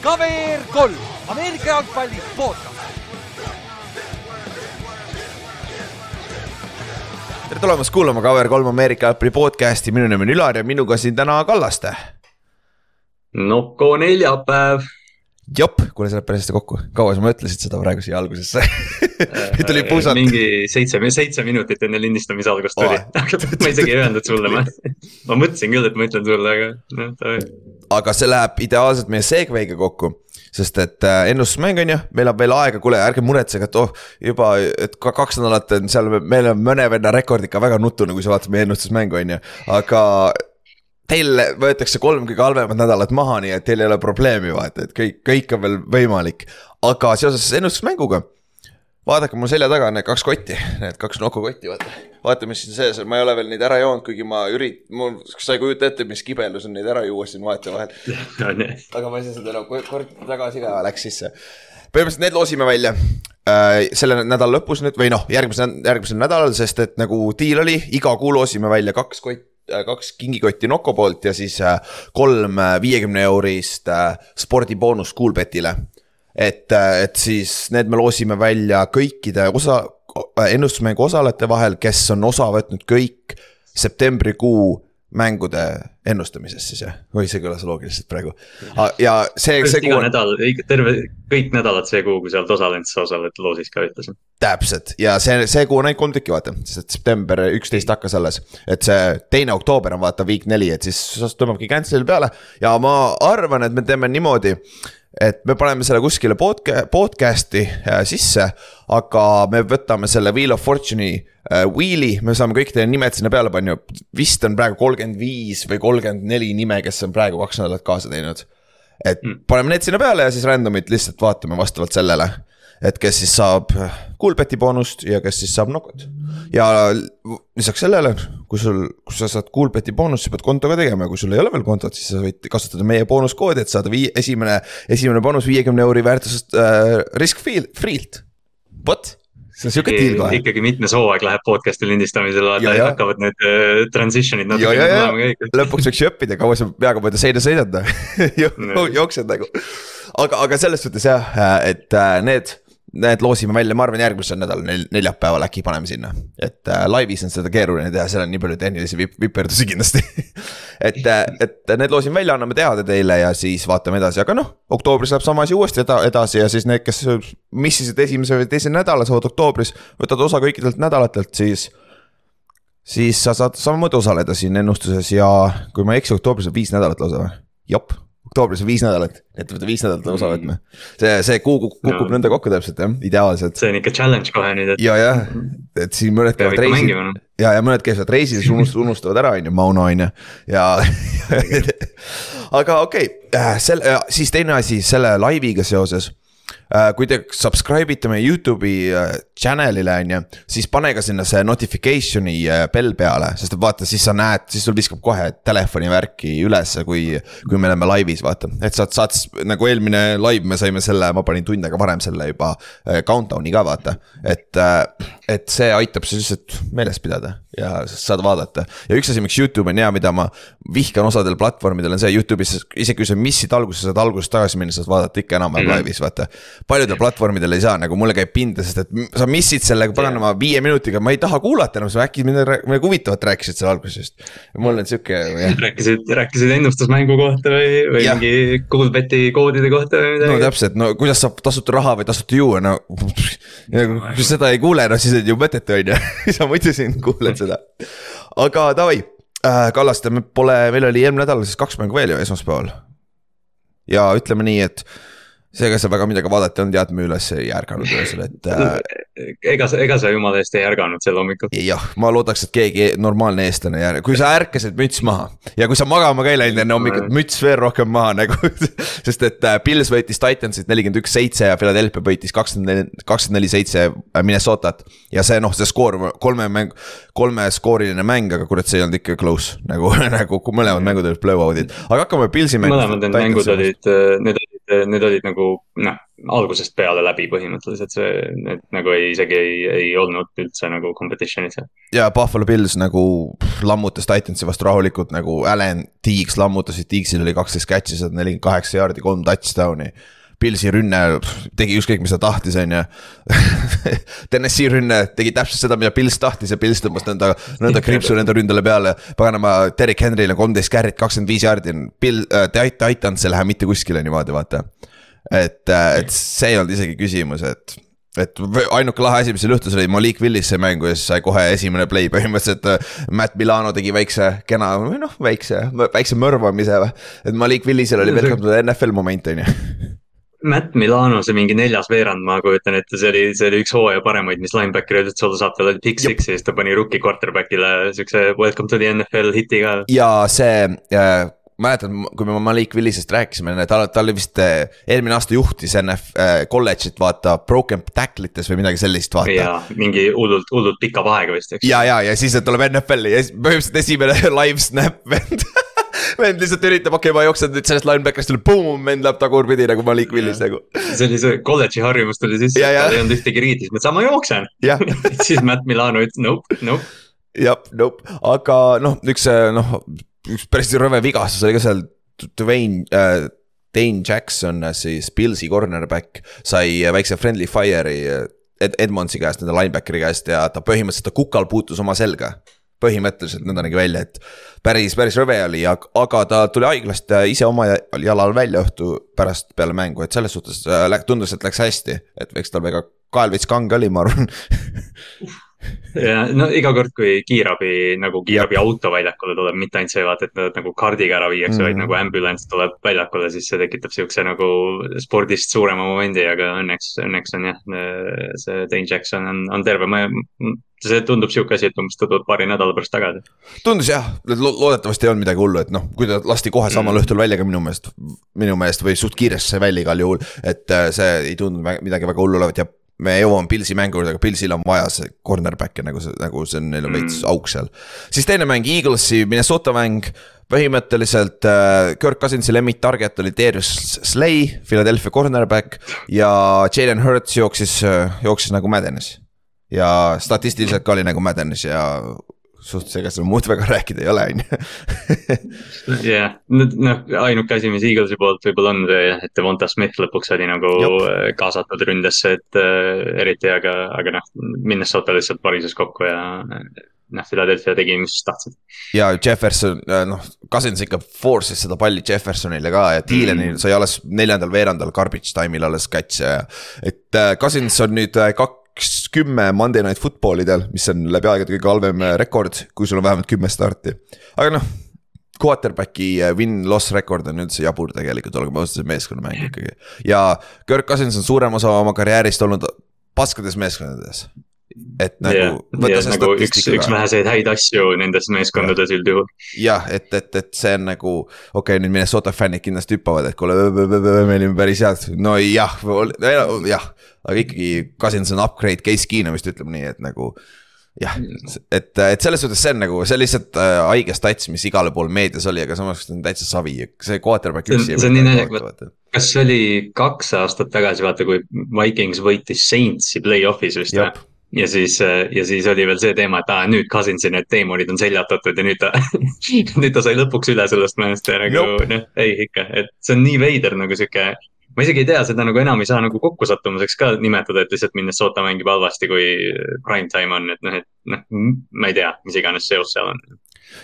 KVR kolm, Ameerika jalgpalli podcast. tere tulemast kuulama KVR3 Ameerika jalgpalli podcast'i, minu nimi on Ülar ja minuga siin täna Kallaste. Noko neljapäev jop, kuule, see läheb päris hästi kokku, kaua sa mõtlesid seda praegu siia algusesse? Tuli pusata? mingi seitse, seitse minutit enne lindistamise algust tuli. Ma isegi ei öelnud sulle, ma, ma mõtlesin küll, et ma ütlen sulle, aga noh, davai. aga see läheb ideaalselt meie segway'ga kokku sest et äh, ennustusmäng on ju, meil on veel aega, kuule ärge muretsege, et oh juba, et ka kaks nädalat on seal, meil on mõne venna rekord ikka väga nutune, kui sa vaatad meie ennustusmängu on ju, aga teil võetakse kolm kõige halvemat nädalat maha, nii et teil ei ole probleemi, vaata, et kõik, kõik on veel võimalik. aga seoses ennustusmänguga, vaadake mul selja taga on need kaks kotti, need kaks nokukotti, vaata. vaata, mis siin sees on, ma ei ole veel neid ära joonud, kuigi ma ürit-, mul, sa ei kujuta ette, mis kibelus on neid ära juua siin vahetevahel aga ma ei saa seda enam no, kord tagasi ka läks sisse. põhimõtteliselt need loosime välja äh, selle nädala lõpus nüüd või noh, järgmisel, järgmisel nädalal, sest et nagu diil oli, iga kuu loosime välja kaks kotti kaks kingikotti Noko poolt ja siis äh, kolm äh, viiekümne eurist spordiboonust Coolbetile. et, et siis need me loosime välja kõikide osa, ennustusmängu osalejate vahel, kes on osa võtnud kõik septembrikuu mängude ennustamisest siis jah, oi see kõlas loogiliselt praegu. ja see, see. iga nädal, terve, kõik nädalad see kuu, kui sa oled osalenud, sa osaled loosis ka ühtlasi. täpselt ja see, see kuu on ainult kolm tükki vaata, sest september üksteist hakkas alles. et see teine oktoober on vaata week neli, et siis tõmbabki cancel'i peale ja ma arvan, et me teeme niimoodi et me paneme selle kuskile podca-, podcast'i äh, sisse, aga me võtame selle Wheel of Fortune'i äh, wheel'i, me saame kõik teie nimed sinna peale panna, vist on praegu kolmkümmend viis või kolmkümmend neli nime, kes on praegu kaks nädalat kaasa teinud. et mm. paneme need sinna peale ja siis random'it lihtsalt vaatame vastavalt sellele et kes siis saab Coolbeti boonust ja kes siis saab nokot. ja lisaks sellele, kui sul, kui sa saad Coolbeti boonust, sa pead konto ka tegema ja kui sul ei ole veel kontot, siis sa võid kasutada meie boonuskoodi, et saada vii-, esimene, esimene boonus viiekümne euri väärtusest äh, risk free'lt, vot see on sihuke deal kohe. ikkagi mitmes hooaeg läheb podcast'i lindistamisel, hakkavad need uh, transition'id natuke tulema käiku. lõpuks võiks ju õppida, kaua sa peaga mööda seina sõidad no. jooksed nagu. aga, aga selles suhtes jah, et äh, need Need loosime välja, ma arvan, järgmisel nädalal nel, neljapäeval äkki paneme sinna. et äh, laivis on seda keeruline teha, seal on nii palju tehnilisi vip, viperdusi kindlasti et äh,, et need loosime välja, anname teada teile ja siis vaatame edasi, aga noh, oktoobris läheb sama asi uuesti eda, edasi ja siis need, kes missisid esimese või teise nädala, saavad oktoobris, võtad osa kõikidelt nädalatelt, siis siis sa saad samamoodi osaleda siin ennustuses ja kui ma ei eksi, oktoobris on viis nädalat lausa või? jop oktoobris on viis nädalat, et viis nädalat osa mm. võtma. see, see kuu kukub no. nõnda kokku täpselt jah, ideaalselt. see on ikka challenge kohe nüüd, et. ja, jah, et siin mõned käivad reisil noh. ja, ja mõned käivad reisil, siis unust-, unustavad ära, on ju, Mauno on ju, ja aga okei okay., äh, selle, siis teine asi selle laiviga seoses kui te subscribe ite meie Youtube'i äh, channel'ile, on ju, siis pane ka sinna see notification'i äh, bell peale, sest et vaata, siis sa näed, siis sul viskab kohe telefoni värki ülesse, kui, kui me oleme laivis, vaata. et saad, saad nagu eelmine live, me saime selle, ma panin tund aega varem selle juba countdown'i ka vaata. et, et see aitab sul lihtsalt meeles pidada ja saad vaadata. ja üks asi, miks Youtube on hea, mida ma vihkan osadel platvormidel on see Youtube'is, isegi kui sa missid alguses, saad algusest tagasi minna, saad vaadata ikka enam-vähem mm -hmm. laivis, vaata. Paljudel platvormidel ei saa, nagu mulle käib pinda, sest et sa missid selle paganama viie minutiga, ma ei taha kuulata enam, sa äkki midagi, midagi huvitavat rääkisid seal alguses. mul on sihuke. rääkisid, rääkisid ennustusmängu kohta või, või ja. mingi Coolbeti koodide kohta või midagi. no täpselt, no kuidas saab tasuta raha või tasuta juua, no. kui sa seda ei kuule, no siis on ju mõttetu, on ju, sa muidu siin kuuled seda. aga davai äh,, Kallaste, me pole, meil oli eelmine nädal siis kaks mängu veel ju esmaspäeval. ja ütleme nii, et seega seal väga midagi vaadata ei olnud ja et me üles ei ärganud öösel, et äh.... ega sa, ega sa jumala eest ei ärganud sel hommikul? jah, ma loodaks, et keegi normaalne eestlane ei ärga, kui sa ärkasid, müts maha. ja kui sa magama ka ei läinud enne hommikut, müts veel rohkem maha nagu sest et äh, Pils võitis Titansit nelikümmend üks, seitse ja Philadelphia võitis kakskümmend kakskümmend neli, seitse äh, Minnesotat. ja see noh, see skoor, kolme mäng, kolmeskooriline mäng, aga kurat, see ei olnud ikka close nagu nagu mõlemad mängud olid blowout'id, aga hakkame Pilsi mängima. mõlemad need mängud olid, äh, need olid need olid nagu noh, algusest peale läbi põhimõtteliselt see, need nagu ei, isegi ei, ei olnud üldse nagu competition'is seal. ja Buffalo Bills nagu lammutas Titansi vastu rahulikult nagu Allan, Tiiks lammutasid, Tiiksil oli kaksteist catch'i, sada nelikümmend kaheksa jaardi, kolm touchdown'i Pilsi rünne tegi ükskõik, mis ta tahtis, on ju. TNS-i rünne tegi täpselt seda, mida Pils tahtis ja Pils tõmbas nõnda, nõnda kriipsu nende ründele peale. paganama, Derek Henry'le kolmteist carry't, kakskümmend viis jaardi on, Bill äh,, Titans ei lähe mitte kuskile niimoodi, vaata. et, äh, et see ei olnud isegi küsimus, et et ainuke lahe asi, mis seal juhtus, oli Malik Willis sai mängu ja siis sai kohe esimene play põhimõtteliselt. Äh, Matt Milano tegi väikse kena, või noh, väikse, väikse mõrvamise et Malik Willisel oli to the NFL moment on ju Matt Milano, see mingi neljas veerand, ma kujutan ette, see oli, see oli üks hooaja paremaid, mis linebacker'id üldse olla saab, tal oli pick six ja siis ta pani rookie quarterback'ile siukse welcome to the NFL hiti ka. ja see äh, mäletan, kui me Malik Willisest rääkisime, tal, ta oli vist äh, eelmine aasta juhtis NF äh, kolledžit, vaata, broken tackle ites või midagi sellist, vaata. ja mingi hullult, hullult pika vahega vist, eks. ja, ja, ja siis tuleb NFL-i ja põhimõtteliselt esimene live snap vend vend lihtsalt üritab, okei okay,, ma jooksen nüüd sellest linebacker'ist üle, boom, vend läheb tagurpidi nagu Malik Willis nagu. see oli see kolledži harjumus tuli sisse, tal ei olnud ühtegi riidi, siis mõtlesin, ma jooksen siis Matt Milano ütles nope, nope. jah, nope, aga noh, üks noh, üks päris rõve vigastus oli ka seal Dwayne äh,. Dane Jackson, siis Pilsi cornerback sai väikse friendly fire'i Ed Edmondsi käest, nende linebackeri käest ja ta põhimõtteliselt ta kukal puutus oma selga põhimõtteliselt nõnda nägi välja, et päris, päris rõve oli, aga ta tuli haiglast ise oma jalal välja õhtu pärast peale mängu, et selles suhtes äh, tundus, et läks hästi, et eks tal väga kael veits kange oli, ma arvan ja no iga kord, kui kiirabi nagu kiirabiauto väljakule tuleb, mitte ainult see vaata, et nad nagu kaardiga ära viiakse mm, -hmm. vaid mhm. nagu ambulants tuleb väljakule, siis see tekitab siukse nagu spordist suurema momendi, aga õnneks, õnneks on jah, see Dane Jackson on, on terve, ma, see tundub sihuke asi, et umbes ta tuleb paari nädala pärast tagasi. tundus jah, loodetavasti ei olnud midagi hullu, et noh, kui ta lasti kohe samal mm. õhtul välja ka minu meelest, minu meelest või suht kiiresti sai välja igal juhul. et äh, see ei tundunud midagi väga hullu olevat ja me jõuame Pilsi mängu juurde, aga Pilsil on vaja see cornerback'e nagu see, nagu see on, neil on veits mm. auk seal. siis teine mäng, Eaglesi Minnesota mäng, põhimõtteliselt äh, Kirk Cousinsi lemmik target oli Darius Slay, Philadelphia cornerback ja Jalen Hurts jooksis, äh, jooksis nagu mädenes. ja statistiliselt ka oli nagu mädenes ja suht, ega seal muud väga rääkida ei ole, on ju. jah, noh, ainuke asi, mis Eaglesi poolt võib-olla on see, et Devonta Smith lõpuks oli nagu Jop. kaasatud ründesse, et äh, eriti, aga, aga noh, Minnesota lihtsalt varises kokku ja noh, Philadelphia tegi, mis tahtsid. ja Jefferson, äh, noh, Cousins ikka force'is seda palli Jeffersonile ka ja Thieleni mm. sai alles neljandal veerandal garbage time'il alles catch'e ja. et äh, Cousins on nüüd kaks kaks kümme Monday Night Footballidel, mis on läbi aegade kõige halvem äh, rekord, kui sul on vähemalt kümme starti. aga noh, quarterback'i äh, win-loss rekord on üldse jabur tegelikult, olgem ausad, see meeskonnamäng ikkagi. ja Kirk Cousins on suurem osa oma karjäärist olnud paskades meeskondades et nagu yeah,. Yeah, nagu üks, üks väheseid häid asju nendes meeskondades üldjuhul. jah, et, et, et see on nagu, okei okay,, nüüd Minnesota fännid kindlasti hüppavad, et kuule, me olime päris head, no jah, jah. aga ikkagi Cousins on upgrade, Case Keenumist ütleme nii, et nagu jah, et, et selles suhtes see on nagu, see on lihtsalt äh, haige stats, mis igale pool meedias oli, aga samas on täitsa savi, see quarterback üksi. see on nii naljakas, kas see oli kaks aastat tagasi, vaata, kui Vikings võitis Saintsi play-off'is vist või? Ja siis, äh, ja siis oli veel see teema, et aa, nüüd Cousinsi need teemonid on seljatatud ja nüüd ta nüüd ta sai lõpuks üle sellest mõnest ja nagu noh, ei ikka, et see on nii veider nagu sihuke. ma isegi ei tea, seda nagu enam ei saa nagu kokkusattumuseks ka nimetada, et lihtsalt Minnesota mängib halvasti, kui prime time on, et noh, et noh, ma ei tea, mis iganes seos seal on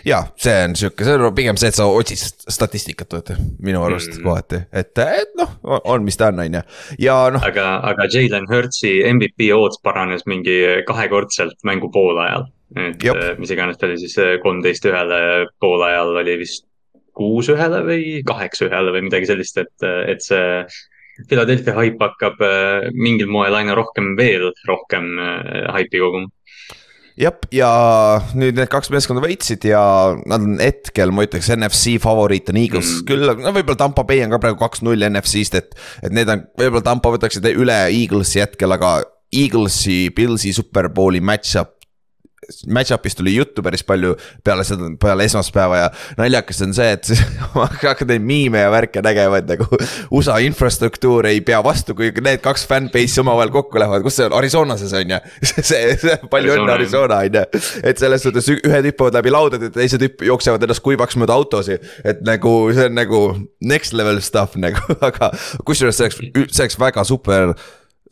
ja see on sihuke, see on pigem see, et sa otsid statistikat, vaata minu arust mm. kohati, et, et noh, on, mis ta on, on ju, ja noh. aga, aga Jalen Hurtsi MVP odds paranes mingi kahekordselt mängu poolajal. et Jop. Eh, mis iganes ta oli siis eh, kolmteist ühele, poolajal oli vist kuus ühele või kaheksa ühele või midagi sellist, et, et see. Philadelphia haip hakkab eh, mingil moel aina rohkem, veel rohkem haipi koguma jah, ja nüüd need kaks meeskonda võitsid ja nad on hetkel, ma ütleks, NFC favoriit on Eagles mm. küll, no võib-olla Tampa Bay on ka praegu kaks-null NFC-st, et. et need on, võib-olla Tampa võtaksid üle Eaglesi hetkel, aga Eaglesi, Pillsi superbowli match-up match-up'ist tuli juttu päris palju peale seda, peale esmaspäeva ja naljakas on see, et hakkad neid miime ja värke nägema, et nagu USA infrastruktuur ei pea vastu, kui need kaks fanbase'i omavahel kokku lähevad, kus see on, Arizonases on ju. see, see, palju õnne Arizona on ju, et selles suhtes ühed hüppavad läbi laudade, teised hüpp-, jooksevad ennast kuivaks mööda autosid. et nagu see on nagu next level stuff nagu, aga kusjuures see oleks, see oleks väga super,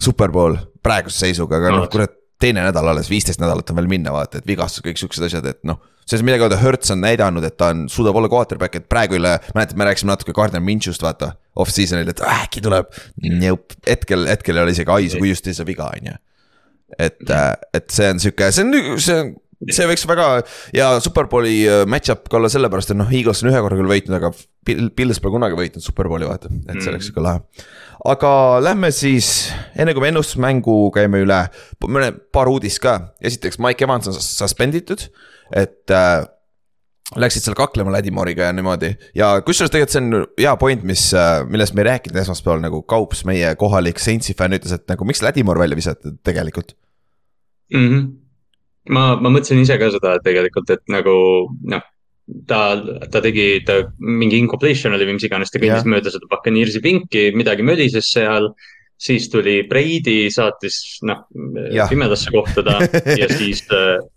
superpool praeguse seisuga, aga noh, kurat teine nädal alles, viisteist nädalat on veel minna, vaata, et vigastused, kõik siuksed asjad, et noh. selles midagi öelda, Hertz on näidanud, et ta on, suudab olla quarterback, et praegu üle, mäletad, me rääkisime natuke Gardner Minchust, vaata. Off-season'il, et äkki tuleb, hetkel, hetkel ei ole isegi aisu, kui just ei saa viga, on ju. et, et see on sihuke, see on, see on see võiks väga ja superbowli äh, match-up ka olla sellepärast, et noh, Eagles on ühe korra küll võitnud, aga Pils pole kunagi võitnud superbowli vaata, et see oleks sihuke lahe. Aga lähme siis, enne kui me ennustusmängu käime üle, mõne paar uudist ka, esiteks Mike Evans on suspenditud, et äh, Läksid seal kaklema Ladimoriga ja niimoodi. Ja kusjuures tegelikult see on hea point, mis, äh, millest me ei rääkinud esmaspäeval nagu Kaups, meie kohalik Saintsi fänn ütles, et nagu miks Ladimor välja visati tegelikult? Mm. -hmm ma, ma mõtlesin ise ka seda tegelikult, et nagu noh, ta, ta tegi, ta mingi incompletion oli või mis iganes, ta kõndis yeah. mööda seda Buccaneersi pinki, midagi mölises seal siis tuli Breidi, saatis noh pimedasse kohta ta ja siis,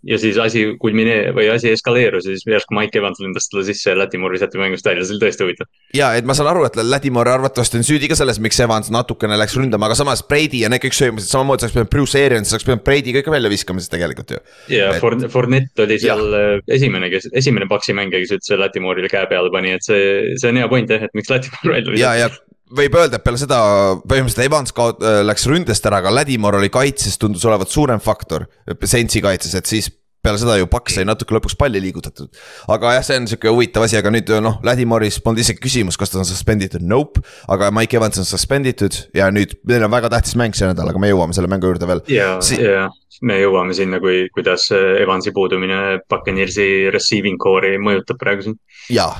ja siis asi kulminee- või asi eskaleerus ja siis järsku Mike Evans lendas talle sisse ja Latimore visati mängust välja, see oli tõesti huvitav. ja, et ma saan aru, et Latimore arvatavasti on süüdi ka selles, miks Evans natukene läks ründama, aga samas Breidi ja need kõik söömised, samamoodi sa oleks pidanud Bruce Arians, sa oleks pidanud Breidi kõik välja viskama siis tegelikult ju. ja et... Fournette oli seal ja. Äh, esimene, kes, esimene paksi mängija, kes üldse Latimore'ile käe peale pani, et see, see on hea point jah, et miks Latimore välja visati. ja, ja võib öelda, et peale seda põhimõtteliselt Evans kaot-, äh, läks ründest ära, aga Ladimor oli kaitses, tundus olevat suurem faktor. Sensi kaitses, et siis peale seda ju Paks sai natuke lõpuks palli liigutatud. aga jah, see on sihuke huvitav asi, aga nüüd noh, Ladimoris polnud isegi küsimus, kas ta on suspenditud, nope. aga Mike Evans on suspenditud ja nüüd meil on väga tähtis mäng see nädal, aga me jõuame selle mängu juurde veel. ja si, ja me jõuame sinna, kui, kuidas Evansi puudumine Buccaneersi receiving core'i mõjutab praegu siin. ja,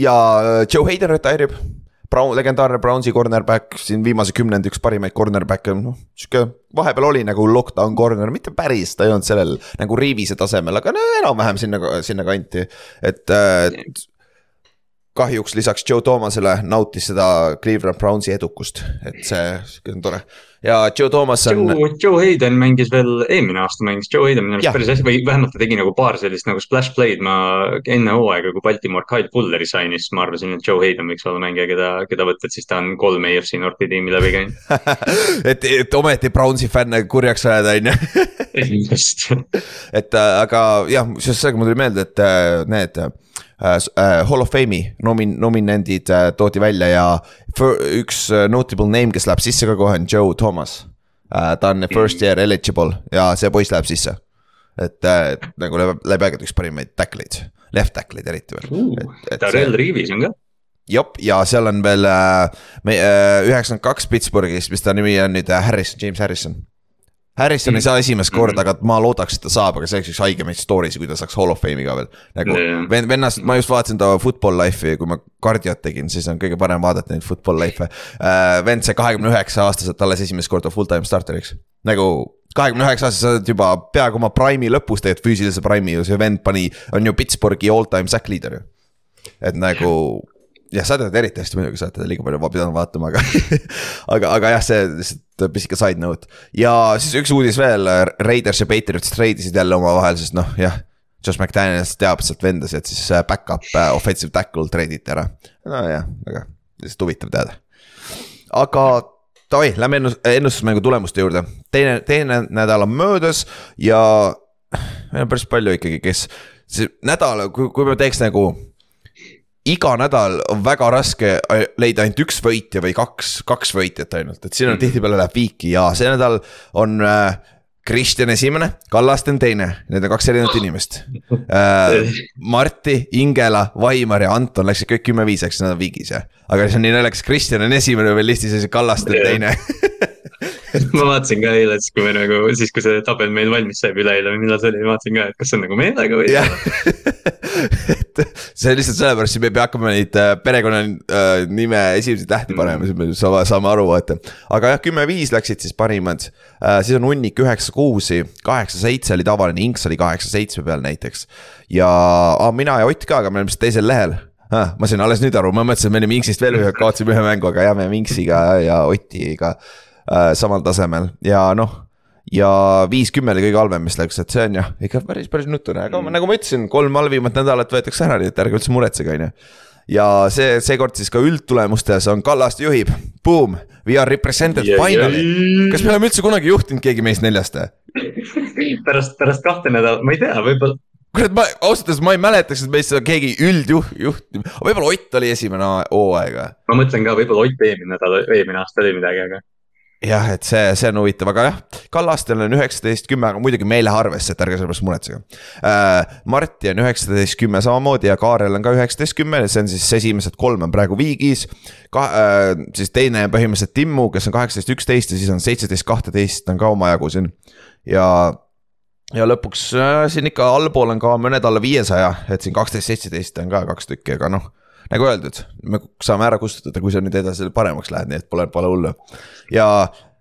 ja Joe Hayden retire'ib Brown, legendaarne Brownsi cornerback, siin viimase kümnendi üks parimaid cornerback'e, noh sihuke vahepeal oli nagu lockdown corner, mitte päris, ta ei olnud sellel nagu Riivise tasemel, aga no enam-vähem sinna, sinnakanti, et, et kahjuks lisaks Joe Thomasele nautis seda Cleveland Brownsi edukust, et see, see on tore. Ja Joe Thomas on. Joe, Hayden mängis veel, eelmine aasta mängis Joe Hayden minu arust päris hästi või vähemalt ta tegi nagu paar sellist nagu splash play'd, ma enne hooaega, kui Baltimore Kyle Fulleri sainis, ma arvasin, et Joe Hayden võiks olla mängija, keda, keda võtta, et siis ta on kolm AFC Northi tiimi läbi käinud et, et ometi Brownsi fänne kurjaks ajada, on ju. just. et äh, aga jah, seoses sellega mul tuli meelde, et äh, need Hall of Fame'i nomin-, nominendid äh, toodi välja ja üks notable name, kes läheb sisse ka kohe on Joe Thomas. ta on first year eligible ja see poiss läheb sisse. et, nagu läbi, läbi aegade üks parimaid tackleid, left tackleid eriti veel. Darrell Reeves on ka jop, ja seal on veel üheksakümmend kaks Pittsburghist, mis ta nimi on nüüd, Harrison, James Harrison Harrison mm. ei saa esimest korda, aga ma loodaks, et ta saab, aga see oleks üks haigemaid story si, kui ta saaks hall of fame'i ka veel. nagu yeah. vennast, ma just vaatasin ta football life'i, kui ma kardiot tegin, siis on kõige parem vaadata neid football life'e uh,. vend sai kahekümne üheksa aastaselt alles esimest korda full-time starter'iks, nagu kahekümne üheksa aastaselt, sa oled juba peaaegu oma prime'i lõpus tegelikult füüsilise prime'i ju, see vend pani, on ju Pittsburghi all time sack leader ju. et nagu jah, sa tead eriti hästi muidugi, sa oled teda liiga palju pidanud vaatama, aga aga, aga jah, see lihtsalt pisike side note. ja siis üks uudis veel, Raiders ja Patriots treidisid jälle omavahel, sest noh, jah. Josh McDaniels teab sealt vendasid, siis äh, back-up uh, offensive tackle treiditi ära. nojah, väga lihtsalt huvitav teada. aga davai, lähme ennust-, ennustusmängu tulemuste juurde. teine, teine nädal on möödas ja meil on päris palju ikkagi, kes, see nädal, kui, kui me teeks nagu iga nädal on väga raske äh, leida ainult üks võitja või kaks, kaks võitjat ainult, et siin on mm. tihtipeale läheb viiki ja see nädal on äh, Kristjan esimene, Kallaste on teine, need on kaks erinevat inimest äh,. Marti, Ingela, Vaimar ja Anton läksid kõik kümme-viis, eks nad on viigis jah. aga see on nii naljakas, Kristjan on esimene veel listis ja siis Kallaste on teine ma vaatasin ka eile, siis kui me nagu, siis kui see tabel meil valmis sai üleeile või millal see oli, ma vaatasin ka, et kas see on nagu meelega või et see lihtsalt sellepärast, siis me ei pea hakkama neid äh, perekonnanime äh, esimesi tähti panema, siis me saame, saame aru, vaata. aga jah, kümme-viis läksid siis parimad äh,, siis on hunnik üheksa-kuusi, kaheksa-seitse oli tavaline, Inks oli kaheksa-seitsme peal näiteks. ja ah, mina ja Ott ka, aga me olime vist teisel lehel ah,. ma sain alles nüüd aru, ma mõtlesin, et me olime Inksist veel ühe, kaotasime ühe mängu, aga jah, me olime Inksiga ja Otiga äh, samal tasemel ja noh ja viis-kümme oli kõige halvem, mis läks, et see on jah, ikka päris, päris nutune, aga mm. nagu ma ütlesin, kolm halvimat nädalat võetakse ära, nii et ärge üldse muretsege, on ju. ja see, seekord siis ka üldtulemustes on Kallaste juhib, boom, we are represented yeah, finally yeah.. kas me oleme üldse kunagi juhtinud keegi meist neljast pärast, pärast kahte nädalat, ma ei tea, võib-olla kurat, ma ausalt öeldes ma ei mäletaks, et meist keegi üldjuht, juht, võib-olla Ott oli esimene hooaeg või? ma mõtlen ka, võib-olla Ott eelmine nädal, eelmine aasta oli midagi, aga jah, et see, see on huvitav, aga jah, Kallastel on üheksateist, kümme, aga muidugi meelearvesse, et ärge selle pärast muretsege äh,. Marti on üheksateist, kümme samamoodi ja Kaarel on ka üheksateist, kümme, see on siis esimesed kolm on praegu viigis. ka äh, siis teine on põhimõtteliselt Timmu, kes on kaheksateist, üksteist ja siis on seitseteist, kahteteist on ka omajagu siin ja ja lõpuks äh, siin ikka allpool on ka mõned alla viiesaja, et siin kaksteist, seitseteist on ka kaks tükki, aga noh nagu öeldud, me saame ära kustutada, kui sa nüüd edasi paremaks lähed, nii et pole, pole hullu. ja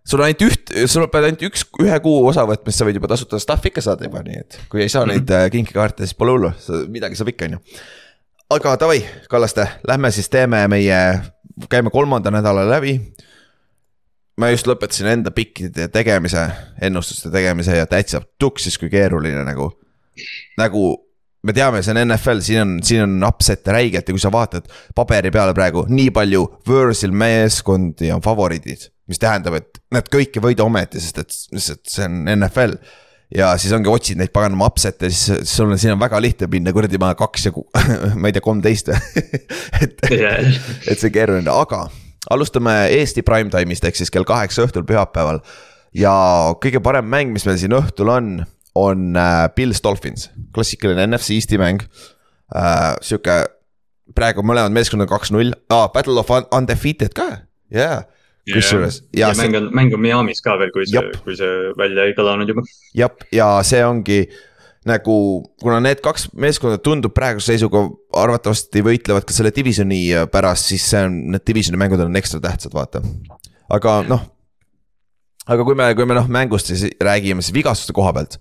sul on ainult üht, sul pead ainult üks, ühe kuu osavõtmist, sa võid juba tasuta stuff'i ikka saada juba, nii et kui ei saa neid mm -hmm. kinkekaarte, siis pole hullu, midagi saab ikka, on ju. aga davai, Kallaste, lähme siis teeme meie, käime kolmanda nädala läbi. ma just lõpetasin enda pikkide tegemise, ennustuste tegemise ja täitsa tuksis, kui keeruline nagu, nagu me teame, see on NFL, siin on, siin on upset'e räigelt ja kui sa vaatad paberi peale praegu nii palju võõrsil meeskondi on favoriidid. mis tähendab, et nad kõik ei võida ometi, sest et lihtsalt see on NFL. ja siis ongi, otsid neid paganama upset'e, siis sul on, siin on väga lihtne minna kuradi maha kaks ja ma ei tea, kolmteist või et, et see keeruline, aga alustame Eesti primetime'ist ehk siis kell kaheksa õhtul pühapäeval. ja kõige parem mäng, mis meil siin õhtul on on äh, Pils Dolphins, klassikaline NFC Eesti mäng äh,. sihuke, praegu mõlemad meeskonnad kaks-null ah,, Battle of Undefeated ka, jaa yeah kusjuures. ja, ja mäng on, mäng on Miami's ka veel, kui see, kui see välja ei kõlanud juba. jah, ja see ongi nagu, kuna need kaks meeskonda tundub praeguse seisuga arvatavasti võitlevad ka selle divisioni pärast, siis see on, need divisioni mängud on ekstra tähtsad, vaata. aga noh. aga kui me, kui me noh mängust siis räägime, siis vigastuste koha pealt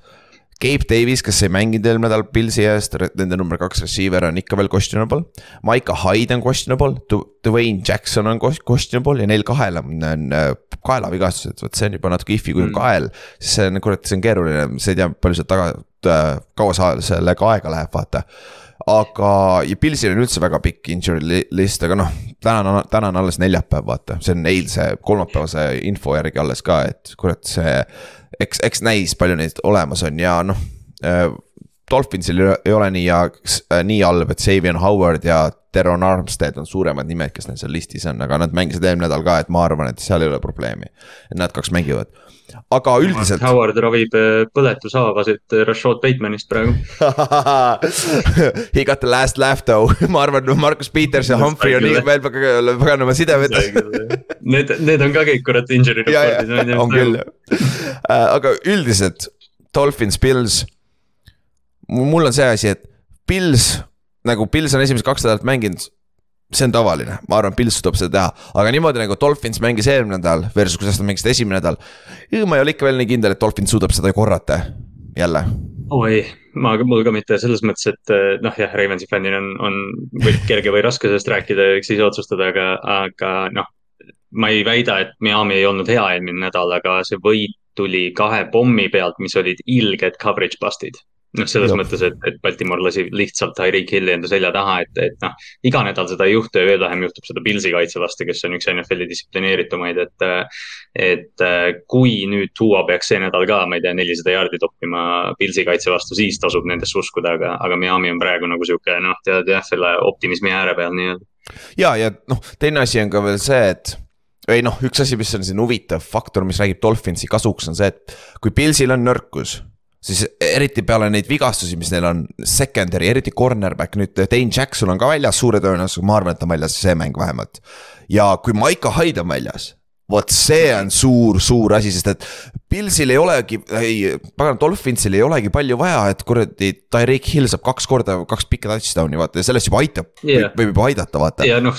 Gabe Davis, kes ei mänginud eelmine nädal Pilsi eest, nende number kaks receiver on ikka veel questionable. Maika Hyde on questionable, Dwayne Jackson on questionable ja neil kahel on, on äh, kaelavigastused, vot see on juba natuke if'i, kui on mm. kael. siis see on, kurat, see on keeruline, sa ei tea, palju sealt taga, äh, kaua sa sellega aega läheb, vaata aga, ja Pilsil on üldse väga pikk injury list, aga noh, täna on, täna on alles neljapäev, vaata, see on eilse kolmapäevase info järgi alles ka, et kurat, see eks, eks näis, palju neid olemas on ja noh äh,. Dolphinsil ei ole nii ja äh, nii halb, et Savion Howard ja Teron Armstead on suuremad nimed, kes neil seal listis on, aga nad mängisid eelmine nädal ka, et ma arvan, et seal ei ole probleemi. nad kaks mängivad aga üldiselt. Howard ravib äh, põletushaavasid äh, Rashad Batemanist praegu. He got the last laugh though. Ma arvan, Markus Peters ja Humphrey on veel paganama sidemetes Need, need on ka kõik kurat injury report'is. on küll. jah, aga üldiselt Dolphins, Pils mul on see asi, et Pils, nagu Pils on esimesed kaks nädalat mänginud see on tavaline, ma arvan, Pils suudab seda teha, aga niimoodi nagu Dolphins mängis eelmine nädal versus kuidas nad mängisid esimene nädal. ma ei ole ikka veel nii kindel, et Dolphins suudab seda korrata, jälle. oi, ma, mul ka mitte selles mõttes, et noh, jah, Ravensi fännil on, on võib kerge või raske sellest rääkida, eks ise otsustada, aga, aga noh. ma ei väida, et Miami ei olnud hea eelmine nädal, aga see võit tuli kahe pommi pealt, mis olid ilged coverage bust'id noh, selles Jop. mõttes, et, et Baltimore lasi lihtsalt Tyreek Hilli enda selja taha, et, et noh. iga nädal seda ei juhtu ja veel vähem juhtub seda Pilsi kaitse vastu, kes on üks NFL-i distsiplineeritumaid, et. et kui nüüd Duo peaks see nädal ka, ma ei tea, nelisada jaardi toppima Pilsi kaitse vastu, siis tasub nendesse uskuda, aga, aga Miami on praegu nagu sihuke noh, tead jah, selle optimismi ääre peal nii-öelda. ja, ja noh, teine asi on ka veel see, et ei noh, üks asi, mis on siin huvitav faktor, mis räägib Dolphinsi kasuks, on see, et kui Pilsil on nõrkus siis eriti peale neid vigastusi, mis neil on, secondary, eriti cornerback, nüüd Dane Jackson on ka väljas suure tõenäosusega, ma arvan, et on väljas see mäng vähemalt. ja kui Maiko Hyde on väljas, vot see on suur, suur asi, sest et Pilsil ei olegi, ei, pagan Dolphinsil ei olegi palju vaja, et kuradi Tyreek Hill saab kaks korda kaks pikka touchdown'i vaata ja sellest juba aitab yeah., võib juba aidata, vaata. ja noh,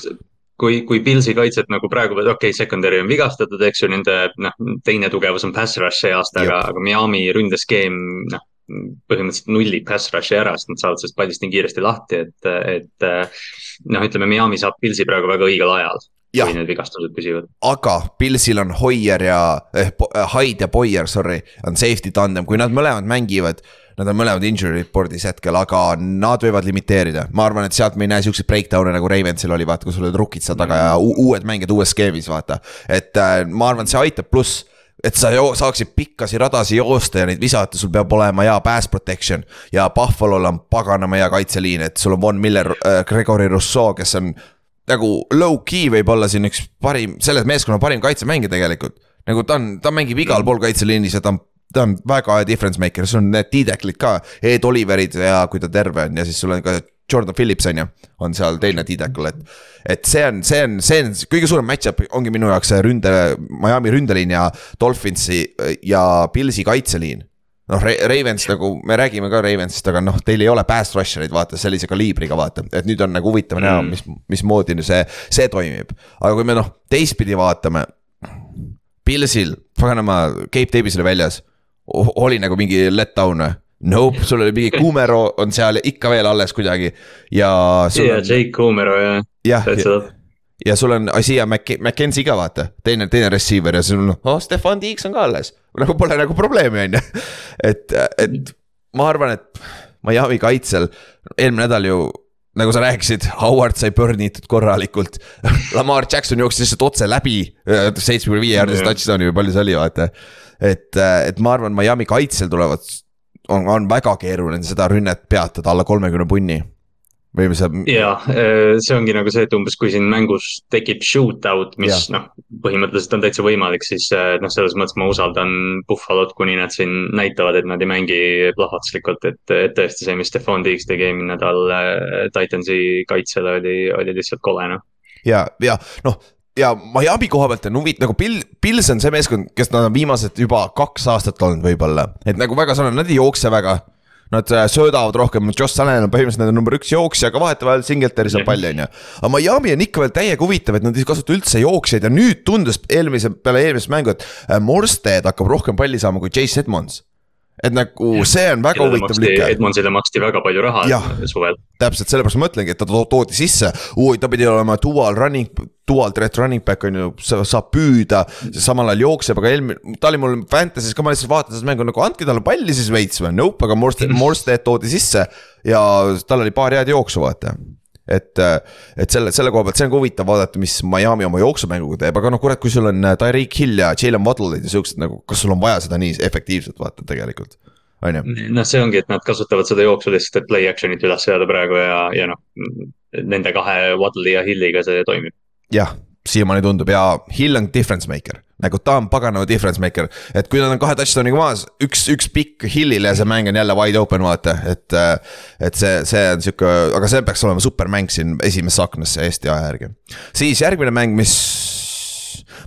kui, kui Pilsi kaitset nagu praegu, okei okay,, secondary on vigastatud, eks ju, nende noh, teine tugevus on pass rush see aasta, aga, aga Miami ründeskeem, noh põhimõtteliselt nullib pass rush'i ära, sest nad saavad sellest pallist nii kiiresti lahti, et, et noh, ütleme Miami saab Pilsi praegu väga õigel ajal ja. kui need vigastused püsivad. aga Pilsil on Hoier ja eh,, Hyde ja Boyer, sorry, on safety tandem, kui nad mõlemad mängivad. Nad on mõlemad injury report'is hetkel, aga nad võivad limiteerida, ma arvan, et sealt me ei näe siukseid breakdown'e nagu Ravensil oli, vaata, kus olid rookid seal taga ja uued mängijad uues skeemis, vaata. et äh, ma arvan, see aitab, pluss et sa saaksid pikkasi radasi joosta ja neid visata, sul peab olema hea pass protection. ja Buffalo'l on paganama hea kaitseliin, et sul on Von Miller äh,, Gregory Rousseau, kes on nagu low-key võib-olla siin üks parim, selle meeskonna parim kaitsemängija tegelikult. nagu ta on, ta mängib igal pool kaitseliinis ja ta on, ta on väga hea difference maker, sul on need T-Decklid ka, Ed Oliverid ja kui ta terve on ja siis sul on ka Jordan Phillips on ju, on seal teine T-Deckle, et. et see on, see on, see on kõige suurem match-up ongi minu jaoks see ründe, Miami ründeliin ja Dolphinsi ja Pilsi kaitseliin noh, Ravens nagu, me räägime ka Ravensist, aga noh, teil ei ole pass rusher eid vaata sellise kaliibriga vaata, et nüüd on nagu huvitav näha mm., mis, mismoodi see, see toimib. aga kui me noh, teistpidi vaatame. Pilsil, paganama, Cape Davis oli väljas, oli nagu mingi letdown või? Nope, sul oli mingi Kumero on seal ikka veel alles kuidagi ja. ja Jake Kumero jah. jah, ja sul on Asia McKenzie ka vaata, teine, teine receiver ja sul on, oh Stefan Tiiks on ka alles. nagu pole nagu probleemi, on ju. et, et ma arvan, et Miami kaitsel eelmine nädal ju nagu sa rääkisid, Howard sai burn itud korralikult Lamar Jackson jooksis lihtsalt otse läbi seitsmekümne viie jaardise touchdown'i või palju see oli, vaata. Et, et ma arvan, Miami kaitsel tulevad, on, on väga keeruline seda rünnet peatada alla kolmekümne punni või mis see. ja, äh, see ongi nagu see, et umbes kui siin mängus tekib shootout, mis noh, põhimõtteliselt on täitsa võimalik, siis äh, noh, selles mõttes ma usaldan Buffalo't, kuni nad siin näitavad, et nad ei mängi plahvatuslikult, et, et tõesti see, mis Stefan Diggs tegi eelmine nädal äh, Titansi kaitsele oli, oli lihtsalt kole noh. ja, ja noh ja Miami koha pealt on huvitav, nagu Bill, Pils on see meeskond, kes nad on viimased juba kaks aastat olnud võib-olla, et nagu väga sarnane, nad ei jookse väga. Nad äh, söödavad rohkem, Josh Allan on põhimõtteliselt nende number üks jooksja, aga vahetevahel Singletary saab palli, on ju. aga Miami on ikka veel täiega huvitav, et nad ei kasuta üldse jooksjaid ja nüüd tundus eelmise, peale eelmist mängu, et äh, Morstead hakkab rohkem palli saama kui Chase Edmonds et nagu see on väga huvitav lüke. Edmondsile maksti väga palju raha suvel. täpselt, sellepärast ma mõtlengi, et ta to toodi sisse, ta pidi olema dual running, dual threat running back on ju, saab püüda, samal ajal jookseb, aga eelmine, ta oli mul Fantasy's ka, ma lihtsalt vaatan seda mängu nagu andke talle palli siis veits või, nope, aga Morstead, Morstead toodi sisse ja tal oli paar head jooksu, vaata et, et selle, selle koha pealt, see on ka huvitav vaadata, mis Miami oma jooksumänguga teeb, aga noh, kurat, kui sul on äh, Tyreek Hill ja Jalen Waddle'id ja siuksed nagu, kas sul on vaja seda nii efektiivselt vaata tegelikult? on ju. noh, see ongi, et nad kasutavad seda jooksu lihtsalt, et play action'it üles seada praegu ja, ja noh, nende kahe Waddle'i ja Hilliga see toimib. jah, siiamaani tundub ja Hill on difference maker, nagu ta on paganama difference maker. et kui nad on kahe touchdown'iga maas, üks, üks pikk Hillile ja see mäng on jälle wide open, vaata, et. et see, see on sihuke, aga see peaks olema supermäng siin esimesse aknasse Eesti aja järgi. siis järgmine mäng, mis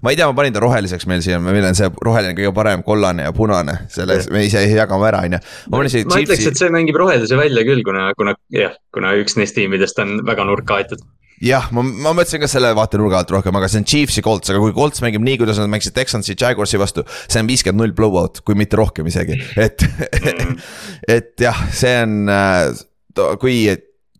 ma ei tea, ma panin ta roheliseks meil siia, meil on see roheline kõige parem, kollane ja punane, selle me ise jagame ära, on ju. ma ma ütleks, et see mängib rohelise välja küll, kuna, kuna jah, kuna üks neist tiimidest on väga nurka aetud jah, ma, ma mõtlesin ka selle vaatenurga alt rohkem, aga see on Chiefsi Colts, aga kui Colts mängib nii, kuidas nad mängisid Texansi Jaguarsi vastu. see on viiskümmend null blowout, kui mitte rohkem isegi, et et jah, see on, äh, kui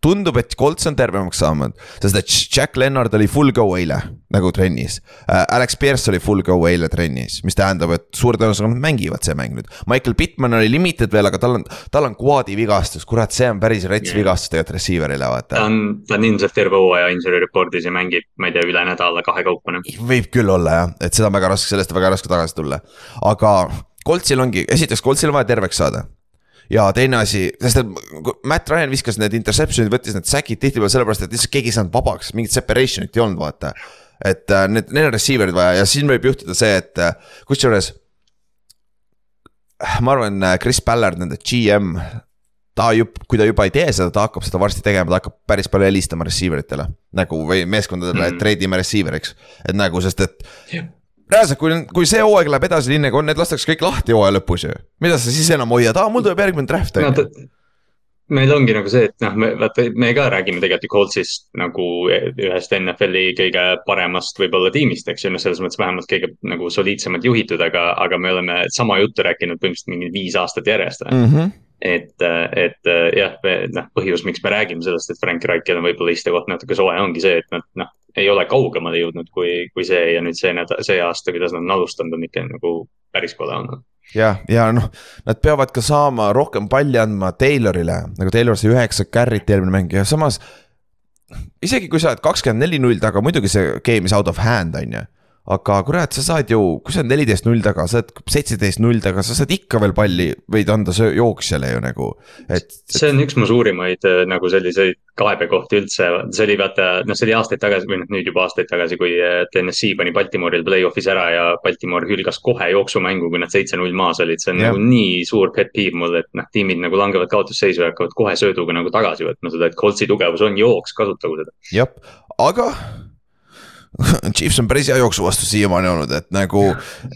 tundub, et Colts on tervemaks saanud, sest et Jack Leonard oli full go eile nagu trennis uh,. Alex Pierce oli full go eile trennis, mis tähendab, et suure tõenäosusega nad mängivad see mäng nüüd. Michael Pittman oli limited veel, aga tal on, tal on quad'i vigastus, kurat, see on päris rets yeah. vigastus tegelikult receiver'ile vaata. ta on, ta on ilmselt terve hooaja injury report'is ja mängib, ma ei tea, üle nädala kahe kaupa. Noh. võib küll olla jah, et seda on väga raske, sellest on väga raske tagasi tulla, aga Coltsil ongi, esiteks Coltsil on vaja terveks saada ja teine asi, sest et Matt Ryan viskas need interception'id, võttis need sack'id tihtipeale sellepärast, et lihtsalt keegi ei saanud vabaks, mingit separation'it ei olnud, vaata. et äh, need, neil on receiver'id vaja ja siin võib juhtuda see, et äh, kusjuures. ma arvan, äh, Chris Ballard, nende GM, ta ju, kui ta juba ei tee seda, ta hakkab seda varsti tegema, ta hakkab päris palju helistama receiver itele. nagu või meeskondadele mm, et trade ime receiver'iks, et nagu, sest et reaalselt, kui, kui see hooaeg läheb edasi nii nagu on, need lastakse kõik lahti hooaja lõpus ju. mida sa siis enam hoiad, aa mul tuleb järgmine draft on ju meil ongi nagu see, et noh, me vaata, me ka räägime tegelikult ju Coltsist nagu ühest NFL-i kõige paremast võib-olla tiimist, eks ju, noh, selles mõttes vähemalt kõige nagu soliidsemalt juhitud, aga, aga me oleme sama juttu rääkinud põhimõtteliselt mingi viis aastat järjest mm. -hmm. Et, et jah, noh, põhjus, miks me räägime sellest, et Frank Reichel on võib-olla istekoht natuke soe, ongi see, et nad noh, ei ole kaugemale jõudnud kui, kui see ja nüüd see nädal, see aasta, kuidas nad on alustanud, on ikka nagu päris kole olnud jah, ja noh, nad peavad ka saama rohkem palli andma Taylorile, nagu Taylor sai üheksa carry't eelmine mäng ja samas. isegi kui sa oled kakskümmend neli null taga, muidugi see game is out of hand, on ju aga kurat, sa saad ju, kui sa oled neliteist null taga, sa oled seitseteist null taga, sa saad ikka veel palli, võid anda jooksjale ju nagu, et, see on üks mu suurimaid äh, nagu selliseid kaebekohti üldse, see oli vaata, noh, see oli aastaid tagasi või noh, nüüd juba aastaid tagasi, kui äh, TNS-i pani Baltimooril play-off'is ära ja Baltimoor hülgas kohe jooksumängu, kui nad seitse-null maas olid, see on ja. nagu nii suur pet peeve mul, et noh, tiimid nagu langevad kaotusseisu ja hakkavad kohe sööduga nagu tagasi võtma seda, et Coltsi tugevus on jooks, kasutagu seda. jah, aga Chiefs on päris hea jooksu vastu siiamaani olnud, et nagu,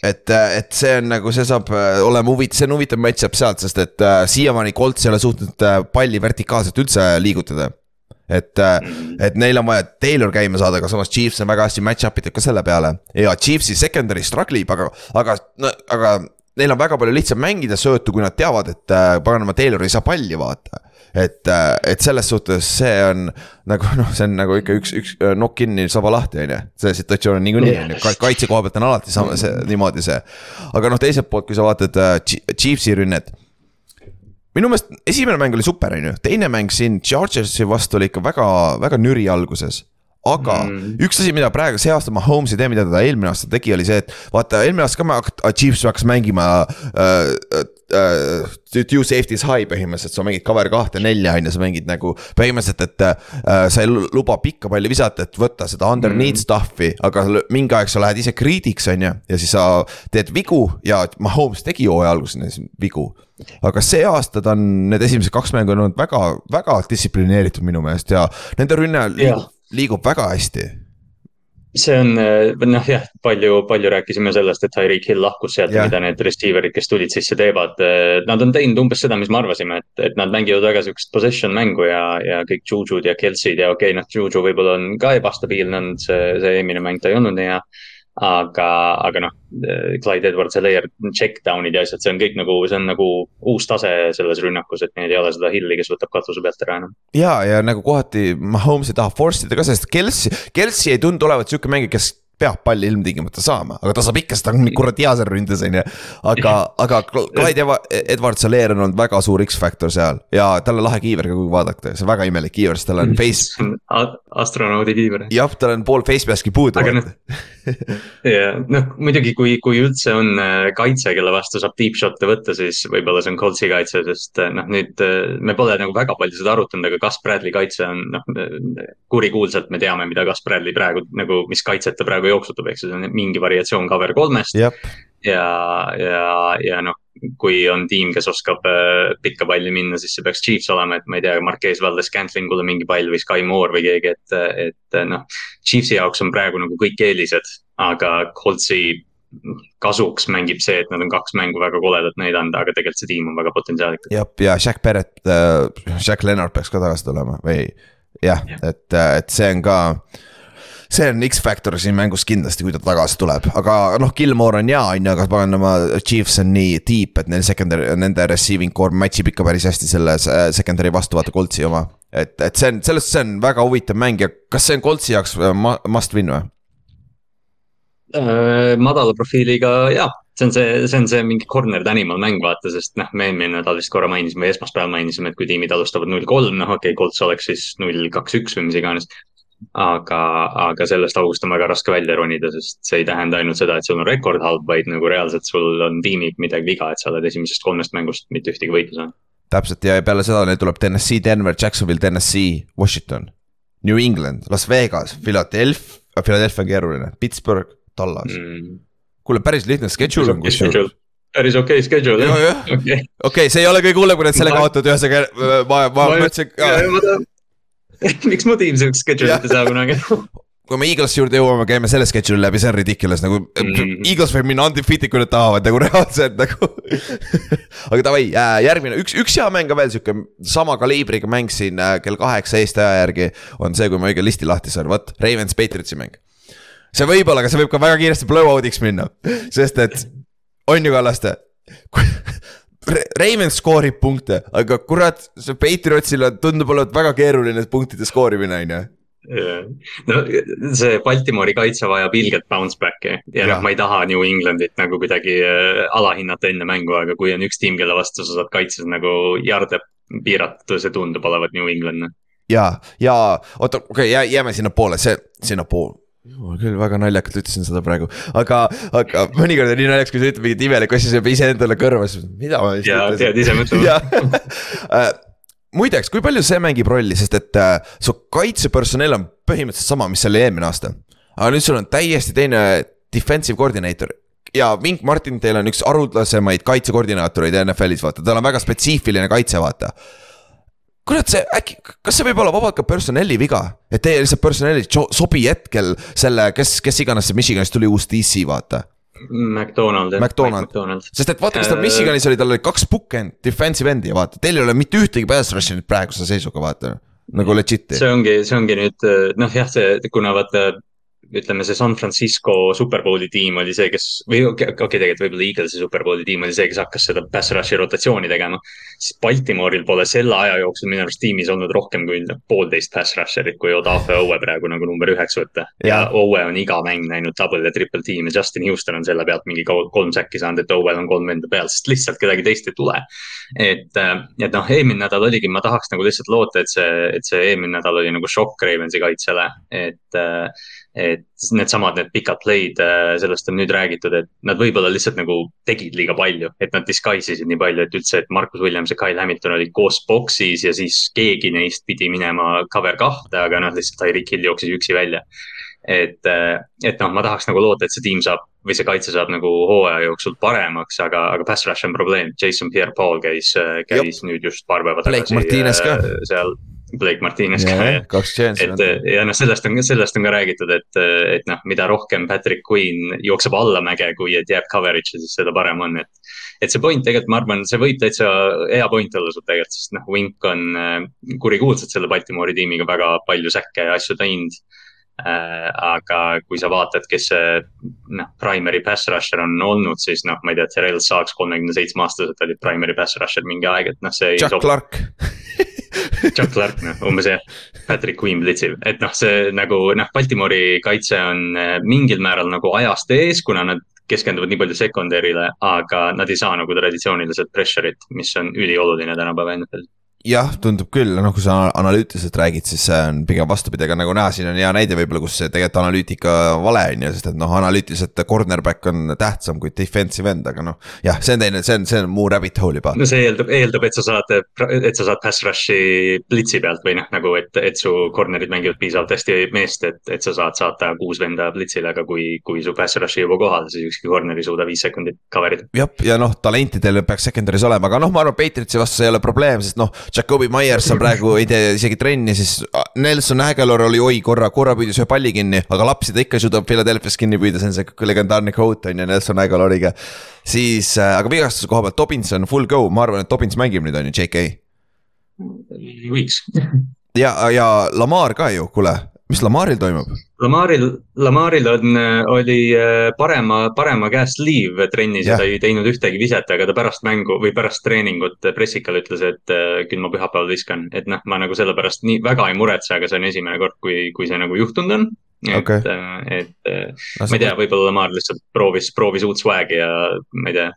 et, et see on nagu, see saab äh, olema huvitav, see on huvitav match-up sealt, sest et äh, siiamaani Colts ei ole suutnud äh, palli vertikaalselt üldse liigutada. et, et neil on vaja Taylor käima saada, aga samas Chiefs on väga hästi match-up itud ka selle peale. Ja Chiefsi secondary struggle ib, aga, aga, aga neil on väga palju lihtsam mängida söötu, kui nad teavad, et paganama Taylor ei saa palli vaata et, äh, et selles suhtes see on nagu noh, see on nagu ikka üks, üks äh, nokk kinni, saba lahti, on ju. see situatsioon on niikuinii on ju, kaitse koha pealt on alati sama, see niimoodi see. aga noh, teiselt poolt, kui sa vaatad uh, Chiefsi rünnet minu meelest esimene mäng oli super, on ju, teine mäng siin Chargersi vastu oli ikka väga, väga nüri alguses aga mm. üks asi, mida praegu see aasta Mahomes ei tee, mida ta eelmine aasta tegi, oli see, et vaata eelmine aasta ka me, Chiefs hakkas mängima äh, äh, two safety's high põhimõtteliselt, sa mängid cover kahte, nelja on ju, sa mängid nagu põhimõtteliselt, et äh, sa ei luba pikka palli visata, et võtta seda underneath mm. stuff'i, aga mingi aeg sa lähed ise kriidiks, on ju, ja siis sa teed vigu ja Mahomes tegi hooaja alguses vigu. Aga see aasta ta on, need esimesed kaks mängu on olnud väga, väga distsiplineeritud minu meelest ja nende rünne liigub liigub väga hästi see on, noh jah, palju, palju rääkisime sellest, et Tyreek Hill lahkus sealt ja mida need receiver'id, kes tulid sisse, teevad. Nad on teinud umbes seda, mis me arvasime, et, et nad mängivad väga sihukest possession mängu ja, ja kõik Juju'd ja Kelsey'd ja okei okay,, noh, Juju võib-olla on ka ebastabiilne olnud, see, see eelmine mäng ta ei olnud nii hea aga, aga noh, Clyde Edwards ja layer check down'id ja asjad, see on kõik nagu, see on nagu uus tase selles rünnakus, et neil ei ole seda hill'i, kes võtab katuse pealt ära enam. ja, ja nagu kohati Mahomes ei taha force ida ka, sest Kelsey, Kelsey ei tundu olevat sihuke mängija, kes peab palli ilmtingimata saama, aga ta saab ikka, sest ta on nii kuradi hea seal ründes, on ju. aga, aga Clyde Edwards Alaire on olnud väga suur X-faktor seal ja tal on lahe kiiver ka, kui vaadata, see on väga imelik kiiver, sest tal on face. astronaudi kiiver. jah, tal on pool face mask'i puudu. aga noh, ja noh, muidugi, kui, kui üldse on äh, kaitse, kelle vastu saab deep shot'e võtta, siis võib-olla see on Coltsi kaitse, sest äh, noh, nüüd äh, me pole nagu väga palju seda arutanud, aga Gus Bradley kaitse on noh, kurikuulsalt me teame, mida Gus Bradley praegu nagu, mis kaitset ta praegu jooksutab, ehk siis on mingi variatsioon cover kolmest. Ja, ja, ja noh, kui on tiim, kes oskab äh, pikka palli minna, siis see peaks Chiefs olema, et ma ei tea, Marquez Valdes Cantlingule mingi pall või Sky Moore või keegi, et, et noh. Chiefsi jaoks on praegu nagu kõik eelised, aga Coltsi kasuks mängib see, et nad on kaks mängu väga koledat näidanud, aga tegelikult see tiim on väga potentsiaalikas. jah, ja Jack Barrett äh,, Jack Leonard peaks ka tagasi tulema või jah ja., et, et see on ka see on X-Factor siin mängus kindlasti, kui ta tagasi tuleb, aga noh, Gilmore on hea, on ju, aga paganama, Chiefs on nii deep, et neil secondary, nende receiving core match ib ikka päris hästi selle secondary vastu, vaata Coltsi oma. et, et see on, sellest, see on väga huvitav mäng ja kas see on Coltsi jaoks äh, must win või? Äh, madala profiiliga jaa, see on see, see on see mingi cornered animal mäng, vaata, sest noh, me eelmine nädal vist korra mainisime, esmaspäeval mainisime, et kui tiimid alustavad null kolm, noh okei okay,, Colts oleks siis null kaks üks või mis iganes aga, aga sellest august on väga raske välja ronida, sest see ei tähenda ainult seda, et sul on rekord halb, vaid nagu reaalselt sul on tiimid midagi viga, et sa oled esimesest kolmest mängust mitte ühtegi võitu saanud. täpselt ja peale seda neil tuleb Tennessee, Denver, Jacksonville, Tennessee, Washington, New England, Las Vegas, Philadelphia, Philadelphia on keeruline, Pittsburgh, Dallas. Mm.. kuule, päris lihtne schedule on kusjuures. Päris okei okay schedule jah. okei. See ei ole kõige hullem, kui nad selle kaotavad, ühesõnaga ma, ma mõtlesin miks mu tiim siukest schedule'it ei saa kunagi kui me Eaglesi juurde jõuame, käime selle schedule'i läbi, see on ridiculous nagu mm. Eagles võib minna undefeated, kui nad tahavad nagu reaalselt nagu aga davai äh,, järgmine üks, üks hea mäng on veel sihuke sama kaliibriga mäng siin äh, kell kaheksa Eesti aja järgi. on see, kui ma õige listi lahti saan, vot Ravens Patriotsi mäng. see võib olla, aga see võib ka väga kiiresti blowout'iks minna, sest et on ju Kallaste Ravens skoorib punkte, aga kurat, see Patriotsil on, tundub olevat väga keeruline punktide skoorimine, on ju. No see Baltimori kaitse vajab ilgelt bounce back'i ja noh, ma ei taha New Englandit nagu kuidagi äh, alahinnata enne mängu, aga kui on üks tiim, kelle vastu sa saad kaitses nagu jarde piirata, see tundub olevat New England. ja, ja oota, okei okay,, jääme sinnapoole, see, sinnapoole jumal küll, väga naljakalt ütlesin seda praegu, aga, aga mõnikord on nii naljakas, kui sa ütled mingit imelikku asja, sa jääb iseendale kõrva, siis mida ma. ja pead ise mõtlema äh, muideks, kui palju see mängib rolli, sest et äh, su kaitsepersonell on põhimõtteliselt sama, mis oli eelmine aasta. aga nüüd sul on täiesti teine defensive koordineeter ja Mink Martin, teil on üks haruldasemad kaitsekoordinaatoreid NFL-is, vaata, tal on väga spetsiifiline kaitse, vaata. Kurat, see äkki, kas see võib olla vabalt ka personelli viga, et teie lihtsalt personelli sobi hetkel selle, kes, kes iganes see Michiganist tuli uus DC, vaata McDonald. McDonald, McDonald., sest et vaata, kas tal äh, Michiganis oli, tal oli kaks bookend defensive end'i ja vaata, teil ei ole mitte ühtegi pass rush'it praeguse seisuga, vaata. nagu legit'i. see ongi, see ongi nüüd noh, jah, see, kuna vaata ütleme, see San Francisco superbowli tiim oli see, kes või okei okay, okay, tegelikult võib-olla Eaglesi superbowli tiim oli see, kes hakkas seda pass rush'i rotatsiooni tegema. siis Baltimooril pole selle aja jooksul minu arust tiimis olnud rohkem kui poolteist pass rusher'it, kui Odafe Owe praegu nagu number üheks võtta. ja Owe on iga mäng näinud double ja triple tiimi, Justin Houston on selle pealt mingi kolm säkki saanud, et Owel on kolm venda peal, sest lihtsalt kedagi teist ei tule. et, äh, et noh, eelmine nädal oligi, ma tahaks nagu lihtsalt loota, et see, et see eelmine nädal oli nagu šokk Ravensi kaitsele, et äh, et needsamad, need pikad play'd, äh, sellest on nüüd räägitud, et nad võib-olla lihtsalt nagu tegid liiga palju, et nad disguise isid nii palju, et üldse, et Markus Williams ja Kyle Hamilton olid koos box'is ja siis keegi neist pidi minema cover kahte, aga noh, lihtsalt Tyreek Hill jooksis üksi välja. et, äh, et noh, ma tahaks nagu loota, et see tiim saab või see kaitse saab nagu hooaja jooksul paremaks, aga, aga pass rush on probleem. Jason Pierre-Paul käis, äh, käis Jop. nüüd just paar päeva tagasi seal Blake Martinez ka kaks chance'i. et ja noh, sellest on, sellest on ka räägitud, et, et noh, mida rohkem Patrick Queen jookseb allamäge, kui et jääb coverage'i, siis seda parem on, et. et see point tegelikult, ma arvan, see võib täitsa hea point olla sul tegelikult, sest noh, Wink on äh, kurikuulsalt selle Baltimoori tiimiga väga palju säkke ja asju teinud äh,. aga kui sa vaatad, kes see noh, primary pass rusher on olnud, siis noh, ma ei tea, Terrell Saaks kolmekümne seitsme aastaselt oli primary pass rusher mingi aeg, et noh, see. Jack Clark Chuck Clark, noh umbes jah, Patrick Queen blitzib, et noh, see nagu noh, Baltimori kaitse on äh, mingil määral nagu ajast ees, kuna nad keskenduvad nii palju secondary'le, aga nad ei saa nagu traditsiooniliselt pressure'it, mis on ülioluline tänapäeva NFL-is jah, tundub küll, noh, kui sa analüütiliselt räägid, siis see on pigem vastupidi, aga nagu näha, siin on hea näide võib-olla, kus see tegelikult analüütika vale on ju, sest et noh, analüütiliselt cornerback on tähtsam kui defensive end, aga noh. jah, see on teine, see on, see on muu rabbit hole juba. no see eeldab, eeldab, et sa saad, et sa saad pass rush'i blitsi pealt või noh, nagu et, et su corner'id mängivad piisavalt hästi meest, et, et sa saad saata kuus venda blitzile, aga kui, kui su pass rush ei jõua kohale, siis ükski corner ei suuda viis sekundit cover ida. jah, ja noh, talentidel peaks secondary's olema, aga noh, ma arvan, Patriotsi vastu see ei ole probleem, sest noh Jakobi Myers on praegu, ei tee isegi trenni, siis Nelson Aguilar oli oi korra, korra püüdis ühe palli kinni, aga lapsi ta ikka suudab Philadelphia's kinni püüda, see on see legendaarne quote on ju Nelson Aguilariga. siis, äh, aga vigastuse koha pealt, Dobbins on full go, ma arvan, et Dobbins mängib nüüd on ju, JK. võiks. ja, ja Lamar ka ju, kuule mis Lamaril toimub? Lamaril, Lamaril on, oli äh, parema, parema käest liiv trennis ja ta ei teinud ühtegi viset, aga ta pärast mängu või pärast treeningut pressikal ütles, et äh, küll ma pühapäeval viskan. et noh, ma nagu sellepärast nii väga ei muretse, aga see on esimene kord, kui, kui see nagu juhtunud on. et okay., et no, ma ei tea, võib-olla Lamar lihtsalt proovis, proovis uut swag'i ja ma ei tea,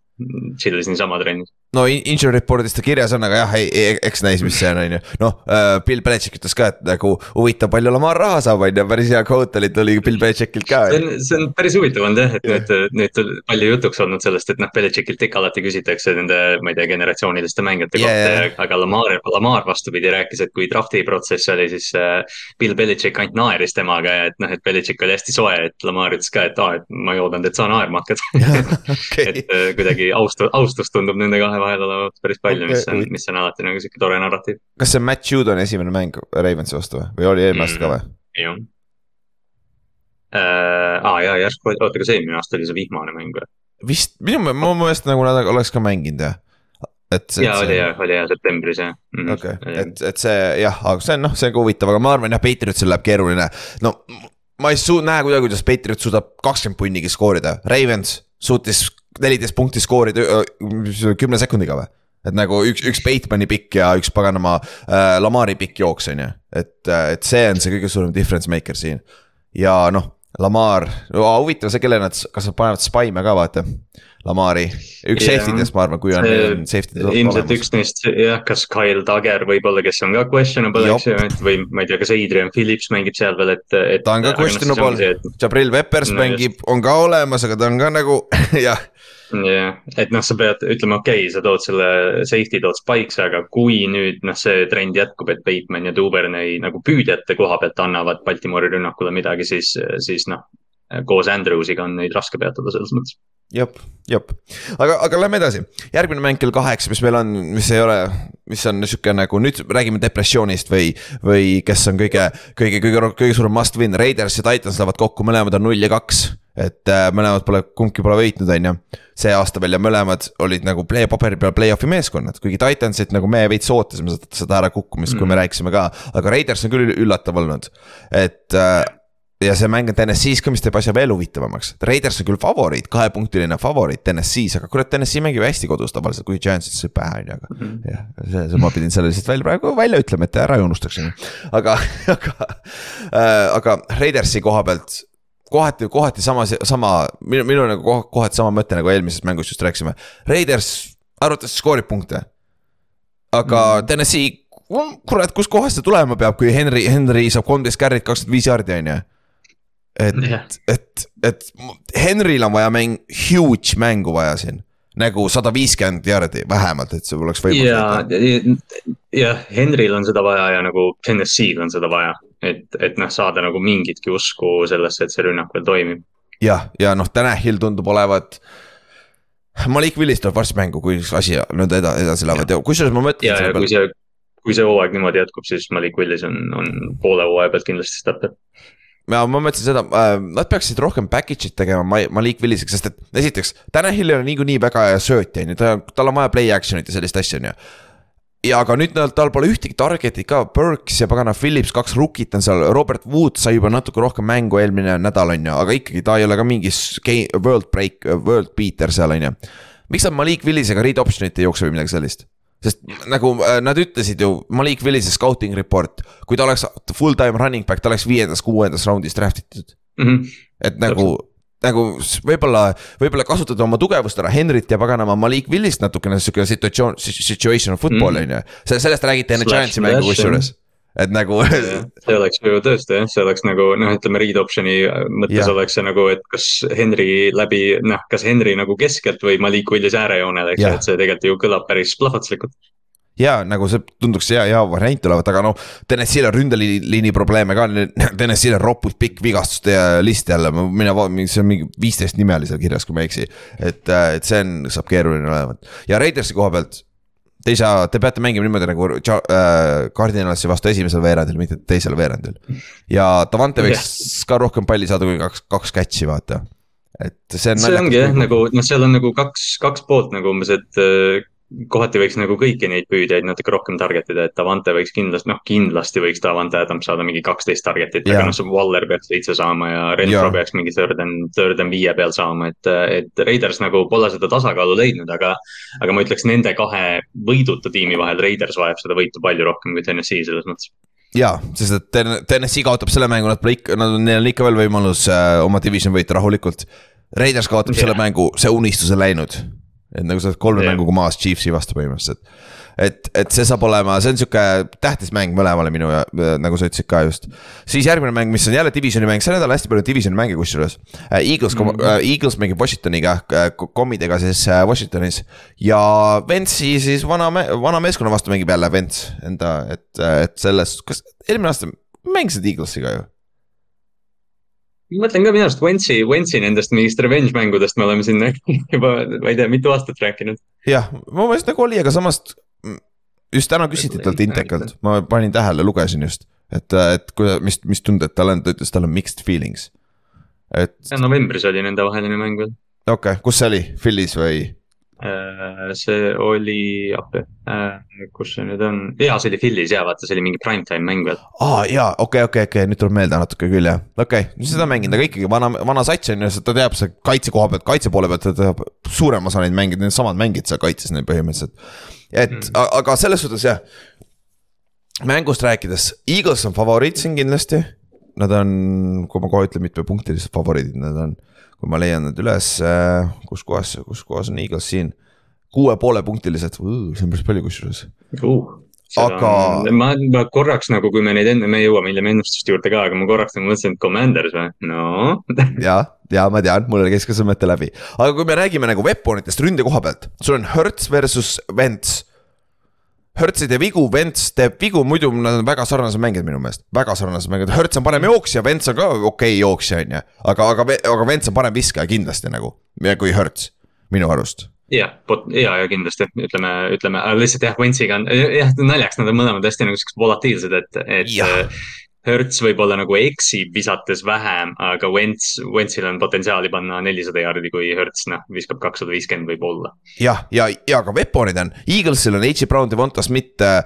chill'is niisama trennis no injury report'is ta kirjas on, aga jah, ei, eks näis, mis see on, on ju. noh, äh, Bill Belichik ütles ka, et nagu huvitav, palju Lamar raha saab, on ju, päris hea quote oli, tuli Bill Belichikilt ka. see on, see on päris huvitav olnud jah, et yeah. nüüd, nüüd palju jutuks olnud sellest, et noh, Belichikilt ikka alati küsitakse nende, ma ei tea, generatsiooniliste mängijate yeah, kohta yeah., aga Lamar, Lamar vastupidi rääkis, et kui draft'i protsess oli, siis äh, Bill Belichik ainult naeris temaga ja et noh, et Belichik oli hästi soe, et Lamar ütles ka, et aa, et ma ei oodanud, et sa naerma hakkad okay. et äh, kuidagi austus, austus tundub nende kahe vahel olevat päris palju okay., mis on, mis on alati nagu sihuke tore narratiiv. kas see Matt Judoni esimene mäng Ravensi vastu või, või oli eelmine aasta ka või? jah äh,. aa jaa, järsku, oota, kas eelmine aasta oli see vihmane mäng või? vist, minu, meelest nagu nad oleks ka mänginud jah et. jaa, oli jah, oli jah septembris jah mm. -hmm. okei okay., et, et see jah, aga see on noh, see on ka huvitav, aga ma arvan jah, Patriotsil läheb keeruline. no ma ei suu-, näe kuidagi, kuidas Patriot suudab kakskümmend punnigi skoorida, Ravens suutis neliteist punkti skoorida kümne sekundiga või? et nagu üks, üks Batemani pikk ja üks paganama äh, Lamari pikk jooks, on ju. et, et see on see kõige suurem difference maker siin. ja noh, Lamar no,, huvitav see, kelle nad, kas nad panevad Spaime ka vaata. Lamari, üks yeah. safety dest, ma arvan, kui on, safety. ilmselt üks neist jah, kas Kyle Dagger võib-olla, kes on ka questionable, eks ju, et või ma ei tea, kas Adrian Phillips mängib seal veel, et, et. ta on ka questionable, Jabril Peppers no, mängib, on ka olemas, aga ta on ka nagu jah jah, et noh, sa pead ütlema, okei okay,, sa tood selle safety tood spike'sse, aga kui nüüd noh, see trend jätkub, et Bateman ja Duvernay nagu püüdjate koha pealt annavad Baltimori rünnakule midagi, siis, siis noh. Koos Andrewsiga on neid raske peatada selles mõttes jep, jep, aga, aga lähme edasi, järgmine mäng kell kaheksa, mis meil on, mis ei ole, mis on sihuke nagu nüüd räägime depressioonist või, või kes on kõige, kõige, kõige, kõige suurem must win, Raiders ja Titans lähevad kokku, mõlemad on null ja kaks et äh, mõlemad pole, kumbki pole võitnud, on ju. see aasta veel ja mõlemad olid nagu play, paberi peal play-off'i meeskonnad, kuigi Titansit nagu me veits ootasime seda, seda ärakukkumist mm., kui me mm. rääkisime ka. aga Raiders on küll üllatav olnud, et äh, ja see mäng on TNS-is ka, mis teeb asja veel huvitavamaks. Raiders on küll favoriit, kahepunktiline favoriit TNS-is, aga kurat, TNS-i mängib hästi kodus tavaliselt, kuigi Giants ütles pähe on ju, aga mm. -hmm. jah, see, see ma pidin selle lihtsalt välja praegu välja ütlema, et ära ei unustaks, on ju. aga, aga äh,, aga Raidersi koha pealt kohati, kohati sama, sama, minu, minu nagu kohati sama mõte nagu eelmises mängus just rääkisime. Raiders arvatavasti skoorib punkte. aga mm. Tennessee, kurat, kuskohast see tulema peab, kui Henry, Henry saab kolmteist carry't, kakskümmend viis jaardi, on ju. Et yeah., et, et Henryl on vaja mäng, huge mängu vaja siin nagu sada viiskümmend jaardi vähemalt, et see oleks võimalik. ja, jah, Henryl on seda vaja ja nagu Tennessee'l on seda vaja et, et noh, saada nagu mingitki usku sellesse, et see rünnak veel toimib. jah, ja noh, Tanahil tundub olevat. Malik Willis tuleb varsti mängu, kui asi nõnda eda, edasi lähevad ja kusjuures ma ja, ja kui see, kui see hooaeg niimoodi jätkub, siis Malik Willis on, on poole hooaja pealt kindlasti starter ja ma mõtlesin seda äh,, nad peaksid rohkem package'it tegema Malik Williseks, sest et esiteks, Tanahil ei ole niikuinii väga hea söötja, on ju, ta, tal on vaja play action'it ja sellist asja, on ju ja aga nüüd tal pole ühtegi target'i ka, Burks ja pagana Phillips, kaks rookit on seal, Robert Wood sai juba natuke rohkem mängu eelmine nädal, on ju, aga ikkagi ta ei ole ka mingi world break, world beater seal, on ju. miks nad Malik Willisega read option'it ei jookse või midagi sellist? Sest nagu äh, nad ütlesid ju, Malik Willise scouting report, kui ta oleks full time running back, ta oleks viiendas, kuuendas raundis draft itud mm. -hmm. et nagu nagu võib-olla, võib-olla kasutada oma tugevust ära, Henrit ja paganama Malik Willist natukene sihuke situatsioon, situational football on ju. sellest räägiti enne Giantsi mängu kusjuures et nagu see oleks ju tõesti jah, see oleks nagu noh, ütleme read option'i mõttes ja. oleks see nagu, et kas Henry läbi noh, kas Henry nagu keskelt või Malik Willis äärejoonel, eks ju, et see tegelikult ju kõlab päris plahvatuslikult ja nagu see tunduks hea, hea variant olevat, aga noh, TNS-il on ründeliini probleeme ka, TNS-il on ropult pikk vigastuste list jälle, mine vaata, see on mingi viisteist nime oli seal kirjas, kui ma ei eksi. et, äh, et see on, saab keeruline olema ja Raidersi koha pealt. Te ei saa, te peate mängima niimoodi nagu äh, Cardinalsi vastu esimesel veerandil, mitte teisel veerandil. ja Davante võiks ka rohkem palli saada kui kaks, kaks catch'i vaata et see on. see ongi jah, nagu noh, seal on nagu kaks, kaks poolt nagu umbes, et äh, kohati võiks nagu kõiki neid püüdjaid natuke rohkem target ida, et Davante võiks kindlasti, noh kindlasti võiks Davante Adams saada mingi kaksteist target'it aga noh, Waller peaks seitse saama ja Renfro peaks mingi third and, third and viie peal saama, et, et Raiders nagu pole seda tasakaalu leidnud, aga. aga ma ütleks nende kahe võiduta tiimi vahel, Raiders vajab seda võitu palju rohkem kui Tennessee selles mõttes jaa, sest et Tennessee kaotab selle mängu, nad pole ikka, nad on, neil on ikka veel võimalus äh, oma division võita rahulikult. Raiders kaotab yeah. selle mängu, see unistus on läinud et nagu sa oled kolme yeah. mänguga maas Chiefsi vastu põhimõtteliselt. et, et see saab olema, see on sihuke tähtis mäng mõlemale minu ja nagu sa ütlesid ka just. siis järgmine mäng, mis on jälle divisioni mäng, see nädal hästi palju divisioni mänge kusjuures. Eagles mm, -hmm. Eagles mängib Washingtoniga, kommidega siis Washingtonis. ja Ventsi siis vana, vana meeskonna vastu mängib jälle Vents enda, et, et selles, kas eelmine aasta mängisid Eaglesiga ju ma mõtlen ka minu arust Wentsi, Wentsi nendest mingist revenge mängudest me oleme siin juba, ma ei tea, mitu aastat rääkinud. jah, mu meelest nagu oli, aga samas just täna küsiti talt Intekalt, ma panin tähele, lugesin just. et, et kuidas, mis, mis tunded tal on, ta ütles, tal on mixed feelings. et. novembris oli nende vaheline mäng veel. okei okay., kus see oli, Philly's või? Äh, see oli, äh, kus see nüüd on, jaa, see oli Philly's ja vaata, see oli mingi primetime mäng veel. aa jaa, okei okay,, okei okay,, okei okay., nüüd tuleb meelde natuke küll jah, okei okay., seda mänginud, aga ikkagi vana, vana sats on ju, ta teab see kaitse koha pealt, kaitse poole pealt, ta teab suurem osa neid mänge, needsamad mängid seal kaitses neid põhimõtteliselt. et mm. aga selles suhtes jah, mängust rääkides, Eagles on favoriit siin kindlasti. Nad on, kui ma kohe ütlen, mitmepunktilised favoriidid nad on kui ma leian need üles, äh, kus kohas, kus kohas on Eagles siin. kuue poole punktilised, see on päris palju kusjuures. Uh aga. ma, ma korraks nagu, kui me neid enne, me jõuame hiljem ennustuste juurde ka, aga ma korraks nagu mõtlesin, et Commanders või, no. Ja, ja ma tean, mul käis ka see mõte läbi, aga kui me räägime nagu weaponitest ründe koha pealt, sul on Hertz versus Wentz Hertz ei tee vigu, Vents teeb vigu, muidu nad on väga sarnased mängijad minu meelest, väga sarnased mängijad, Hertz on parem jooksja, Vents on ka okei okay jooksja, on ju. aga, aga, aga Vents on parem viskaja kindlasti nagu, kui Hertz, minu arust. Jah, ja, ja kindlasti ütleme, ütleme, lihtsalt jah, Wentsiga on jah, naljaks, nad on mõlemad hästi nagu siuksed volatiilsed, et, et Hertz võib-olla nagu eksib visates vähem, aga Wentz, Wentzil on potentsiaali panna nelisada jaardi, kui Hertz noh, viskab kakssada viiskümmend võib-olla. jah, ja, ja, ja ka Weaponid on, Eaglesil on H. Brown, Devonta Smith äh,,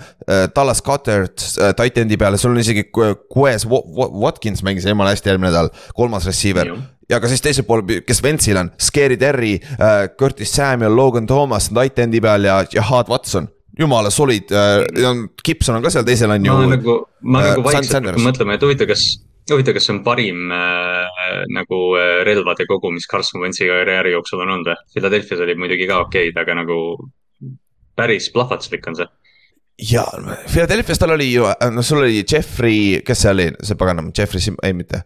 Dallas Cuttert äh, tight-end'i peale, sul on isegi Quez Watkins mängis jumala hästi eelmine nädal, kolmas receiver ja ka siis teisel pool, kes Wentzil on, Scary Terry äh,, Curtis Samuel, Logan Thomas tight-end'i peal ja Jahad Watson jumala solid äh,, Gibson on ka seal teisel on ju. ma nagu, ma äh, nagu vaikselt hakkan mõtlema, et huvitav, kas, huvitav, kas see on parim äh, nagu äh, relvade kogu, mis Carson Wentzi karjääri jooksul on olnud või? Philadelphia's olid muidugi ka okeid, aga nagu päris plahvatuslik on see ja Philadelphia's tal oli ju, no sul oli Jeffrey, kes see oli, see paganam, Jeffrey, ei mitte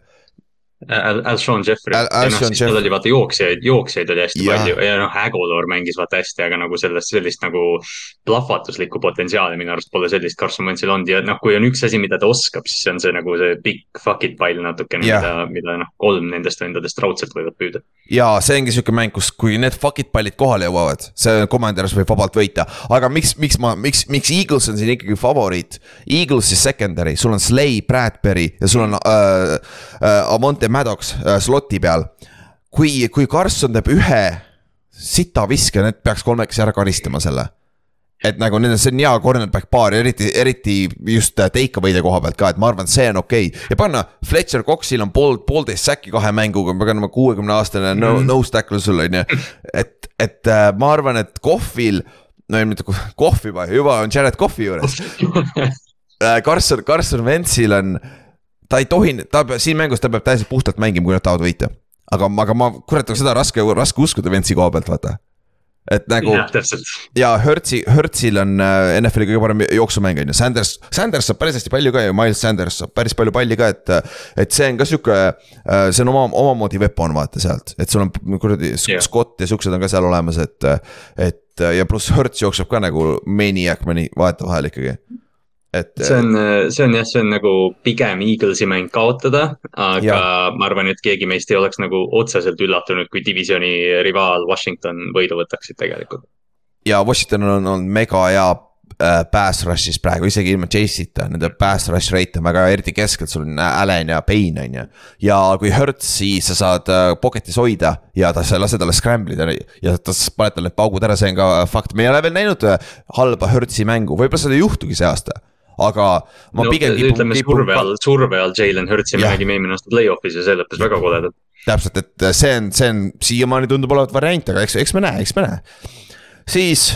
Alshon Jeffrey. ja noh, siis tal oli vaata jooksjaid, jooksjaid oli hästi ja. palju ja noh, Aguilar mängis vaata hästi, aga nagu sellest, sellist nagu plahvatuslikku potentsiaali minu arust pole sellist Carson Wentzil olnud ja noh, kui on üks asi, mida ta oskab, siis see on see nagu see big fuck it pall natukene, mida, mida noh, kolm nendest vendadest raudselt võivad püüda. ja see ongi sihuke mäng, kus, kui need fuck it pallid kohale jõuavad, see Commanders võib vabalt võita, aga miks, miks ma, miks, miks Eagles on siin ikkagi favoriit? Eaglesi secondary, sul on Slay, Bradbury ja sul on äh, äh, Amonte Dante Maddox äh, sloti peal. kui, kui Carson teeb ühe sita viske, need peaks kolmekesi ära karistama selle et nagu nendel, see on hea cornerback paar, eriti, eriti just äh, takeaway'de koha pealt ka, et ma arvan, et see on okei okay.. ja panna Fletcher Coxil on pool, poolteist säki kahe mänguga, me peame kuuekümne aastane no, mhm. no stack'l sul on ju. et, et äh, ma arvan, et Kohvil, no ei mitte Kohvi, juba on Jared Kohvi juures Carson, Carson Wentzil on ta ei tohi, ta peab, siin mängus ta peab täiesti puhtalt mängima, kui nad tahavad võita. aga, aga ma, kurat, seda raske, raske uskuda Ventsi koha pealt, vaata. et nagu. ja Hertzi, Hertzil on äh, NFL-i kõige parem jooksumäng on ju, Sanders, Sanders saab päris hästi palju ka ju, Miles Sanders saab päris palju palli ka, et. et see on ka sihuke, äh, see on oma, omamoodi weapon vaata sealt, et sul on kuradi yeah. Scott ja siuksed on ka seal olemas, et. et ja pluss Hertz jookseb ka nagu maniac mõni vahetevahel ikkagi et. see on, see on jah, see on nagu pigem Eaglesi mäng kaotada, aga ja. ma arvan, et keegi meist ei oleks nagu otseselt üllatunud, kui divisioni rivaal Washington võidu võtaksid tegelikult. ja Washington on, on mega hea äh, pass rush'is praegu, isegi ilma Chase'ita, nende pass rush rate on väga, eriti keskelt, sul on Allan ja Payne on ju. ja kui Hertzi sa saad äh, pocket'is hoida ja ta, sa ei lase talle scramble ida ja ta paned talle paugud ära, see on ka fakt, me ei ole veel näinud äh, halba Hertzi mängu, võib-olla seda ei juhtugi see aasta aga ma no, pigem kipun. ütleme kipun... surve all, surve all Jalen Hurtsi me nägime eelmine aasta play-off'is ja see lõppes väga koledalt. täpselt, et see on, see on siiamaani tundub olevat variant, aga eks, eks me näe, eks me näe. siis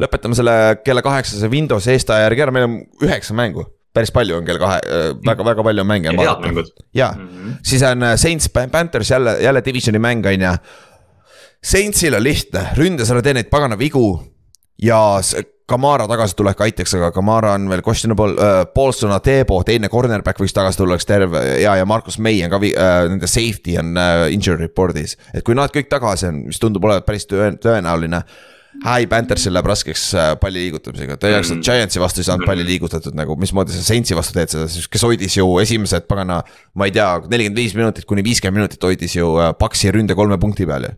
lõpetame selle kella kaheksase Windows eesta järgi ära, meil on üheksa mängu päris palju on kell kahe äh,, väga, väga palju on mänge. head mängud. ja mm, -hmm. siis on äh, Saints Panthers jälle, jälle divisioni mäng on ju. Saintsil on lihtne, ründes ära tee neid pagana vigu ja Kamara tagasitulek aitaks, aga Kamara on veel questionable uh,, Paulson, Atebo, teine cornerback võiks tagasi tulla, oleks terve ja, ja Markus May on ka uh,, nende safety on uh, injury report'is. et kui nad kõik tagasi on, mis tundub olevat päris tõenäoline. High Panthers'il läheb raskeks palli liigutamisega, oleks mm. Giantsi vastu ei saanud palli liigutatud nagu, mismoodi sa Saintsi vastu teed seda, siis kes hoidis ju esimesed pagana. ma ei tea, nelikümmend viis minutit kuni viiskümmend minutit hoidis ju Paxi ründe kolme punkti peal ju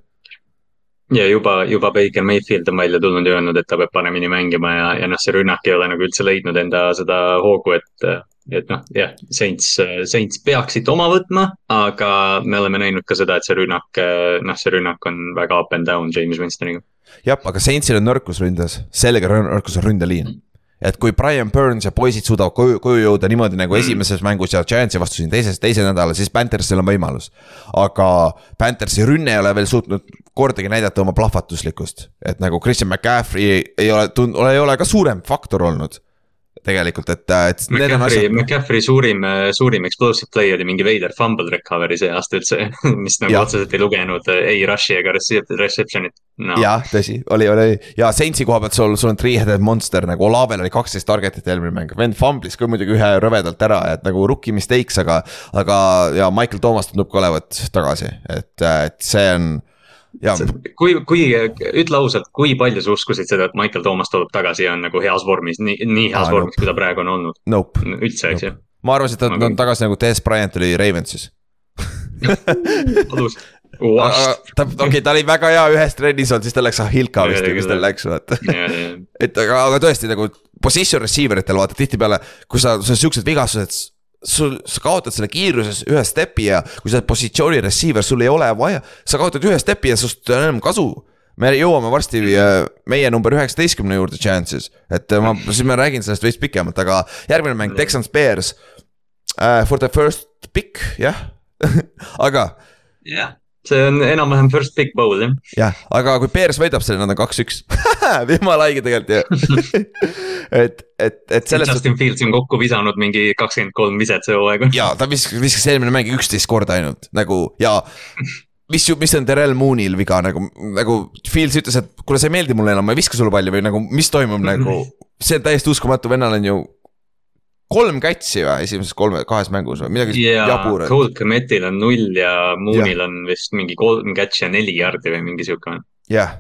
ja juba, juba Baker Mayfield on välja tulnud ja öelnud, et ta peab paremini mängima ja, ja noh, see rünnak ei ole nagu üldse leidnud enda seda hoogu, et et noh, jah, Saints, Saints peaksid oma võtma, aga me oleme näinud ka seda, et see rünnak, noh, see rünnak on väga up and down James Winstoniga. jah, aga Saintsil on nõrkus ründes, sellega nõrkus on ründeliin et kui Brian Burns ja poisid suudavad koju, koju jõuda niimoodi nagu mm. esimeses mängus ja Giantsi vastu siin teises, teisel nädalal, siis Panthersil on võimalus. aga Panthersi rünne ei ole veel suutnud kordagi näidata oma plahvatuslikkust, et nagu Christian McCaffrey ei ole tund-, ei ole ka suurem faktor olnud tegelikult, et, et. McCaffrey, McCaffrey suurim, suurim explosive play oli mingi veider fumble recovery see aasta üldse mis nagu ja. otseselt ei lugenud ei rush'i ega reception'it no.. jah, tõsi, oli, oli ja Saintsi koha pealt sul, sul on three-headed monster nagu Olavel oli kaksteist target'it eelmine mäng, vend fumblis ka muidugi ühe rõvedalt ära, et nagu rookie mistakes, aga. aga ja Michael Thomas tundub ka olevat tagasi, et, et see on kui, kui, ütle ausalt, kui palju sa uskusid seda, et Michael Thomas tuleb tagasi ja on nagu heas vormis, nii, nii heas ah, vormis nope., kui ta praegu on olnud nope.? üldse, eks ju ma arvasin, et ta on tagasi nagu Des Bryant oli Ravensis kodus ta, okei okay,, ta oli väga hea ühes trennis olnud, siis ta läks Ahilka vist või kus tal läks, vaata. et aga, aga tõesti nagu position receiver itel vaata tihtipeale, kui sa, sul on siuksed vigastused sul, sa kaotad selle kiiruses ühe step'i ja kui sa oled positsiooni receiver, sul ei ole vaja, sa kaotad ühe step'i ja sinust on enam kasu. me jõuame varsti äh, meie number üheksateistkümne juurde chances, et äh, ma, siis ma räägin sellest veits pikemalt, aga järgmine mäng Texans Bears uh,. For the first pick, jah aga. jah see on enam-vähem first big bowl jah. jah, aga kui Bears võidab selle, nad on kaks-üks jumala haige tegelikult ju et, et, et selles. Justin Fields on kokku visanud mingi kakskümmend kolm viset see hooaeg. ja ta viskas, viskas eelmine mäng üksteist korda ainult nagu ja mis, mis on Terrel Moonil viga nagu, nagu Fields ütles, et kuule, sa ei meeldi mulle enam, ma ei viska sulle palli või nagu, mis toimub nagu. see on täiesti uskumatu, vennal on ju kolm catch'i või esimeses kolme, kahes mängus või midagi yeah, jaburat. Cole Kmetil on null ja Moonil yeah. on vist mingi kolm catch'i ja neli jardi või mingi sihuke. jah yeah.,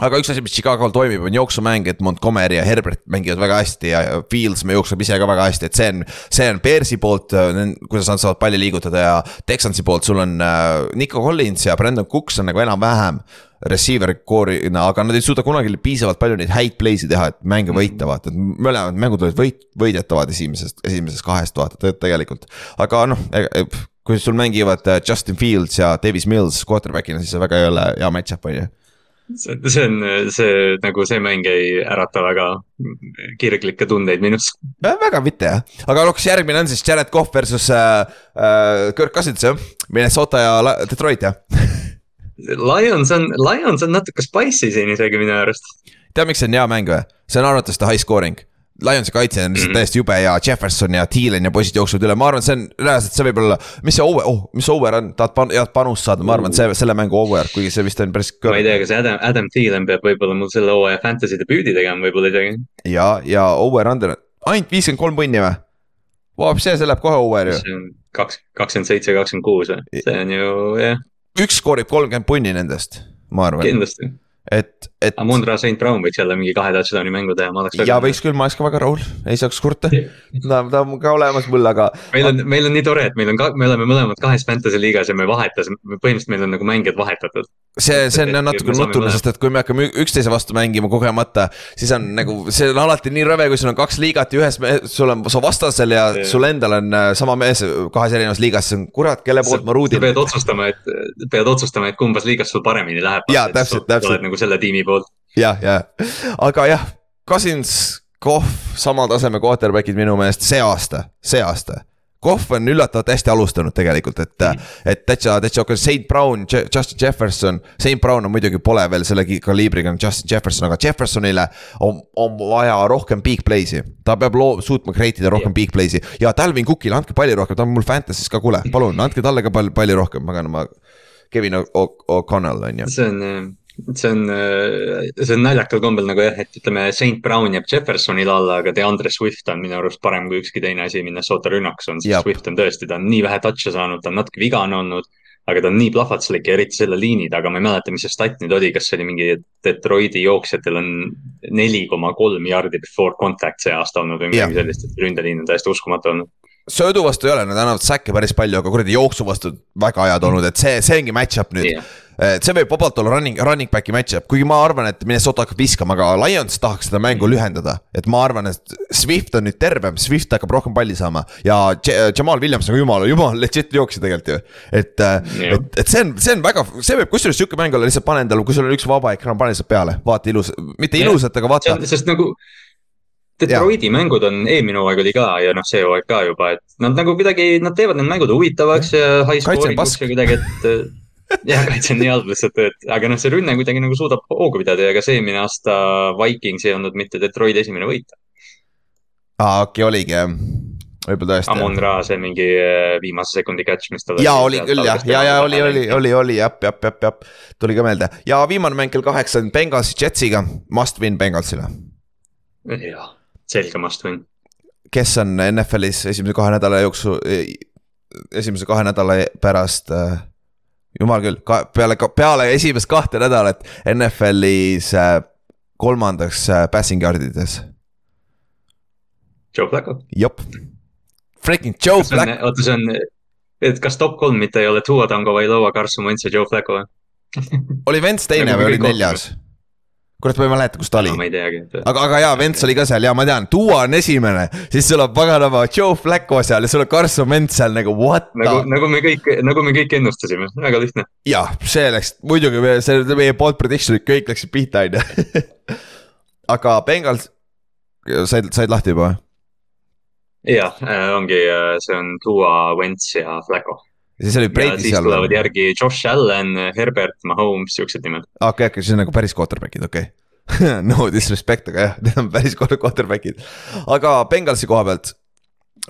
aga üks asi, mis Chicago'l toimib, on jooksumäng, et Montgomery ja Herbert mängivad väga hästi ja Fields jookseb ise ka väga hästi, et see on. see on Bearsi poolt, kuidas nad saavad palli liigutada ja Texansi poolt sul on äh, Nico Collins ja Brandon Cooks on nagu enam-vähem receiver core'ina, aga nad ei suuda kunagi piisavalt palju neid häid play'si teha, et mänge võita, vaata, et mõlemad mängud olid võit, võidetavad esimesest, esimesest kahest vaata tegelikult. aga noh, kui sul mängivad äh, Justin Fields ja Davis Mills quarterback'ina, siis see väga ei ole hea match-up on ju. See, see on, see nagu see mäng ei ärata väga kirglikke tundeid minus. väga mitte jah, aga noh, kas järgmine on siis Jared Cough versus äh, äh, Kirk Cousins jah, Minnesota ja Detroit jah Lions on, Lions on natuke spicy siin isegi minu arust. tead, miks see on hea mäng või? see on arvatavasti high scoring. Lionsi kaitse on lihtsalt mm -hmm. täiesti jube ja Jefferson ja Thielen ja poisid jooksevad üle, ma arvan, see on reaalselt, see võib olla, mis see over, oh, mis over on, tahad pan-, head panust saada, ma arvan, et see, selle mängu over, kuigi see vist on päris. ma ei tea, kas Adam, Adam Thielen peab võib-olla mul selle hooaja fantasy debüüdi tegema võib-olla isegi. ja, ja over under, ainult viiskümmend kolm punni või? Vau, see, see läheb kohe over ju. see on kaks, kakskümmend seitse, kakskümmend kuus või, see on ju jah üks skoorib kolmkümmend punni nendest, ma arvan. kindlasti et, et. Amundra St Brown võiks jälle mingi kahe touchdown'i mängu teha, ma oleks. ja võiks küll, ma oleks ka väga rahul, ei saaks kurta. ta, ta on ka olemas mul, aga. meil on, meil on nii tore, et meil on ka, me oleme mõlemad kahes fantasy liigas ja me vahetasime, põhimõtteliselt meil on nagu mängijad vahetatud. See, see on natuke nutune, sest et kui me hakkame üksteise vastu mängima kogemata, siis on nagu, see on alati nii rõve, kui sul on kaks liigat ja ühes, sul on su vastasel ja see. sul endal on äh, sama mees kahes erinevas liigas, see on kurat, kelle poolt ma ruudin. sa pead otsustama, et, pead otsustama, et kumbas liigas sul paremini läheb. jaa, täpselt, täpselt nagu selle tiimi poolt. jah, jah, aga jah, Cousins, Kohv, sama taseme quarterback'id minu meelest see aasta, see aasta. Kohv on üllatavalt hästi alustanud tegelikult, et mm., et täitsa, täitsa okei, St Brown, Justin Jefferson. St Brown on muidugi pole veel selle kaliibriga Justin Jefferson, aga Jeffersonile on, on vaja rohkem big play'si. ta peab loo-, suutma create ida rohkem yeah. big play'si ja Talvin Cookile andke palli rohkem, ta on mul Fantasy's ka, kuule, palun andke talle ka palli, palli rohkem, paganama. Kevin O'Connell on ju. see on see on, äh, see on naljakal kombel nagu jah, et ütleme, St Brown jääb Jeffersonile alla, aga DeAndre Swift on minu arust parem kui ükski teine asi Minnesota rünnakus on, sest Swift on tõesti, ta on nii vähe touch'e saanud, ta on natuke vigane olnud. aga ta on nii plahvatuslik ja eriti selle liini taga, ma ei mäleta, mis see stat nüüd oli, kas see oli mingi Detroiti jooksjatel on neli koma kolm jardi before contact see aasta olnud või midagi sellist, et ründeliin on täiesti uskumatu olnud söödu vastu ei ole, nad annavad säkke päris palju, aga kuradi jooksu vastu väga head olnud, et see, see ongi match-up nüüd yeah et see võib vabalt olla running, running back'i match-up, kuigi ma arvan, et Minnesota hakkab viskama, aga Lions tahaks seda mängu lühendada. et ma arvan, et Swift on nüüd tervem, Swift hakkab rohkem palli saama ja Jamal Williams on jumala, jumala legit jooksja tegelikult ju. et, et, et see on, see on väga, see võib kusjuures sihuke mäng olla, lihtsalt pane endale, kui sul on üks vaba ekraan, pane lihtsalt peale, vaata ilus, mitte ilusat, aga vaata. sest nagu Detroiti ja. mängud on, eelmine hooaeg oli ka ja noh, see hooaeg ka juba, et nad nagu kuidagi, nad teevad need mängud huvitavaks ja high scoring uks ja kuidagi, et jah, kaitse on nii halb lihtsalt, et aga noh, see rünne kuidagi nagu suudab hoogu pidada ja ka see eelmine aasta Vikings ei olnud mitte Detroit esimene võit. aa, okei okay,, oligi jah võib-olla tõesti. Amon Ra, see mingi äh, viimase sekundi catch, mis tal. ja oli küll jah, ja, ja oli, oli, oli, oli jah, jah, jah, jah, tuli ka meelde ja viimane mäng kell kaheksa on Bengalsi Jetsiga, must win Bengalsile. jah, selge must win. kes on NFL-is esimese kahe nädala jooksul, esimese kahe nädala pärast äh, jumal küll, ka peale, peale esimest kahte nädalat NFL-is äh, kolmandaks äh, passing yard ides. Joe Flacco. jep, freaking Joe Flacco. oota, see on, et kas top kolm mitte ei ole Tua Tango või Loa Carson Wentz ja Joe Flacco või oli Wentz teine nagu või oli neljas? Kurat, ma ei mäleta, kus ta oli. ma ei teagi. aga, aga jaa, Vents oli ka seal ja ma tean, Duo on esimene, siis sul on paganama Joe Flacco seal ja sul on Carson Wentz seal nagu what nagu, nagu me kõik, nagu me kõik ennustasime, väga lihtne. jah, see läks, muidugi see meie bold prediction'id kõik läksid pihta, on ju. aga Bengals, said, said lahti juba? jah, äh, ongi, äh, see on Duo, Wentz ja Flacco ja siis oli Brady seal. tulevad järgi Josh Allan, Herbert, Mahomes, siuksed nimed. okei okay,, okei okay,, siis on nagu päris quarterback'id, okei okay. no disrespect, aga jah, need on päris quarterback'id. aga Bengalsi koha pealt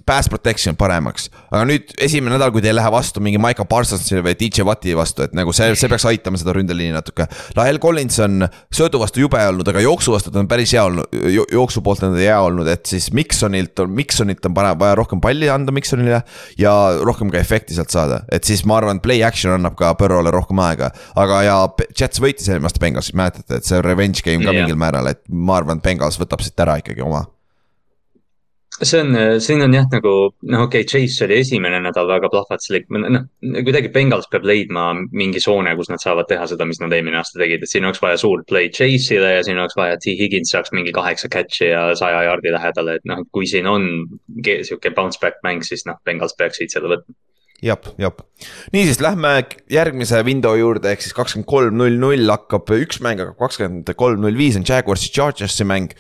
pass protection paremaks. aga nüüd esimene nädal, kui te ei lähe vastu mingi Michael Parsonsile või DJ Watti vastu, et nagu see, see peaks aitama seda ründeliini natuke. Lahel Collins on söödu vastu jube olnud, aga jooksu vastu ta on päris hea olnud jo, jooksu poolt on ta hea olnud, et siis Miksonilt on, Miksonilt on vaja, vaja rohkem palli anda Miksonile. ja rohkem ka efekti sealt saada, et siis ma arvan, play action annab ka Põrrole rohkem aega. aga ja Jets võitis eelmine aasta Bengalsit, mäletate, et see revenge game ka yeah. mingil määral, et ma arvan, et Bengals võtab siit ära ikkagi oma see on, siin on jah, nagu noh, okei okay,, Chase oli esimene nädal väga plahvatuslik, noh kuidagi Bengals peab leidma mingi soone, kus nad saavad teha seda, mis nad eelmine aasta tegid, et siin oleks vaja suurt play Chase'ile ja siin oleks vaja, et T Higgins saaks mingi kaheksa catch'i ja saja jaardi lähedale, et noh, kui siin on sihuke bounce back mäng, siis noh, Bengals peaksid selle võtma jep, jep. niisiis, lähme järgmise window juurde, ehk siis kakskümmend kolm, null, null hakkab üks mäng, aga kakskümmend kolm, null viis on Jaguarsi Chargersi mäng.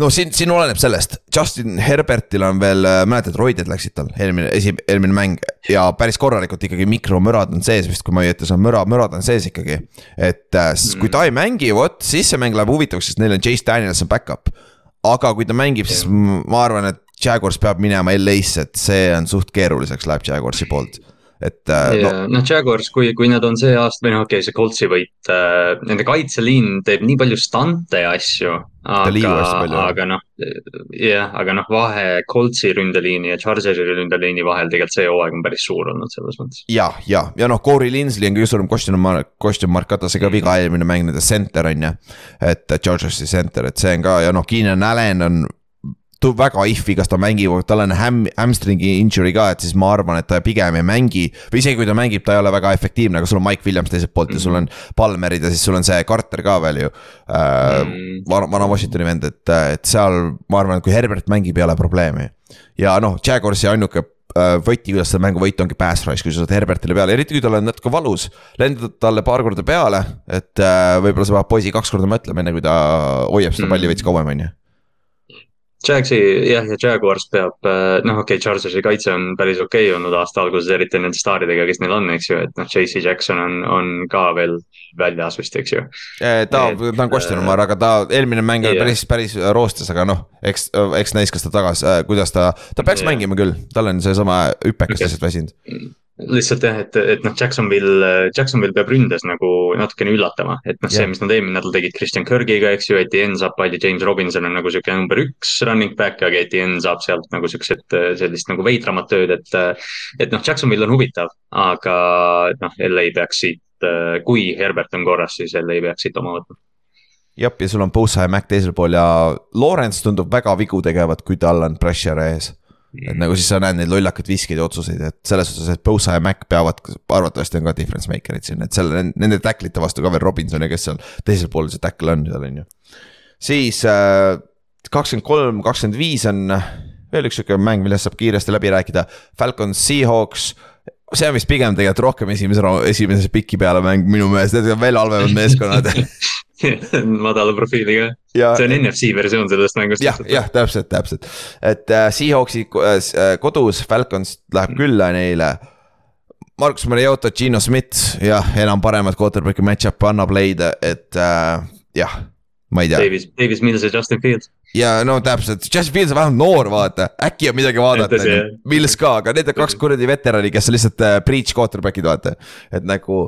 No siin, siin oleneb sellest, Justin Herbertil on veel, äh, mäletad, roided läksid tal eelmine, esi, eelmine mäng. Ja päris korralikult ikkagi mikromürad on sees vist, kui ma ei ütle, see on müra, mürad on sees ikkagi. et uh, kui ta ei mängi, vot siis see mäng läheb huvitavaks, sest neil on Chase Daniels on back-up. aga kui ta mängib, siis ma arvan, et Jaguars peab minema LA-sse, et see on suht keeruliseks läheb Jaguarsi poolt et äh, yeah, no.. noh, Jaguars, kui, kui nad on see aasta või noh, okei okay,, see Coltsi võit äh,, nende kaitseliin teeb nii palju stante ja asju. aga, aga noh, jah, aga noh, vahe Coltsi ründeliini ja Chargeri ründeliini vahel tegelikult see hooaeg on päris suur olnud selles mõttes. ja, ja, ja noh, Corey Linsley on kõige suurem question mark, question mark, vaata see ka viga eelmine mäng, nende center on ju. et Chargersi center, et see on ka ja noh, Keenan Allan on väga if'i, kas ta mängib, tal on ham-, hamstringi injury ka, et siis ma arvan, et ta pigem ei mängi. või isegi kui ta mängib, ta ei ole väga efektiivne, aga sul on Mike Williams teiselt poolt mm -hmm. ja sul on Palmerid ja siis sul on see Carter ka veel ju äh. -hmm. vana, vana Washingtoni vend, et, et seal ma arvan, et kui Herbert mängib, ei ole probleemi. ja noh, Jaguarsi ainuke äh, võti, kuidas seda mängu võita, ongi pass rush, kui sa saad Herbertile peale, eriti kui tal on natuke valus. lendad talle paar korda peale, et äh, võib-olla sa pead poisi kaks korda mõtlema, enne kui ta hoiab seda palli veits kauem, on ju Jagsi jah, ja Jaguars peab, äh, noh, okei okay,, Chargersi kaitse on päris okei okay olnud aasta alguses, eriti nende staaridega, kes neil on, eks ju, et noh, JC Jackson on, on ka veel väljas vist, eks ju. ta, ta on question mark, aga ta eelmine mäng oli yeah. päris, päris roostes, aga noh, eks, eks näis, kas ta tagasi äh,, kuidas ta, ta peaks yeah. mängima küll, tal on seesama hüpekas lihtsalt väsinud mm lihtsalt jah, et, et noh, Jacksonville, Jacksonville peab ründes nagu natukene üllatama, et noh, see, mis nad eelmine nädal tegid Christian Kirgiga, eks ju, Etienne saab palli, James Robinson on nagu sihuke number üks running back, aga Etienne saab sealt nagu siukset, sellist nagu veidramat tööd, et. et noh, Jacksonville on huvitav, aga noh, LA peaks siit, kui Herbert on korras, siis LA peaks siit oma võtma. Jah, ja sul on Bosa ja Mac teisel pool ja Lawrence tundub väga vigu tegevat, kui tal on pressure ees et nagu siis sa näed neid lollakaid viskeid ja otsuseid, et selles suhtes, et Bosa ja Mac peavad, arvatavasti on ka difference maker'id siin, et selle, nende tacklite vastu ka veel Robinson ja kes seal teisel pool see tackle on seal, on ju. siis äh, kakskümmend kolm, kakskümmend viis on veel üks sihuke mäng, millest saab kiiresti läbi rääkida, Falcons, Seahawks see on vist pigem tegelikult rohkem esimese, esimese piki peale mäng minu meelest, need on veel halvemad meeskonnad madala profiiliga ja, see on NFC versioon sellest mängust. jah, jah, täpselt, täpselt, et äh, Seahawksi äh, kodus Falcons läheb külla neile. Markus Mariota, Gino Smith, jah, enam paremat quarterback'i match-up'i annab leida, et äh, jah, ma ei tea. Davis, Davis Mills ja Justin Fields. Ja no täpselt, Justin Fields on vähemalt noor, vaata, äkki on midagi vaadata, Mills ka, aga need on kaks kuradi veterani, kes on lihtsalt uh, breach quarterback'id, vaata. et nagu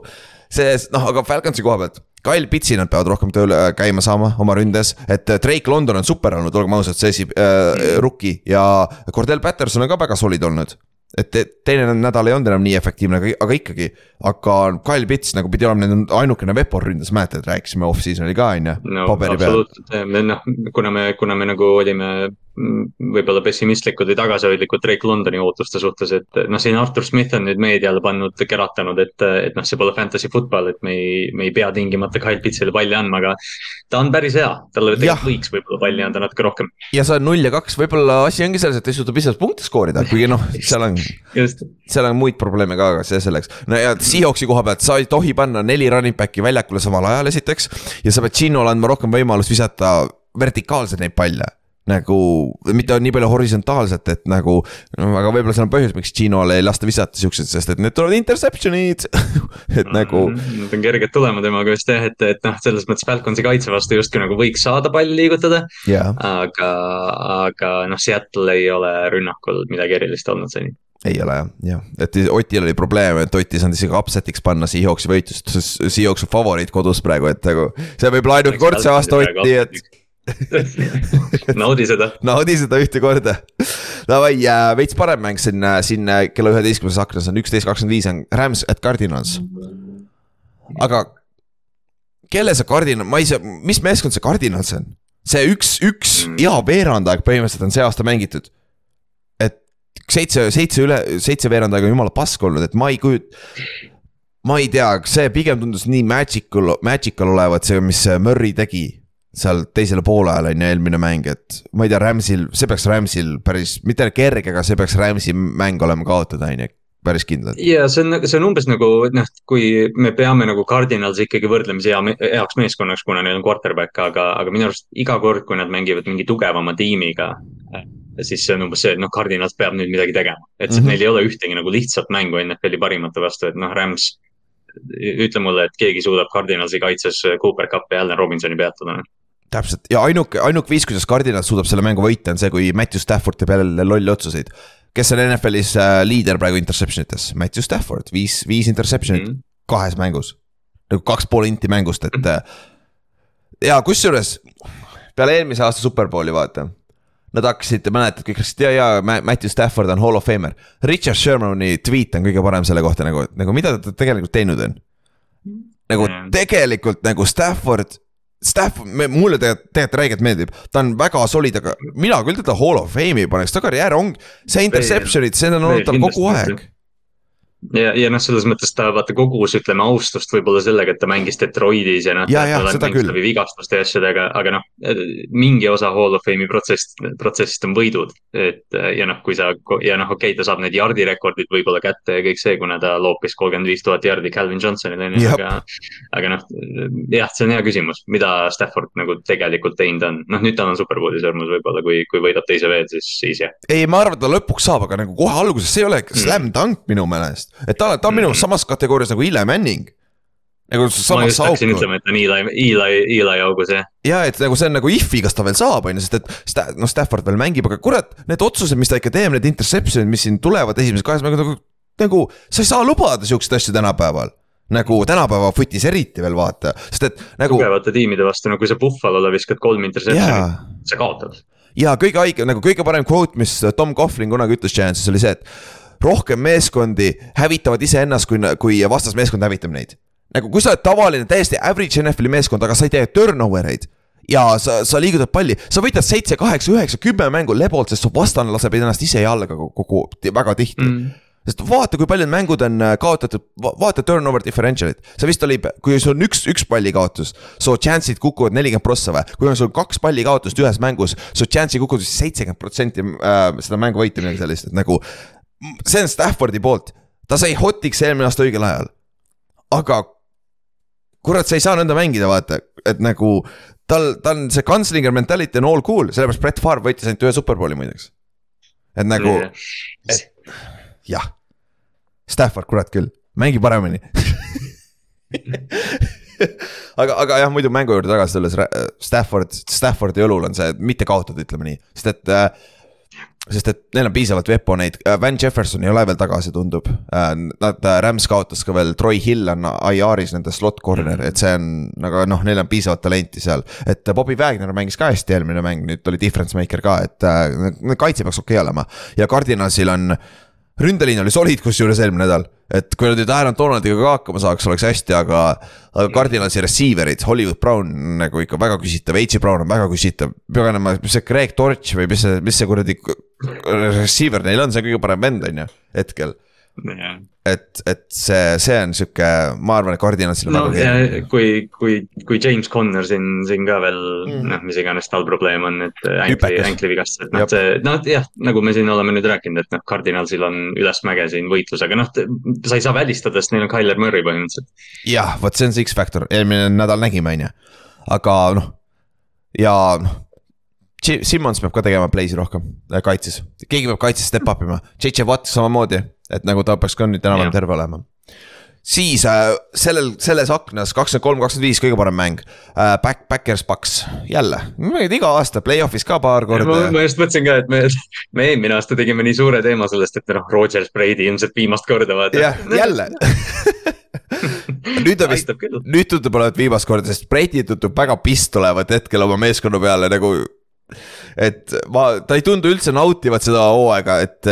see, noh, aga Falconsi koha pealt Kyle Pitsi nad peavad rohkem tööle äh, käima saama oma ründes, et äh, Drake London on super olnud, olgem ausad, see esi- äh,, rookie. Ja Cordell Patterson on ka väga solid olnud et teine nädal ei olnud enam nii efektiivne, aga, ikkagi. aga Kyle Pitts nagu pidi olema nende ainukene Vepor ründes, mäletad, rääkisime off-season'il ka on ju. no absoluutselt, noh, kuna me, kuna me nagu olime võib-olla pessimistlikud või tagasihoidlikud Drake Londoni ootuste suhtes, et noh, siin Artur Smith on nüüd meediale pannud, keratanud, et, et noh, see pole fantasy football, et me ei, me ei pea tingimata Kyle Pittsile palli andma, aga ta on päris hea, talle tegelikult võiks võib-olla palli anda natuke rohkem. ja see on null ja kaks, võib-olla asi ongi selles, et ta ei suuda piisavalt punkte skoorida, kuigi noh, seal on, seal on muid probleeme ka, aga see selleks. no ja Seahawksi koha pealt, sa ei tohi panna neli running back'i väljakule samal ajal, esiteks. ja sa pead Ginole andma rohkem võimalust visata vertikaalselt neid palle nagu mitte nii palju horisontaalselt, et nagu no,. aga võib-olla seal on põhjus, miks Ginole ei lasta visata siukseid, sest et need tulevad interception'id et nagu. Mhm, need on kerged tulema temaga vist jah, et, et noh, selles mõttes Falconsi kaitse vastu justkui nagu võiks saada palli liigutada yeah.. aga, aga noh, Seattle ei ole rünnakul midagi erilist olnud seni ei ole jah, jah, et Otil oli probleem, et Ott ei saanud isegi upset'iks panna Seahawksi võitlust, sest Seahawks on favoriit kodus praegu, et nagu. see võib olla ainuke kord see aasta Otti, et naudi seda. naudi seda ühte korda. Davai veits parem mäng siin, siin äh, kella üheteistkümnes aknas on üksteist kakskümmend viis on Rams at Cardinals. aga kelle see Cardinal, ma ei saa, mis meeskond see Cardinals on? see üks, üks mm. hea veerand aeg põhimõtteliselt on see aasta mängitud. et seitse, seitse üle, seitse veerand aega on jumala pask olnud, et ma ei kujuta ma ei tea, see pigem tundus nii magical, magical olevat, see, mis Murry tegi seal teisele poolajal on ju eelmine mäng, et ma ei tea, Ramsil, see peaks Ramsil päris, mitte kerge, aga see peaks Ramsi mäng olema kaotada, on ju päris kindlalt. ja see on, see on umbes nagu noh, kui me peame nagu Cardinals ikkagi võrdlemisi hea, heaks meeskonnaks, kuna neil on quarterback, aga, aga minu arust iga kord, kui nad mängivad mingi tugevama tiimiga. siis see on umbes see, et noh, Cardinals peab nüüd midagi tegema, et mm -hmm. neil ei ole ühtegi nagu lihtsat mängu NFL-i parimate vastu, et noh, Rams. ütle mulle, et keegi suudab Cardinalsi kaitses Cooper Cupi ja Allan Robinsoni peatada täpselt ja ainuke, ainuke viis, kuidas Cardinal suudab selle mängu võita, on see, kui Matthew Stafford teeb jälle lolli otsuseid. kes on NFL-is äh, liider praegu interception ites? Matthew Stafford, viis, viis interception'it mm -hmm. kahes mängus. nagu kaks pool inti mängust, et mm. -hmm. ja kusjuures peale eelmise aasta superbowli vaata. Nad hakkasid, mäletad, kõik hakkasid ja, ja Matthew Stafford on hall of famer. Richard Shermani tweet on kõige parem selle kohta nagu, nagu mida ta tegelikult teinud on. nagu mm. tegelikult nagu Stafford Staff, mulle tegelikult, tegelikult räigelt meeldib, ta on väga solid, aga mina küll teda hall of fame'i paneks, ta karjäär on, see interception'id, see on olnud tal kogu aeg ja, ja noh, selles mõttes ta vaata kogus, ütleme austust võib-olla sellega, et ta mängis Detroitis ja noh. ja, ja seda küll. vigastuste ja asjadega, aga noh, mingi osa Hall of Fame'i protsess, protsessist on võidud. et ja noh, kui sa ja noh, okei okay,, ta saab need jardi rekordid võib-olla kätte ja kõik see, kuna ta loopis kolmkümmend viis tuhat jardi Calvin Johnsonile on ju, aga. aga noh, jah, see on hea küsimus, mida Stafford nagu tegelikult teinud on, noh nüüd tal on superbowli sõrmus võib-olla, kui, kui võidab teise veel, siis, siis jah. ei, ma arvan, et ta lõpuks saab, aga nagu kohe alguses, see ei ole mm. slam dunk minu meelest et ta, ta on minu arust samas kategoorias nagu Eli Manning. nagu ma just hakkasin ütlema, et on Eli, Eli, Eli augus jah. ja et nagu see on nagu if'i, kas ta veel saab, on ju, sest et noh, Stafford veel mängib, aga kurat, need otsused, mis ta ikka teeb, need interception'id, mis siin tulevad esimeses kahes mängus nagu, nagu sa ei saa lubada siukseid asju tänapäeval nagu tänapäeva footis eriti veel vaata, sest et nagu. tugevate tiimide vastu, no kui sa Buffalo'le viskad kolm interception'it, sa kaotad. ja kõige haige, nagu kõige parem quote, mis Tom Coughlin kunagi ütles Giantsis oli see, et rohkem meeskondi hävitavad iseennast, kui, kui vastasmeeskond hävitab neid. nagu kui sa oled tavaline, täiesti average NFL-i meeskond, aga sa ei tee turnover eid ja sa, sa liigutad palli, sa võidad seitse, kaheksa, üheksa, kümme mängu lebolt, sest su vastane laseb ennast ise jalga kogu, väga tihti mm sest vaata, kui paljud mängud on äh, kaotatud, vaata turnover differential'it, see vist oli, kui sul on üks, üks palli kaotus, su chance'id kukuvad nelikümmend prossa või, kui on sul kaks palli kaotust ühes mängus, su chance'i kukuvad seitsekümmend protsenti äh, seda mängu võita, midagi sellist, et nagu. See on Staffordi poolt, ta sai hot'iks eelmine aasta õigel ajal, aga kurat, sa ei saa nõnda mängida, vaata, et nagu tal, ta on see gunslinger mentality on all cool, sellepärast Brett Favre võitis ainult ühe superbowli muideks. et nagu, et jah. Stafford, kurat küll, mängi paremini. Aga, aga jah, muidu mängu juurde tagasi tulles, Stafford, Staffordi õlul on see mitte kaotada, ütleme nii, sest et äh, sest et neil on piisavalt veponeid, äh, Van Jefferson ei ole veel tagasi, tundub. Äh, nad, äh, Rams kaotas ka veel, Troy Hill on IR-is nende slot corner, et see on, aga noh, neil on piisavalt talenti seal. et Bobby Wagner mängis ka hästi eelmine mäng, nüüd oli difference maker ka, et kaitse peaks okei okay olema. ja Cardinalsil on ründeliin oli solid kusjuures eelmine nädal, et kui nad nüüd Aaron Donaldiga ka hakkama saaks, oleks hästi, aga. aga Cardinalsi receiver'id, Hollywood Brown nagu ikka väga küsitav, H. Brown on väga küsitav. paganama, mis see Greg Torch või mis see, mis see kuradi receiver neil on, see kõige parem vend on ju, hetkel et, et see, see on sihuke, ma arvan, et Cardinalsil on no, väga keeruline. kui, kui, kui James Conner siin, siin ka veel mm. noh, mis iganes tal probleem on, et änkli, änklivigastus, et noh, see, noh jah, nagu me siin oleme nüüd rääkinud, et noh, Cardinalsil on ülesmäge siin võitlus, aga noh, sa ei saa välistada, sest neil on Tyler Murray põhimõtteliselt. jah, vot see on see X-faktor, eelmine nädal nägime, on ju, aga noh, ja noh Simmons peab ka tegema play'si rohkem äh, kaitses, keegi peab kaitses step up ima, JJ Watt samamoodi, et nagu ta peaks ka nüüd enam-vähem terve olema siis äh, sellel, selles aknas kakskümmend kolm, kakskümmend viis kõige parem mäng äh,. Back, Backers Paks, jälle, iga aasta play-off'is ka paar korda. ma just mõtlesin ka, et me, me eelmine aasta tegime nii suure teema sellest, et noh, Rodgers, Brady ilmselt viimast korda vaata. jah, jälle nüüd on vist, nüüd tundub olevat viimast korda, sest Brady tundub väga pist olevat hetkel oma meeskonna peale nagu et ma, ta ei tundu üldse nautivat seda hooaega, et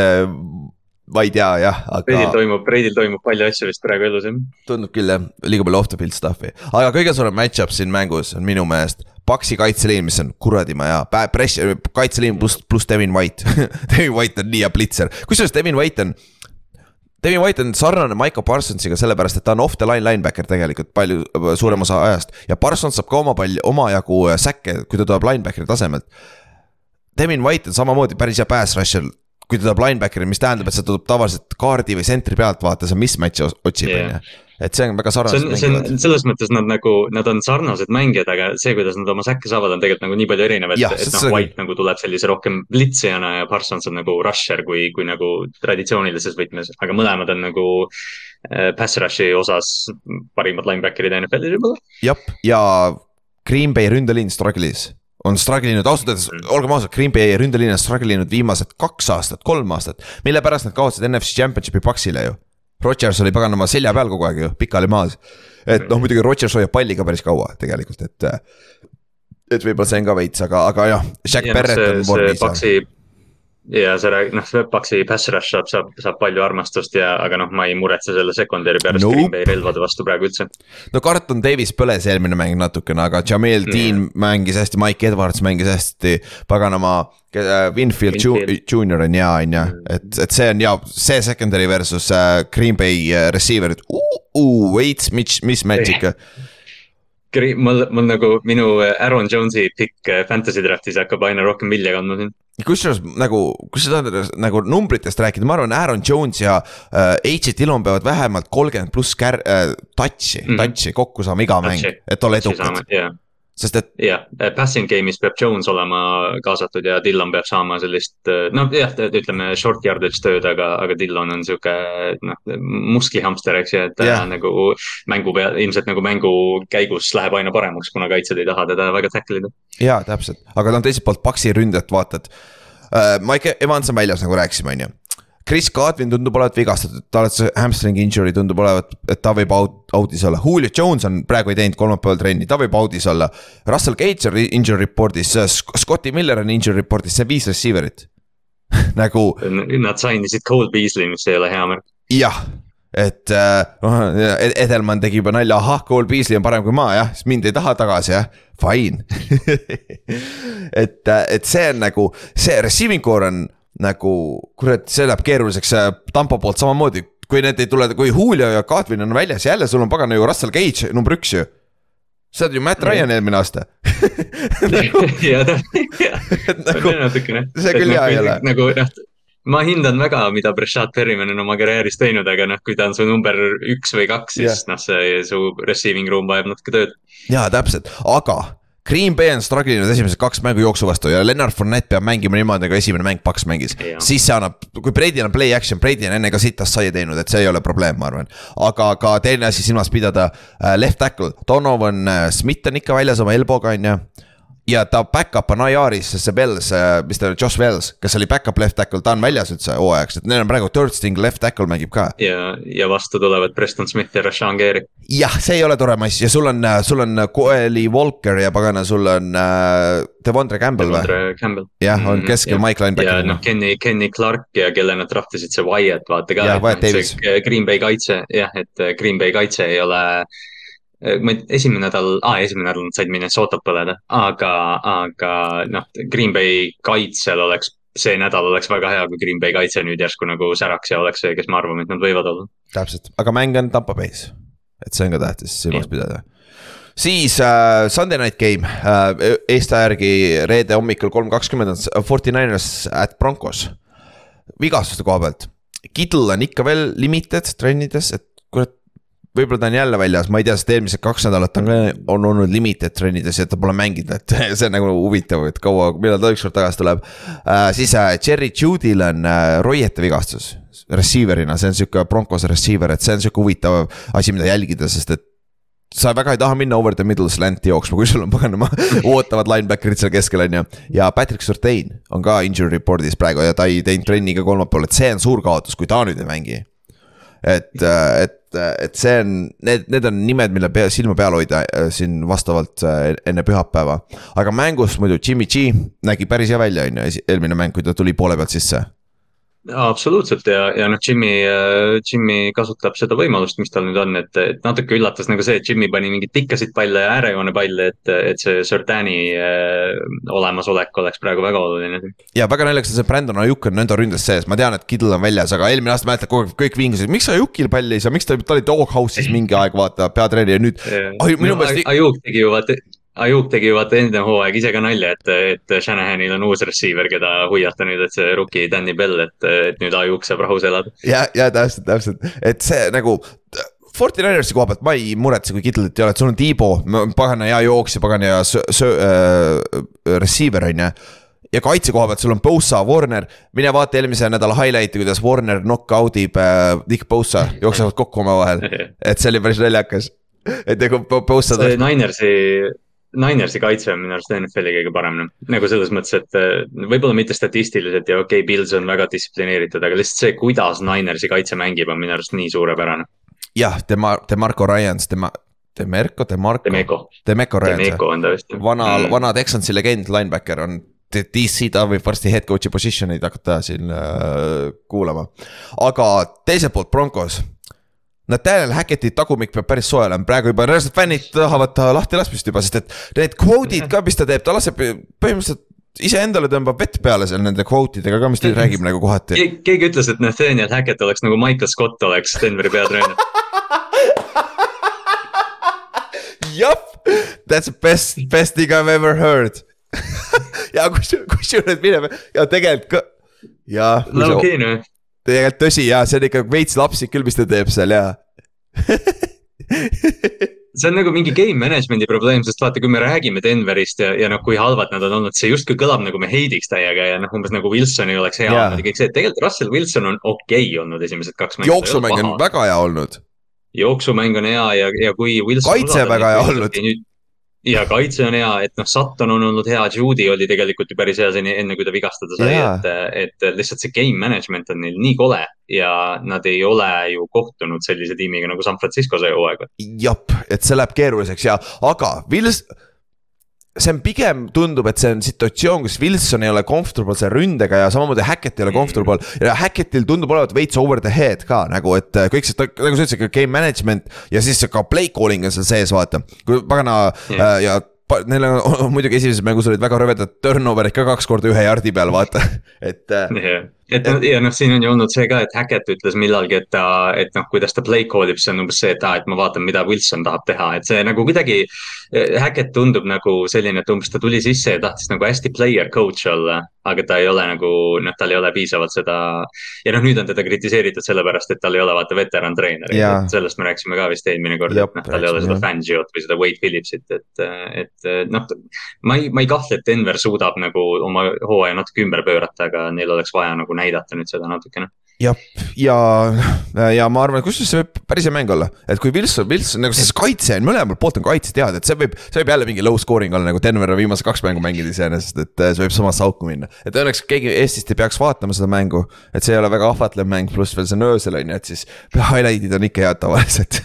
ma ei tea jah, aga. Reidil toimub, Reidil toimub palju asju vist praegu elus jah. tundub küll jah, liiga palju off the field stuff'i, aga kõige suurem match-up siin mängus on minu meelest. Paksi kaitseliin, mis on kuradi maja, press, kaitseliin pluss, pluss Devin White Devin White on nii hea blitzer, kusjuures Devin White on Devin White on sarnane Michael Parsonsiga sellepärast, et ta on off the line linebacker tegelikult palju suurem osa ajast. ja Parsons saab ka oma palju, omajagu säkke, kui ta tuleb linebackeri tasemelt. Devin White on samamoodi päris hea pass rusher, kui ta tuleb linebackeri, mis tähendab, et see tuleb tavaliselt kaardi või sentri pealt vaata, see mismatch'i otsib, on ju et see on väga sarnased mängijad. selles mõttes nad nagu, nad on sarnased mängijad, aga see, kuidas nad oma säkke saavad, on tegelikult nagu nii palju erinev, et, et noh, White nagu tuleb sellise rohkem blitsijana ja Parsons on nagu rusher kui, kui nagu traditsioonilises võtmes, aga mõlemad on nagu äh, pass rush'i osas parimad linebacker'id NFL-is võib-olla. jah, ja Green Bay ründeliin struggle'is on struggle inud, ausalt öeldes, mm. olgem ausad, Green Bay ründeliin on struggle inud viimased kaks aastat, kolm aastat. mille pärast nad kaotasid NFC Championshipi Paxile ju Rodgers oli paganama selja peal kogu aeg ju, pikali maas. et noh, muidugi Rodgers hoiab palli ka päris kaua tegelikult, et. et võib-olla see on ka veits, aga, aga jah, Jack ja Barrett on vormis ja sa räägid, noh, Paxi pass rush saab, saab, saab palju armastust ja, aga noh, ma ei muretse selle secondary pärast nope. Green Bay relvade vastu praegu üldse. no Carlton Davis põles eelmine mäng natukene, aga Jamel mm. Dean mängis hästi, Mike Edwards mängis hästi, paganama. Äh, Winfield, Winfield. Junior on hea, on ju, mm. et, et see on ja see secondary versus uh, Green Bay uh, receiver'id uh,, uh, veits mis, mismatch ikka mul, mul nagu minu Aaron Jones'i pikk fantasy draft'is hakkab aina rohkem vilja kandma siin kusjuures nagu, kui sa tahad nagu numbritest rääkida, ma arvan, Aaron Jones ja äh, H. Dillon peavad vähemalt kolmkümmend pluss kär- äh,, touch'i mm, -hmm. touch'i kokku saama iga mäng, et olla edukad sest et. jah, passing game'is peab Jones olema kaasatud ja Dillon peab saama sellist, noh jah, ütleme short yardage tööd, aga, aga Dillon on sihuke noh, musklihamster, eks ju, et yeah. nagu mängu peal, ilmselt nagu mängu käigus läheb aina paremaks, kuna kaitsjad ei taha teda väga tackle ida. jaa, täpselt, aga no teiselt poolt Paxi ründajat vaatad uh,. Mike Evans on väljas, nagu rääkisime, on ju Chris Godwin tundub olevat vigastatud, tal on see hamstring injury tundub olevat, et ta võib out, out'is olla, Julio Jones on praegu ei teinud kolmapäeval trenni, ta võib out'is olla. Russell Gage on injury report'is, Scotti Miller on injury report'is, see on viis receiver'it. Nagu. Nad sign isid Cole Beasley, mis ei ole hea märk. jah, et noh uh,, Edelman tegi juba nalja, ahah, Cole Beasley on parem kui ma jah, siis mind ei taha tagasi jah, fine. Et, et see on nagu, see receiving core on nagu, kurat, see läheb keeruliseks Tampo poolt samamoodi. kui need ei tule, kui Julio ja Kadrin on väljas, jälle sul on pagana ju Russell Gage number üks ju sa oled ju Matt Ryan eelmine aasta jah, nagu, natukene. see küll hea ei ole. nagu noh, ma hindan väga, mida Breshad Perryman on oma karjääris teinud, aga noh, kui ta on su number üks või kaks, siis yeah. noh, see su receiving room vajab natuke tööd. jaa, täpselt, aga Green Bay on struggle inud esimesed kaks mängu jooksu vastu ja Lennart Fournette peab mängima niimoodi, nagu esimene mäng Paks mängis. siis see annab, kui Brady on play action, Brady on enne ka sitast saia teinud, et see ei ole probleem, ma arvan. aga ka teine asi silmas pidada, äh, left tackle, Donovan äh, Smith on ikka väljas oma elbow'ga, on ju ja ta back-up on IR-is, see Wells, mis ta oli, Josh Wells, kes oli back-up left tackle, ta on väljas üldse hooajaks, et neil on praegu third string left tackle mängib ka. ja, ja vastu tulevad Preston Smith ja Rashan Gary. jah, see ei ole tore mass ja sul on, sul on Coeli Walker ja pagana, sul on äh, Devondre Campbell või? Jah, on mm, keskel mm, Mike linebacker. ja noh, Kenny, Kenny Clark ja kelle nad draftisid, see Wyatt, vaata ka. jah, Wyatt Davis. Green Bay kaitse, jah, et Green Bay kaitse ei ole Äh, ma esimene nädal ah,, esimene nädal nad said Minnesotat põleda, aga, aga noh, Green Bay kaitsel oleks, see nädal oleks väga hea, kui Green Bay kaitse nüüd järsku nagu säraks ja oleks see, kes me arvame, et nad võivad olla. täpselt, aga mäng on Tampa Bay's, et see on ka tähtis silmas pidada. Siis äh, Sunday night game. Äh, Eesti aja järgi reede hommikul kolm kakskümmend on Forty Niners at Broncos. vigastuste koha pealt, Kittle on ikka veel limited trennides, et võib-olla ta on jälle väljas, ma ei tea, sest eelmised kaks nädalat on ka, on olnud limited trennides ja ta pole mänginud, et see on nagu huvitav, et kaua, millal ta ükskord tagasi tuleb äh,. siis äh, Cherry Judy'l on äh, roiete vigastus, receiver'ina, see on sihuke Broncos receiver, et see on sihuke huvitav asi, mida jälgida, sest et sa väga ei taha minna over the middle slant'i jooksma, kui sul on paganama ootavad linebacker'id seal keskel, on ju. ja Patrick Surtain on ka injury report'is praegu ja ta ei teinud trenni ka kolmapäeval, et see on suur kaotus, kui ta nüüd ei mängi et, äh, et, äh, et see on, need, need on nimed, mille pea, silma peal hoida äh, siin vastavalt enne pühapäeva. aga mängus muidu Jimmy G nägi päris hea välja, on ju, eelmine mäng, kui ta tuli poole pealt sisse absoluutselt ja, ja noh, Jimmy, äh, Jimmy kasutab seda võimalust, mis tal nüüd on, et, et natuke üllatas nagu see, et Jimmy pani mingeid pikkasid palle ja äärejoone palle, et, et see Sordani äh, olemasolek oleks praegu väga oluline. ja väga naljakas on see Brandon Ajuk on nende ründes sees, ma tean, et Kittle on väljas, aga eelmine aasta mäletad kogu aeg kõik vingusid, miks Ajukil palli ei saa, miks ta, ta oli Doghouse'is mingi aeg vaata peatreener ja nüüd. minu meelest. Ajuk tegi ju vaata Ajuk tegi vaata enne hooaeg ise ka nalja, et, et Shanahanil on uus receiver, keda huviata nüüd, et see rookie Danny Bell, et, et nüüd Ajuk saab rahus elada. ja, ja täpselt, täpselt, et see nagu. Forty Ninersi koha pealt ma ei muretse, kui Kittlit ei ole, et sul on Tiibo, pagana hea jooksja, pagana hea äh,, receiver on ju ja kaitse koha pealt sul on Bosa, Warner, mine vaata eelmise nädala highlight'i, kuidas Warner knock out ib äh, Nick Bosa, jooksevad kokku omavahel. et see oli päris naljakas, et nagu Bosa. see Ninersi Ninersi kaitse on minu arust NFL-i kõige parem, noh. nagu selles mõttes, et äh, võib-olla mitte statistiliselt ja okei okay,, Pils on väga distsiplineeritud, aga lihtsalt see, kuidas Ninersi kaitse mängib, on minu arust nii suurepärane. jah, tema, Demarco Ryans, tema, Demerco, Demarco. Demeco. Demeco Ryans. Demeco on ta vist. vana mm., vana Texansi legend, linebacker on DC, ta võib varsti head coach'i position'eid hakata siin äh, kuulama. aga teiselt poolt Broncos Nathaniel Hacketi tagumik peab päris soe olema, praegu juba reaalselt fännid tahavad ta lahti laskmist juba, sest et need kvoodid ka, mis ta teeb, ta laseb põhimõtteliselt iseendale tõmbab vett peale seal nende quote idega ka, mis ta räägib nagu kohati Ke. keegi ütles, et Nathaniel Hackett oleks nagu Michael Scott oleks Denveri peatreener jah, that's the best, best thing I have ever heard ja kusjuures, kusjuures mine, ja tegelikult ka, ja. okay, noh tegelikult tõsi ja see on ikka veits lapsik küll, mis ta teeb seal ja see on nagu mingi game management'i probleem, sest vaata, kui me räägime Denverist ja, ja noh, kui halvad nad on olnud, see justkui kõlab nagu me heidiks täiega ja noh, umbes nagu Wilson ei oleks hea yeah. olnud ja kõik see, et tegelikult Russell Wilson on okei okay olnud esimesed kaks mängu. jooksumäng on väga hea olnud. jooksumäng on hea ja, ja kui Wilson. kaitse väga hea olnud ja kaitse on hea, et noh, Sutton on olnud hea, Judy oli tegelikult ju päris hea seni, enne kui ta vigastada sai yeah., et, et lihtsalt see game management on neil nii kole ja nad ei ole ju kohtunud sellise tiimiga nagu San Francisco see hooaeg. jah, et see läheb keeruliseks ja, aga Wils-, see on pigem tundub, et see on situatsioon, kus Wilson ei ole comfortable selle ründega ja samamoodi Hackett ei ole comfortable ja Hackettil tundub olevat veits over the head ka nagu, et äh, kõik see, nagu sa ütlesid, game management ja siis ka play calling on seal sees, vaata. kui pagana yeah. äh, ja neil on muidugi esimeses mängus olid väga rõvedad turnover'id ka kaks korda ühe jardi peal, vaata, et yeah et ja noh, siin on ju olnud see ka, et Hackett ütles millalgi, et ta, et noh, kuidas ta play call ib, see on umbes see, et aa, et ma vaatan, mida Wilson tahab teha, et see nagu kuidagi. Eh, Hackett tundub nagu selline, et umbes ta tuli sisse ja tahtis nagu hästi player coach olla, aga ta ei ole nagu noh, tal ei ole piisavalt seda. ja noh, nüüd on teda kritiseeritud sellepärast, et tal ei ole vaata veteran treeneri yeah., sellest me rääkisime ka vist eelmine kord, et noh, tal ei ole seda Fangiot või seda Wade Phillipsit, et, et noh. ma ei, ma ei kahtle, et Denver suudab nagu oma hooaja natuke ümber pöörata, aga neil oleks vaja nagu näidata nüüd seda natukene. Jah, ja, ja ma arvan, kusjuures see võib päris hea mäng olla, et kui Wilson, Wilson nagu see kaitse on mõlemalt poolt on kaitse teada, et see võib, see võib jälle mingi low scoring olla nagu Denver on viimased kaks mängu mänginud iseenesest, et see võib samasse auku minna. et õnneks keegi Eestist ei peaks vaatama seda mängu, et see ei ole väga ahvatlev mäng, pluss veel see on öösel on ju, et siis highlight'id on ikka head tavaliselt.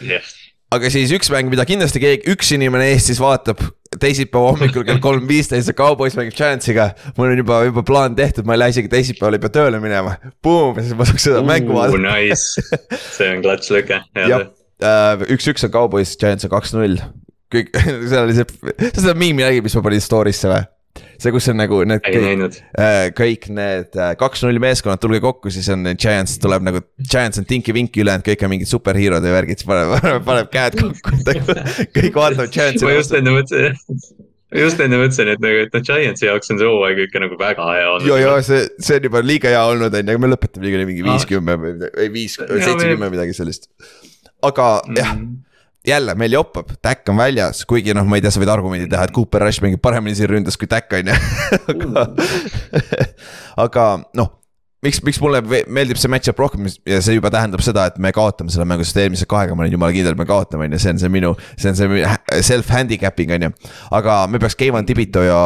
Yes aga siis üks mäng, mida kindlasti keegi, üks inimene Eestis vaatab teisipäeva hommikul kell kolm viisteist ja Cowboys mängib Giantsiga. mul on juba, juba plaan tehtud, ma ei lähe isegi teisipäeval ei pea tööle minema. Boom, siis ma saaks seda uh, mängu vaadata. Nice, see on klats lõke. jah, äh, üks-üks on Cowboys, Giants on kaks-null. kõik, seal oli see, sa seda miimi nägid, mis ma panin story'sse või? See, kus on nagu need kõik, äh, kõik need äh, kaks-null meeskonnad, tulge kokku, siis on Giants tuleb nagu, Giants on tinki-vinki, ülejäänud kõik on mingid superhero'd ja värgid, siis paneb, paneb, paneb käed kokku kõik vaatavad Giantsi. ma just enne mõtlesin just enne mõtlesin, et nagu, et noh, Giantsi jaoks on see hooaeg ikka nagu väga hea olnud. ja, ja see, see on juba liiga hea olnud, on ju, aga me lõpetame niikuinii mingi viiskümmend või, viis, seitsekümmend midagi sellist. aga mm. jah jälle meil joppab, Tack on väljas, kuigi noh, ma ei tea, sa võid argumendi teha, et Cooper Rush mängib paremini siin ründas kui Tack on ju. Aga, aga noh miks, miks mulle meeldib see match-up rohkem ja see juba tähendab seda, et me kaotame selle mängu, sest eelmise kahega ma olin jumala kindel, et me kaotame, on ju, see on see minu, see on see self-handicap'ing on ju. aga me peaks Keivan Tibito ja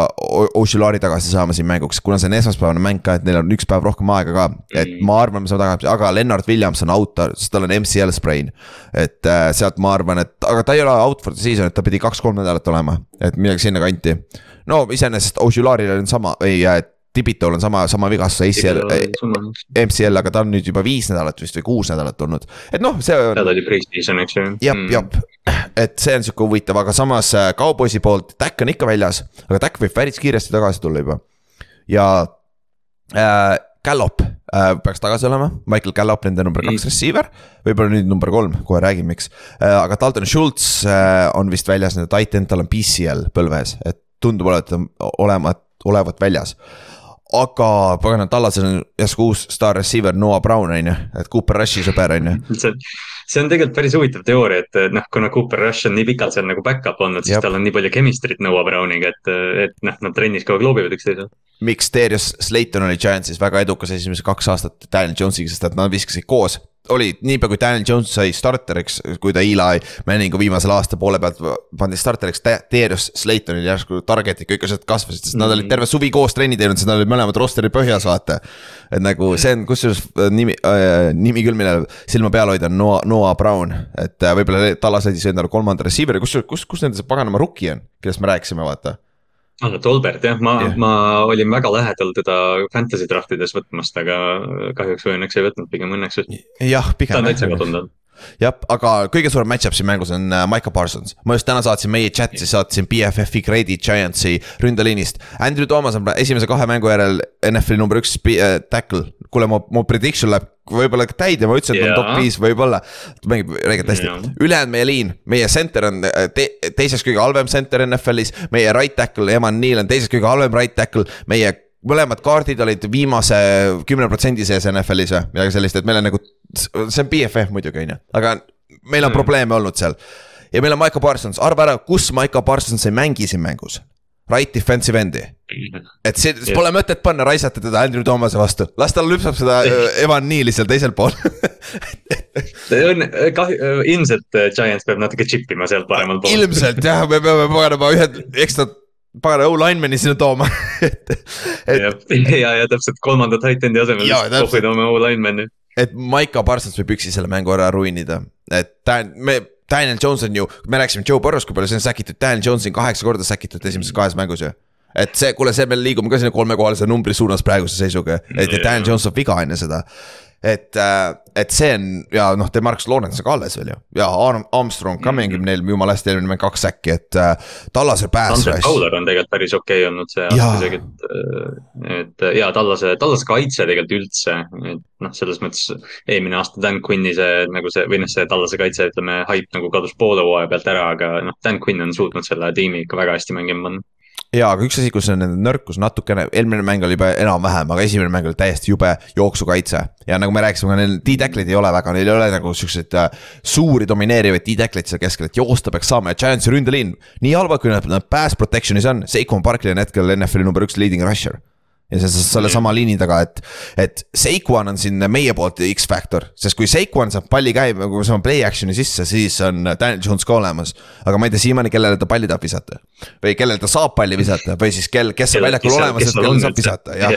Oshulari tagasi saama siin mänguks, kuna see on esmaspäevane mäng ka, et neil on üks päev rohkem aega ka. et ma arvan, me saame tagasi, aga Lennart Williams on out, sest tal on MCL sprain. et äh, sealt ma arvan, et, aga ta ei ole out for the season, et ta pidi kaks-kolm nädalat olema, et midagi sinnakanti. no iseenesest Oshularil on sama, ei, et Tibitol on sama, sama vigastus ACL, MCL, aga ta on nüüd juba viis nädalat vist või kuus nädalat olnud, et noh, see on. tal oli pre-season, eks ju. jah mm., jah, et see on sihuke huvitav, aga samas äh, Cowboysi poolt Tack on ikka väljas, aga Tack võib päris kiiresti tagasi tulla juba. ja äh, Gallop äh, peaks tagasi olema, Michael Gallop, nende number kaks mm. receiver, võib-olla nüüd number kolm, kohe räägin, miks äh,. aga Dalton Schultz äh, on vist väljas, nende titan, tal on PCL põlves, et tundub olevat, olevat, olevat väljas aga pagana, Tallasel on järsku uus staar receiver Noah Brown on ju, et Cooper Rushi sõber on ju. see, see on tegelikult päris huvitav teooria, et noh, kuna Cooper Rush on nii pikalt seal nagu back-up olnud, siis Jab. tal on nii palju chemistry't Noah Browniga, et, et noh, nad trennis kogu aeg loobivad üksteisele. miks Darius Slayton oli Giantsis väga edukas esimesed kaks aastat Daniel Jonesiga, sest et nad viskasid koos oli niipea, kui Daniel Jones sai starteriks, kui ta Eli Manningu viimasel aasta poole pealt pandi starteriks, Darius Slaytonil järsku target'id kõik asjad kasvasid, sest mm nad olid mm. terve suvi koos trenni teinud, sest nad olid mõlemad roster'i põhjas, vaata. et nagu see on kusjuures äh, nimi äh,, nimi küll, millele silma peal hoida, on Noah, Noah Brown. et äh, võib-olla Tallas leidis endale kolmanda receiver'i, kusjuures, kus, kus nende see paganama rookie on, kellest me rääkisime, vaata Anno Tolbert jah, ma yeah., ma olin väga lähedal teda fantasy draft ides võtmast, aga kahjuks või õnneks ei võtnud, pigem õnneks. jah, pigem. ta on täitsa kadunud jah, aga kõige suurem match-up siin mängus on äh, Micah Parsons. ma just täna saatsin meie chat'i, saatsin BFF-i Grady Giantsi ründeliinist. Andrew Thomas on esimese kahe mängu järel NFL-i number üks äh, tackle. kuule, mu, mu prediction läheb võib-olla täide, ma ütlesin, et yeah. on top viis, võib-olla. ta mängib reegelt hästi yeah., ülejäänud meie liin, meie center on äh, te, teiseks kõige halvem center NFL-is. meie right tackle, Eman Neal on teiseks kõige halvem right tackle, meie mõlemad kaardid olid viimase kümne protsendi sees NFL-is või midagi sellist, et meil on nagu, see on BFF muidugi, on ju, aga meil on mm. probleeme olnud seal. ja meil on Maiko Parsons, arva ära, kus Maiko Parsons ei mängi siin mängus. Right defensive endi. et see yeah., pole mõtet panna, raisata teda Andrew Thomas'e vastu, las ta lüpsab seda äh, Evan Neal'i seal teisel pool on kahju, ilmselt äh, Giants peab natuke chip ima sealt paremal pool. ilmselt jah, me peame paganama ühed ekstra pagana O-lineman'i sinna tooma et, et.... ja, ja, täpselt kolmanda titan'i asemel kohvida oma O-lineman'i. et Maiko Parsons võib üksi selle mängu ära ruinida, et ta, me Daniel Jones on ju, me rääkisime Joe Burrow'st, kui palju see on säkitud, Daniel Jones on kaheksa korda säkitud esimeses kahes mängus ju. Et see, kuule, see, me liigume ka sinna kolmekohalise numbri suunas praeguse seisuga, et. Daniel Jones saab viga enne seda et, äh, et see on ja noh, Demarcus Lawrence on ka alles veel ju. Ja Armstrong ka mängib neil jumala hästi, eelmine mäng kaks säkki, et äh, Tallase rush. Fowler on tegelikult päris okei okay olnud see aasta isegi, et, äh, et ja Tallase, Tallase kaitse tegelikult üldse, et noh, selles mõttes eelmine aasta Dan Quinni see nagu see või noh, see Tallase kaitse, ütleme, haip nagu kadus poole hooaja pealt ära, aga noh, Dan Quinn on suutnud selle tiimi ikka väga hästi mängima panna jaa, aga üks asi, kus on nende nõrkus natukene, eelmine mäng oli juba enam-vähem, aga esimene mäng oli täiesti jube jooksukaitse. ja nagu me rääkisime, neil D-tackleid ei ole väga, neil ei ole nagu siukseid äh, suuri domineerivaid D-tackleid seal keskel, et joosta peaks saama ja Giantsi ründeliin. nii halvad, kui nad, pass protection'is on, Seikon Barkley on hetkel NFL-i number üks leading rusher ja see, selle sama liini taga, et, et Seikuan on siin meie poolt X-faktor, sest kui Seikuan saab palli käima, kui saab play action'i sisse, siis on Daniel Jones ka olemas. aga ma ei tea siiamaani, kellele ta palli tahab visata. Või kellele ta saab palli visata või siis kel, kes on väljakul olemas, et kellele saab visata, jah.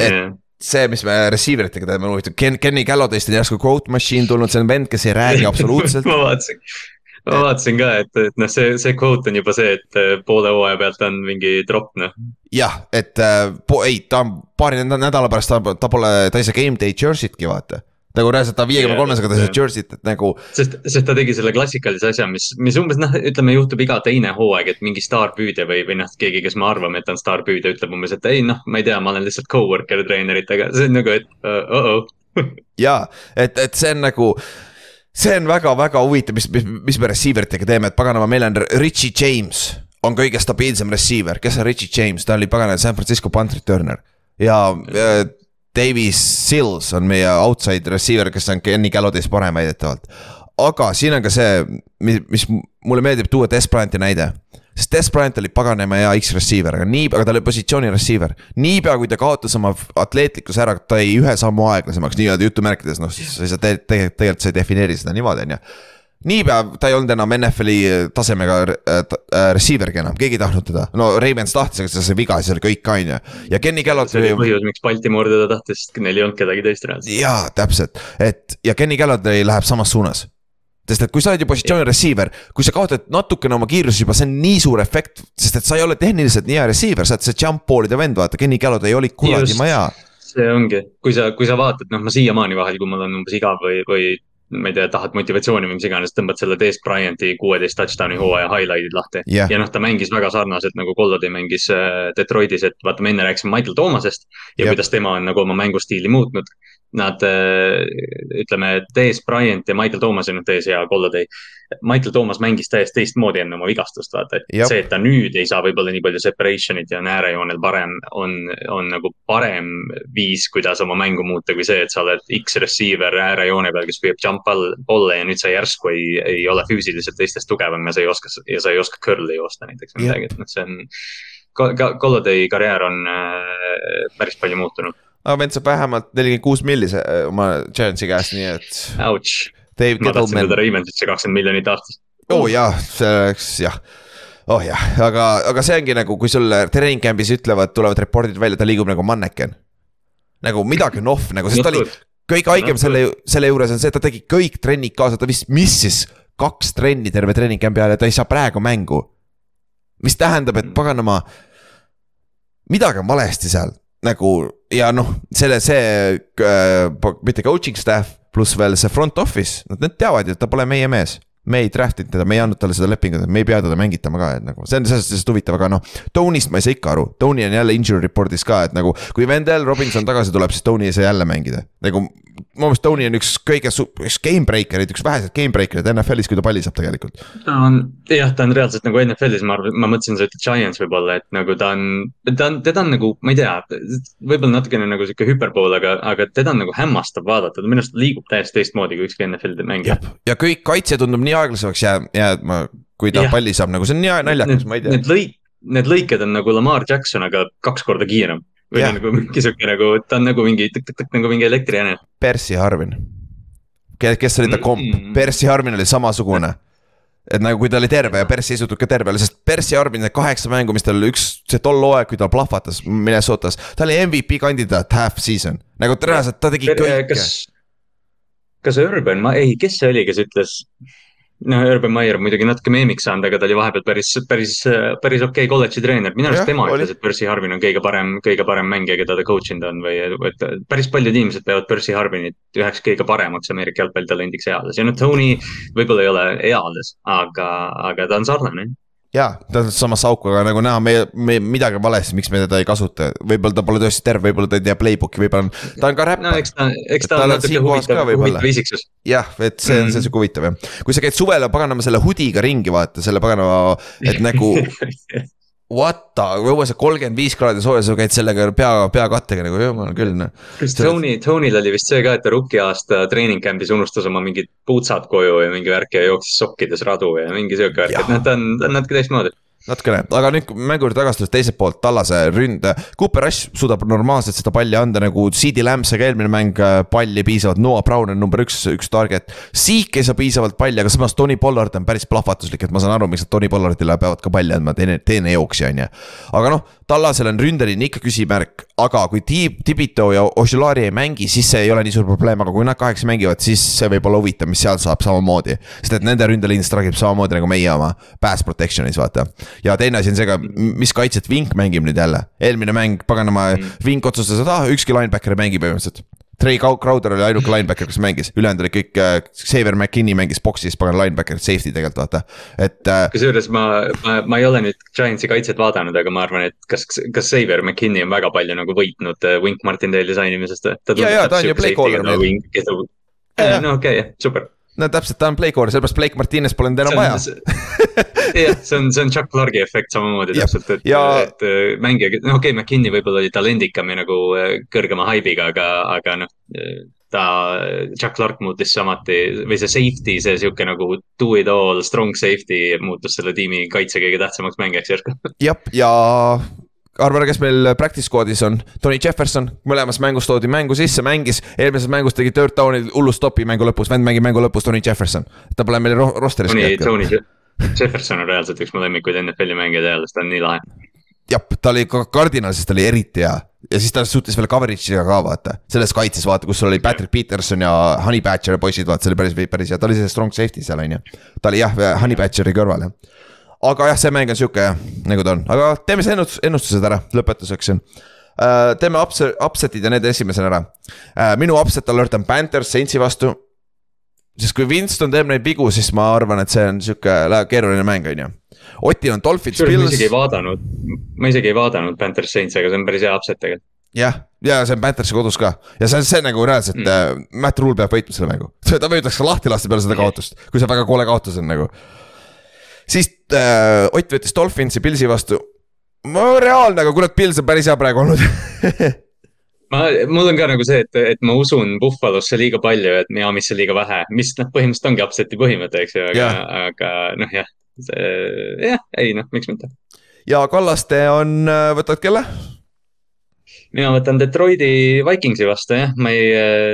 Et see, mis me receiver itega teeme, huvitav, Ken, Kenny Galloday'st on järsku quote machine tulnud, see on vend, kes ei räägi absoluutselt. Ma vaatasin, ma vaatasin ka, et, et noh, see, see quote on juba see, et äh, poole hooaja pealt on mingi drop noh. jah, et äh, ei, ta on paari nädala pärast, ta, ta pole, ta ei saa game day jersey'tki vaata nagu reaalselt ta viiekümne kolmesega ta sai jersey't, et nagu. sest, sest ta tegi selle klassikalise asja, mis, mis umbes noh, ütleme juhtub iga teine hooaeg, et mingi staarpüüdja või, või noh, keegi, kes me arvame, et on staarpüüdja, ütleb umbes, et ei noh, ma ei tea, ma olen lihtsalt coworker treeneritega, see on nagu, et uh, oh-oh ja, et, et see on nagu see on väga-väga huvitav, mis, mis, mis me receiver itega teeme, et paganama, meil on Richie James on kõige stabiilsem receiver, kes on Richie James, ta oli pagana San Francisco punt returner ja äh, Davis Sills on meie outside receiver, kes on Kenny Galloday's parem väidetavalt. aga siin on ka see, mis, mis mulle meeldib tuua Des Bryanti näide sest Des Bryant oli paganama hea X-receiver, aga nii, aga ta oli positsiooni receiver. niipea kui ta kaotas oma atleetlikkuse ära, ta jäi ühe sammu aeglasemaks nii-öelda jutumärkides, noh siis sa ei saa tegelikult, tegelikult sa ei defineeri seda niimoodi, on ju niipea ta ei olnud enam NFL-i tasemega äh, äh, receiver'gi enam, keegi ei tahtnud teda, no Ravens tahtis, aga see viga, siis oli kõik ka on ju. ja Kenny Gallot. see oli põhjus, miks Baltimore teda tahtis, sest neil ei olnud kedagi teist reaalselt. jaa, täpselt, et ja Kenny Gallot läheb samas suunas sest et kui sa oled ju positsiooni receiver, kui sa kaotad natukene oma kiiruses juba, see on nii suur efekt, sest et sa ei ole tehniliselt nii hea receiver, sa oled see jump ball'ide vend, vaata, Kenny Galloway oli kuradi ma hea. see ongi, kui sa, kui sa vaatad, noh, ma siiamaani vahel, kui mul on umbes igav või, või ma ei tea, tahad motivatsiooni või mis iganes, tõmbad selle Dez Bryanti kuueteist touchdown'i hooaja highlight'id lahti. Yeah.. ja noh, ta mängis väga sarnaselt nagu Golladi mängis äh, Detroitis, et vaata, me enne rääkisime Michael Thomasest ja yep. kuidas tema on nagu oma mängustiili muutnud nad äh, ütleme, Dez Bryant ja Michael Thomas on nüüd Dez ja Golladay. Michael Thomas mängis täiesti teistmoodi enne oma vigastust, vaata, et Jab. see, et ta nüüd ei saa võib-olla nii palju separation'it ja on äärejoonel parem, on, on nagu parem viis, kuidas oma mängu muuta, kui see, et sa oled X-receiver äärejoone peal, kes püüab jump all, polle ja nüüd sa järsku ei, ei ole füüsiliselt teistest tugevam ja sa ei oska, ja sa ei oska curl'i joosta näiteks või midagi, et noh, see on. Golladay karjäär on äh, päris palju muutunud aga vend saab vähemalt nelikümmend kuus milli äh, oma Giantsi käest, nii et. Ouch, ma tahtsin teda Raymondisse kakskümmend miljonit aastas. oo oh, jah, see oleks jah oh jah, aga, aga see ongi nagu, kui sul training camp'is ütlevad, tulevad report'id välja, ta liigub nagu manneken. nagu midagi on off nagu, sest ta oli, kõige haigem selle, selle juures on see, et ta tegi kõik trennid kaasa, ta vist missis kaks trenni terve treening camp'i ajal ja ta ei saa praegu mängu. mis tähendab, et paganama, midagi on valesti seal, nagu ja noh, selle, see äh, mitte coaching staff pluss veel see front office, nad, nad teavad ju, et ta pole meie mees me ei draft inud teda, me ei andnud talle seda lepingut, et me ei pea teda mängitama ka, et nagu see on selles suhtes huvitav, aga noh. Tony'st ma ei saa ikka aru, Tony on jälle injury report'is ka, et nagu kui Wendell Robinson tagasi tuleb, siis Tony ei saa jälle mängida. nagu mu meelest Tony on üks kõige, üks game breaker eid, üks väheseid game breaker eid NFL-is, kui ta palli saab tegelikult. ta on, jah, ta on reaalselt nagu NFL-is, ma arvan, ma mõtlesin, sa ütled Giants võib-olla, et nagu ta on, ta on, teda on nagu, ma ei tea, võib-olla natukene nagu sihuke hüperpool, aga, aga teda on nagu hämmastav vaadata, ta minu arust liigub täiesti teistmoodi kui ükski NFL-i mängija. ja kõik kaitse tundub nii aeglasemaks jää, jääma, kui ta ja. palli saab, nagu see on nii naljakas, ma ei tea. Need lõik, need lõiked on nagu Lamar Jackson, aga kaks korda kiirem või yeah. nagu mingi sihuke nagu, ta on nagu mingi tõk-tõk-tõk nagu mingi elektrijäne. Percy Harvin. kes oli ta komp mm., Percy Harvin oli samasugune. et nagu kui ta oli terve ja Percy ei suutnud ka terve olla, sest Percy Harvin need kaheksa mängu, mis tal üks, see tol hooaeg, kui ta plahvatas Minnesotas, ta oli MVP kandidaat half season. nagu reaalselt ta tegi kõike. kas, kas Urban, ma ei, kes see oli, kes ütles noh, Urban Meyer muidugi natuke meemiks saanud, aga ta oli vahepeal päris, päris, päris okei okay kolledži treener. minu arust tema ütles, et Percy Harvin on kõige parem, kõige parem mängija, keda ta coach inud on või, et päris paljud inimesed peavad Percy Harvinit üheks kõige paremaks Ameerika jalgpallitalendiks eales ja no Tony võib-olla ei ole eales, aga, aga ta on sarnane jaa, ta on samas auk, aga nagu näha, me, me midagi valesti, miks me teda ei kasuta, võib-olla ta pole tõesti terve, võib-olla ta ei tea playbook'i, võib-olla ta on ka räppar. no eks ta, eks ta on natuke huvitav, huvitav isiksus. jah, et see on mm -hmm. see sihuke huvitav jah, kui sa käid suvel paganama selle hoodie'ga ringi, vaata selle paganama, et nagu What the, õues on kolmkümmend viis kraadi sooja, sa käid sellega pea, peakattega nagu jumal küll noh. kas Tony, Tony'l oli vist see ka, et ta rookie aasta treening camp'is unustas oma mingid puutsad koju ja mingi värk ja jooksis sokkides radu ja mingi sihuke värk, et noh, ta on, ta on natuke teistmoodi natukene, aga nüüd mängu juurde tagasi tulles teiselt poolt, Tallase ründ, Cooper Rush suudab normaalselt seda palli anda nagu CD ka eelmine mäng äh, palli piisavalt, Noah Brown on number üks, üks target. Seek ei saa piisavalt palli, aga samas Tony Pollard on päris plahvatuslik, et ma saan aru, miks nad Tony Pollardile peavad ka palli andma, teine, teine jooksja on ju. aga noh, Tallasel on ründeline ikka küsimärk, aga kui Tiib, Tibito ja Ožilari ei mängi, siis see ei ole nii suur probleem, aga kui nad kaheksa mängivad, siis see võib olla huvitav, mis seal saab samamoodi. sest et nende ründeliin struggle ib samamoodi nagu meie oma, pass protection'is vaata. ja teine asi on see ka, mis kaitset Vink mängib nüüd jälle, eelmine mäng, paganama mm., Vink otsustas, et ah, ükski linebacker ei mängi põhimõtteliselt Trey Crowder oli ainuke linebacker, kes mängis, ülejäänud olid kõik äh,, Xavier McKinney mängis box'is, pagan linebacker, safety tegelikult vaata, et äh,. kusjuures ma, ma, ma ei ole nüüd Giantsi kaitset vaadanud, aga ma arvan, et kas, kas Xavier McKinney on väga palju nagu võitnud äh, Wink Martindale'i sainimisest. ja, ja ta on ju play caller meil. no okei okay,, super no täpselt, ta on play caller, sellepärast Blake Martinez pole nüüd enam vaja jah, see on, see on Chuck Clark'i efekt samamoodi täpselt, et ja..., et äh, mängija, no okei okay,, McKinney võib-olla oli talendikam ja nagu äh, kõrgema haibiga, aga, aga noh. ta, Chuck Clark muutis samuti või see safety, see sihuke nagu do it all strong safety muutus selle tiimi kaitse kõige tähtsamaks mängijaks järsku. jah, ja arva ära, kes meil practice squad'is on, Tony Jefferson, mõlemas mängus toodi mängu sisse, mängis, eelmises mängus tegi third down'i hullu stopi mängu lõpus, vend mängib mängu lõpus, Tony Jefferson. ta pole meil ro roster'is. Tony, Tony Jefferson on reaalselt üks mu lemmikuid NFL-i mängijaid sest ta on nii lahe. jah, ta oli ka Cardinalsis, ta oli eriti hea ja siis ta suutis veel coverage'iga ka vaata, selles kaitses vaata, kus sul oli Patrick Peterson ja Honey Badger ja poisid, vaata, see oli päris, päris hea, ta oli see strong safety seal on ju. ta oli jah, Honey Badgeri kõrval jah aga jah, see mäng on sihuke nagu ta on, aga teeme siis ennustus, ennustused ära lõpetuseks siin uh,. teeme upset, upset'id ja need esimesena ära uh,. minu upset alert on Panthers Saintsi vastu. sest kui Winston teeb neid vigu, siis ma arvan, et see on sihuke keeruline mäng, on ju. Otil on Dolphins. ma isegi ei vaadanud, ma isegi ei vaadanud Panthers Saintsi, aga see on päris hea upset tegelikult jah, ja see on Panthersi kodus ka ja see on see nagu reaalselt mm., äh, Matt Rule peab võitma selle mängu, ta võidaks ka lahti lasta peale seda kaotust, kui see väga kole kaotus on nagu siis äh, Ott võttis Dolphinsi Pilsi vastu. reaalne, aga kurat, Pils on päris hea praegu olnud ma, mul on ka nagu see, et, et ma usun Buffalosse liiga palju, et Miami'sse liiga vähe, mis noh, põhimõtteliselt ongi upset'i põhimõte, eks ju, aga, aga noh, jah, jah, ei noh, miks mitte. ja Kallaste on, äh, võtad kelle? mina võtan Detroiti Vikingsi vastu jah, ma ei,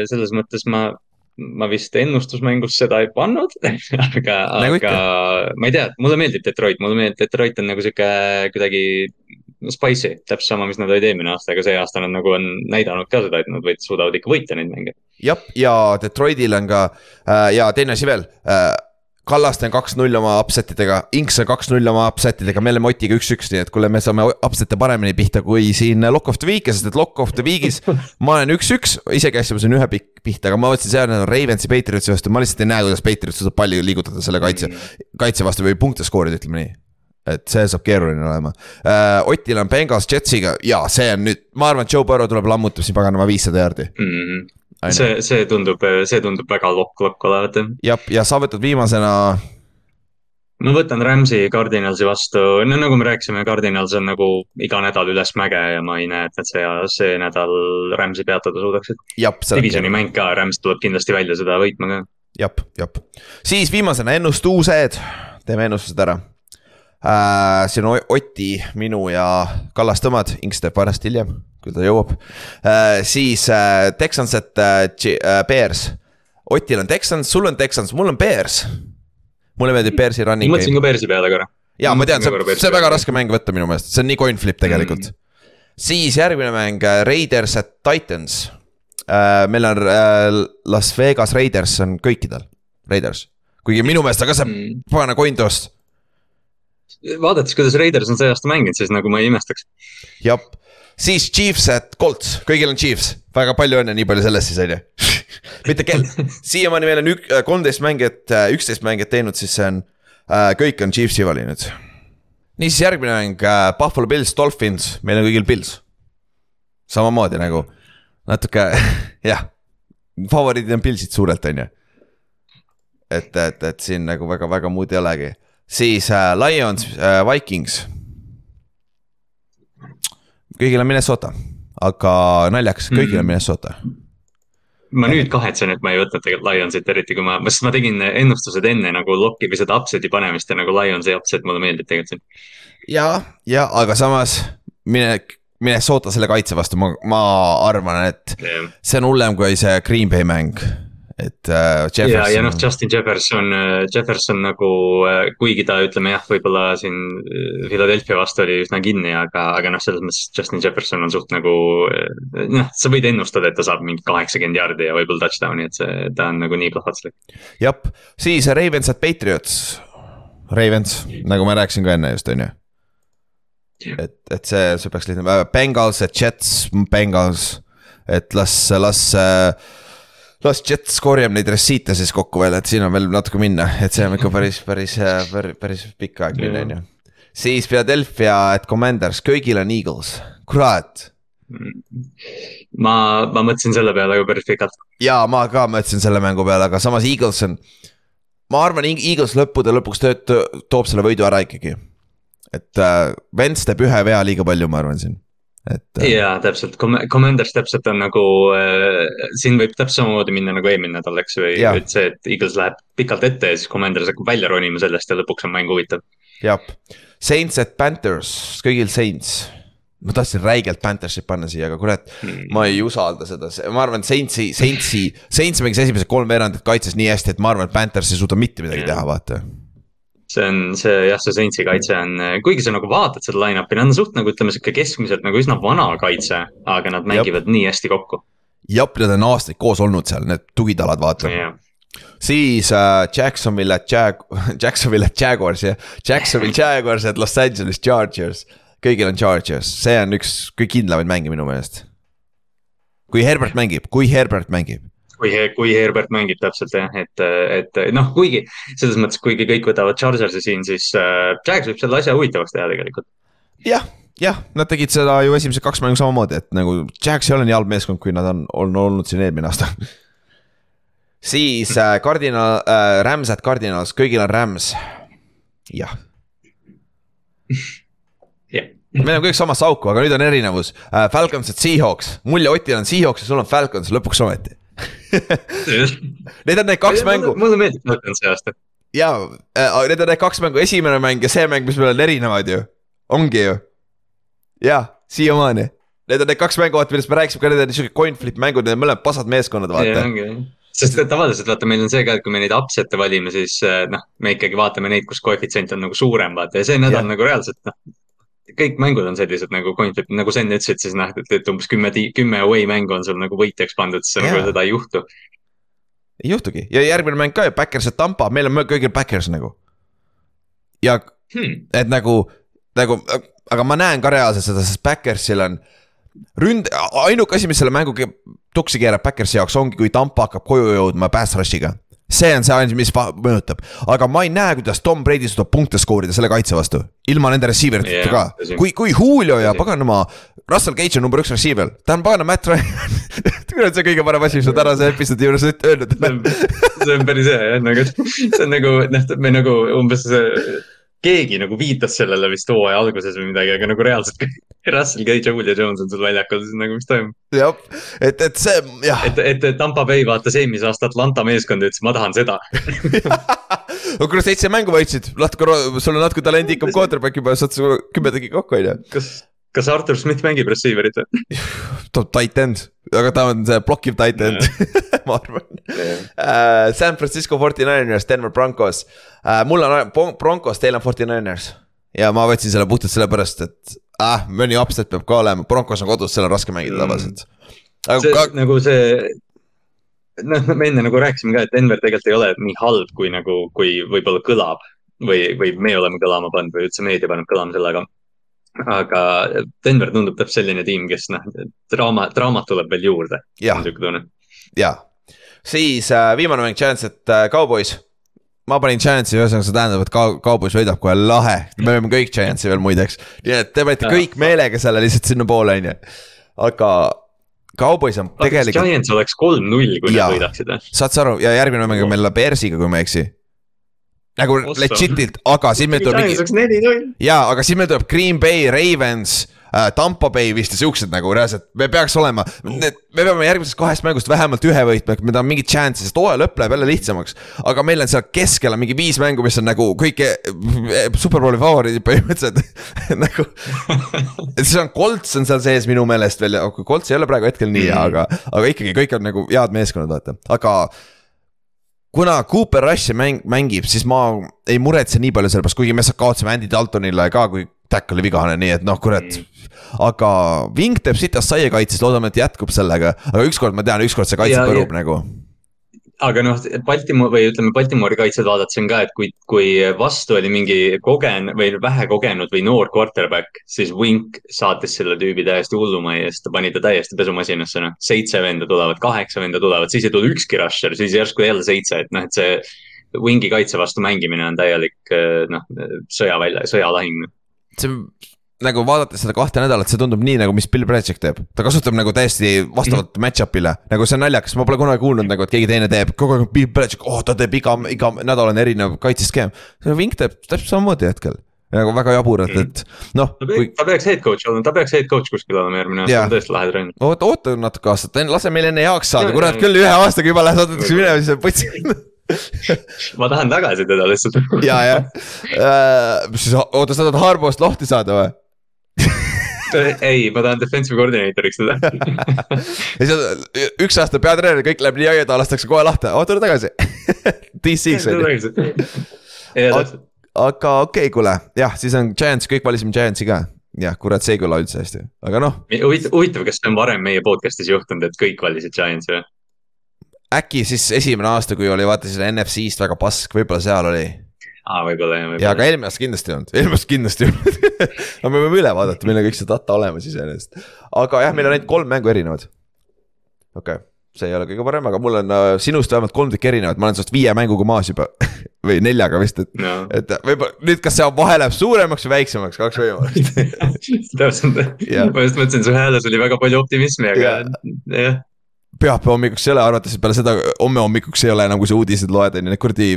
selles mõttes ma ma vist ennustusmängus seda ei pannud aga nagu, aga ma ei tea, mulle meeldib Detroit, mulle meeldib, Detroit on nagu sihuke kuidagi spicy, täpselt sama, mis nad olid eelmine aasta, aga see aasta nad nagu on näidanud ka seda, et nad võid, suudavad ikka võita neid mänge. jah, ja Detroitil on ka äh, ja teine asi veel äh, Kallaste on kaks-null oma upset idega, Inks on kaks-null oma upset idega, me oleme Otiga üks-üks, nii et kuule, me saame upset'e paremini pihta kui siin Lock of the Week'i, sest et Lock of the Week'is ma olen üks-üks, isegi hästi, ma sain ühe pihta, aga ma võtsin seal Ravensi Patriotsi vastu, ma lihtsalt ei näe, kuidas Patriots suudab palli liigutada selle kaitse, kaitse vastu või punkte skoorida, ütleme nii et see saab keeruline olema uh,. Otil on Bengals Jetsiga ja see on nüüd, ma arvan, et Joe Burrow tuleb lammutab siin paganama viissada jaardi mm. -hmm see, see tundub, see tundub väga lokk-lokk olevat jah. ja sa võtad viimasena. ma võtan Rams'i Cardinalsi vastu, no nagu me rääkisime, Cardinals on nagu iga nädal üles mäge ja ma ei näe, et nad see, see nädal Rams'i peatada suudaksid. Divisioni mäng ka, Rams tuleb kindlasti välja seda võitma ka. jep, jep, siis viimasena ennustused, teeme ennustused ära äh,. siin on Oti, minu ja Kallaste omad, Inks teeb varsti hiljem kui ta jõuab äh,. siis äh, Texans, et äh, Bears. Otil on Texans, sul on Texans, mul on Bears. mulle meeldib Bearsi running. ma mõtlesin ka Bearsi peale korra. ja ma tean, see, see on väga raske mäng võtta minu meelest, see on nii coin flip tegelikult mm. siis järgmine mäng, Raiders at Titans meil on Las Vegas Raiders on kõikidel, Raiders kuigi minu meelest on ka see Mm. pagana coin toss vaadates, kuidas Raiders on see aasta mänginud, siis nagu ma ei imestaks. jah, siis Chiefs at Colts, kõigil on Chiefs, väga palju õnne, nii palju sellest siis on ju mitte kell, siiamaani meil on ük-, kolmteist mängijat, üksteist mängijat teinud, siis see on äh,, kõik on Chiefsi valinud. niisiis järgmine mäng äh,, Buffalo Bills, Dolphins, meil on kõigil Bills. samamoodi nagu natuke jah, favoriidid on Billsid suurelt, on ju. et, et, et siin nagu väga-väga muud ei olegi, siis äh, Lions äh,, Vikings kõigil on Minnesota, aga naljakas, kõigil on Mhm. Minnesota. ma nüüd kahetsen, et ma ei võtnud tegelikult Lionsit, eriti kui ma, sest ma tegin ennustused enne nagu lokki või seda upset'i panemist ja nagu Lionsi upset mulle meeldib tegelikult siin. ja, ja aga samas mine, Minnesota selle kaitse vastu, ma, ma arvan, et see on hullem kui see Green Bay mäng, et äh,. ja, ja noh, Justin Jefferson, Jefferson nagu, kuigi ta ütleme jah, võib-olla siin äh, Philadelphia vastu oli üsna kinni, aga, aga noh, selles mõttes Justin Jefferson on suht nagu. noh, sa võid ennustada, et ta saab mingi kaheksakümmend jaardi ja võib-olla touchdown'i, et see, ta on nagu nii plahvatuslik. jah, siis Ravens at Patriots. Ravens, nagu ma rääkisin ka enne just, on ju. et, et see, see peaks lihtne, Bengals at Jets, Bengals, et las, las äh, las Jets korjab neid resiite siis kokku veel, et siin on veel natuke minna, et see on ikka päris, päris, päris, päris pikk aeg minna, on ju. siis Philadelphia, et Commanders, köögil on Eagles, kurat. ma, ma mõtlesin selle peale ju päris pikalt. ja ma ka mõtlesin selle mängu peale, aga samas Eagles on. ma arvan, Eagles lõppude lõpuks tööd, toob selle võidu ära ikkagi. et äh, Vents teeb ühe vea liiga palju, ma arvan siin, et äh, jaa, täpselt, Commanders täpselt on nagu äh,, siin võib täpselt samamoodi minna nagu eelmine nädal, eks ju, et see, et Eagles läheb pikalt ette ja siis Commanders hakkab välja ronima sellest ja lõpuks on mäng huvitav. jah. Saints at Panthers, kõigil Saints. ma tahtsin räigelt Panthersit panna siia, aga kurat, ma ei usalda seda, ma arvan, et Saintsi, Saintsi, Saints mängis esimesed kolm veerandit kaitses nii hästi, et ma arvan, et Panthers ei suuda mitte midagi teha, vaata see on see jah, see Saintsi kaitse on, kuigi sa nagu vaatad seda line-up'i, nad on suht nagu ütleme sihuke keskmiselt nagu üsna vana kaitse, aga nad mängivad nii hästi kokku. jah, nad on aastaid koos olnud seal, need tugitalad, vaata jah, siis äh, Jacksonville Jag-, Jacksonville Jaguars jah, Jacksonville Jaguars at Los Angeles Chargers. kõigil on Chargers, see on üks kõige kindlamaid mänge minu meelest. kui Herbert mängib, kui Herbert mängib, kui, kui Herbert mängib täpselt jah, et, et noh, kuigi selles mõttes, kuigi kõik võtavad Chargersi siin, siis äh, Jags võib selle asja huvitavaks teha tegelikult. jah, jah, nad tegid seda ju esimesed kaks mängu samamoodi, et nagu Jags ei ole nii halb meeskond, kui nad on, on olnud siin eelmine aasta. siis äh, Cardinal äh,, Rams at Cardinals, kõigil on Rams. jah, jah, meil on kõik samasse auku, aga nüüd on erinevus äh,. Falcons at Seahawks, mulje Otil on Seahawks ja sul on Falcons lõpuks ometi. Need on need kaks mängu mulle meeldib Falcons see aasta. ja äh, need on need kaks mängu, esimene mäng ja see mäng, mis meil on erinevad ju, ongi ju. jah, siiamaani, need on need kaks mängu, vaata millest me rääkisime ka, need on siuke coin flip mängud, need on mõlemad pasad meeskonnad, vaata. sest et tavaliselt vaata, meil on see ka, et kui me neid upset'e valime, siis äh, noh, me ikkagi vaatame neid, kus koefitsient on nagu suurem, vaata ja see nädal Jah. nagu reaalselt noh. Kõik mängud on sellised nagu flip, nagu sa enne ütlesid, siis noh, et, et umbes kümme, kümme away mängu on sul nagu võitjaks pandud, siis Jaa. nagu seda ei juhtu. ei juhtugi ja järgmine mäng ka ju, Backers ja Tampa, meil on kõigil Backers nagu. ja Hmm. et nagu, nagu, aga ma näen ka reaalselt seda, sest Backersil on ründ-, ainuke asi, mis selle mängu tuksi keerab Backersi jaoks ongi, kui Tampa hakkab koju jõudma pass rush'iga. See on see ainus, mis mõjutab, aga ma ei näe, kuidas Tom Brady suudab punkte skoorida selle kaitse vastu, ilma nende receiver iteta Jaa, ka kui, kui Julio ja paganama, Russell Gage on number üks receiver, ta on paganama Matt Ryan. kurat, see kõige parem asi, mis sa tänase episoodi juures öelnud see on, see on päris hea jah, nagu see on nagu noh, me nagu umbes äh, keegi nagu viitas sellele vist hooaja alguses või midagi, aga nagu reaalselt Russell Gage ja Julio Jones on sul väljakul, siis nagu mis toimub. jah, et, et see jah, et, et Tampa Bay vaatas eelmise aasta Atlanta meeskonda ja ütles, ma tahan seda. no kuule seitse mängu võitsid, natuke, sul on natuke talendikam quarterback juba, saad su kümme tegi kokku, on ju. kas, kas Artur Smith mängib receiver'it või? top tight end, aga ta on see blokkiv tight end, ma arvan uh,. San Francisco 49ers, Denver Broncos uh,, mul on Bron- Broncos, teil on 49ers. ja ma võtsin selle puhtalt sellepärast, et ah, mõni upset peab ka olema, Broncos on kodus, seal on raske mängida Mm. tavaliselt. aga see ka, nagu see, noh, me enne nagu rääkisime ka, et Denver tegelikult ei ole nii halb, kui nagu, kui võib-olla kõlab. või, või me oleme kõlama pannud või üldse meedia paneb kõlama sellega. aga Denver tundub täpselt selline tiim, kes noh, draama, draamat tuleb veel juurde. niisugune tunne. ja, siis äh, viimane mäng, Giants, et äh, Cowboys ma panin Giantsi, ühesõnaga see tähendab, et Cowboys võidab kohe lahe, me oleme kõik Giantsi veel muideks. nii et te panite kõik meelega selle lihtsalt sinnapoole, on ju, aga Cowboys on tegelikult. Giants oleks kolm-null, kui nad võidaksid. saad sa aru ja järgmine mäng on meil Bearsiga, kui ma ei eksi nagu legit'ilt, aga siis meil tuleb mingi. jaa, aga siis meil tuleb Green Bay, Ravens Tampa Bay vist ja siuksed nagu reaalselt, me peaks olema, me peame järgmisest kahest mängust vähemalt ühe võitma, et meil on mingid chance'id, sest hooaja lõpp läheb jälle lihtsamaks. aga meil on seal keskel on mingi viis mängu, mis on nagu kõik eh, superbowli favoriidid põhimõtteliselt nagu siis on Colts on seal sees minu meelest veel, Colts ei ole praegu hetkel nii -hmm. aga, aga ikkagi kõik on nagu head meeskonnad, vaata, aga kuna Cooper Rush mäng, mängib, siis ma ei muretse nii palju selle pärast, kuigi me kaotasime Andy Daltonile ka, kui Tack oli vigane, nii et noh, kurat. Aga Vink teeb sitast saia kaitses, loodame, et jätkub sellega, aga ükskord ma tean, ükskord see kaitse põrub nagu. Aga noh, Baltimore või ütleme, Baltimori kaitset vaadates on ka, et kui, kui vastu oli mingi kogen- või vähe kogenud või noor quarterback, siis Wink saatis selle tüübi täiesti hullumajja, sest ta pani ta täiesti pesumasinasse, noh. seitse venda tulevad, kaheksa venda tulevad, siis ei tule ükski rusher, siis järsku jälle seitse, et noh, et see Wingi kaitse vastu mängimine on täielik noh, sõjavälja, sõjalahing. See nagu vaadates seda kahte nädalat, see tundub nii nagu, mis Bill Belichik teeb. ta kasutab nagu täiesti vastavalt mm -hmm. match-up'ile, nagu see on naljakas, ma pole kunagi kuulnud nagu, et keegi teine teeb, kogu aeg Bill Belichik, oh ta teeb iga, iga nädal on erinev kaitseskeem. Vink teeb täpselt samamoodi hetkel nagu väga jabur, et, et noh. ta, kui... ta peaks head coach olema, ta peaks head coach kuskil olema järgmine aasta, on tõesti lahe trenn. oota, oota natuke aastat, lase meil enne heaks saada, kurat küll ühe aastaga juba saadetakse minema, siis on põts ma tahan tagasi teda lihtsalt. ja, jah uh,, mis siis, oota, sa tahad Harbost lahti saada või? ei, ma tahan defensive coordinator'iks teda ja siis üks aasta peatreener, kõik läheb nii aieda, lastakse kohe lahti, oo tule tagasi DC-ks on ju. aga okei okay,, kuule, jah, siis on Giants, kõik valisime Giantsi ka jah, kurat, see ei kõla üldse hästi, aga noh. huvitav, kas see on varem meie podcast'is juhtunud, et kõik valisid Giantsi või? Äkki siis esimene aasta, kui oli vaata seda NFC-st väga pask, võib-olla seal oli aa, võib-olla jah. ja, aga eelmine aasta kindlasti ei olnud, eelmine aasta kindlasti ei olnud aga me võime üle vaadata, meil on kõik see data olemas iseenesest. aga jah, meil on ainult kolm mängu erinevad. okei okay., see ei ole kõige parem, aga mul on äh, sinust vähemalt kolm tükki erinevat, ma olen sinust viie mänguga maas juba või neljaga vist, et no., et võib-olla nüüd, kas see vahe läheb suuremaks või väiksemaks, kaks võimalust täpselt, ma just mõtlesin, su hääles oli väga palju optimismi, aga jah pühapäeva hommikuks ei ole, arvates, peale seda homme hommikuks ei ole enam, kui sa uudiseid loed, on ju, need kuradi,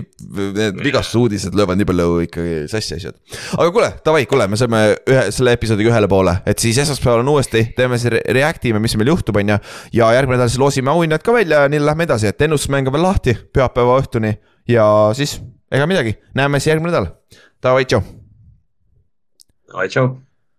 need vigastusuudised löövad nii palju ikkagi sassi asjad. aga kuule, davai, kuule, me saime ühe, selle episoodiga ühele poole, et siis esmaspäeval on uuesti, teeme siis react ime, mis meil juhtub, on ju. ja järgmine nädal siis loosime auhinnad ka välja ja nii lähme edasi, et ennustusmäng on veel lahti pühapäeva õhtuni. ja siis ega midagi, näeme siis järgmine nädal, davai, tšau. davai, tšau.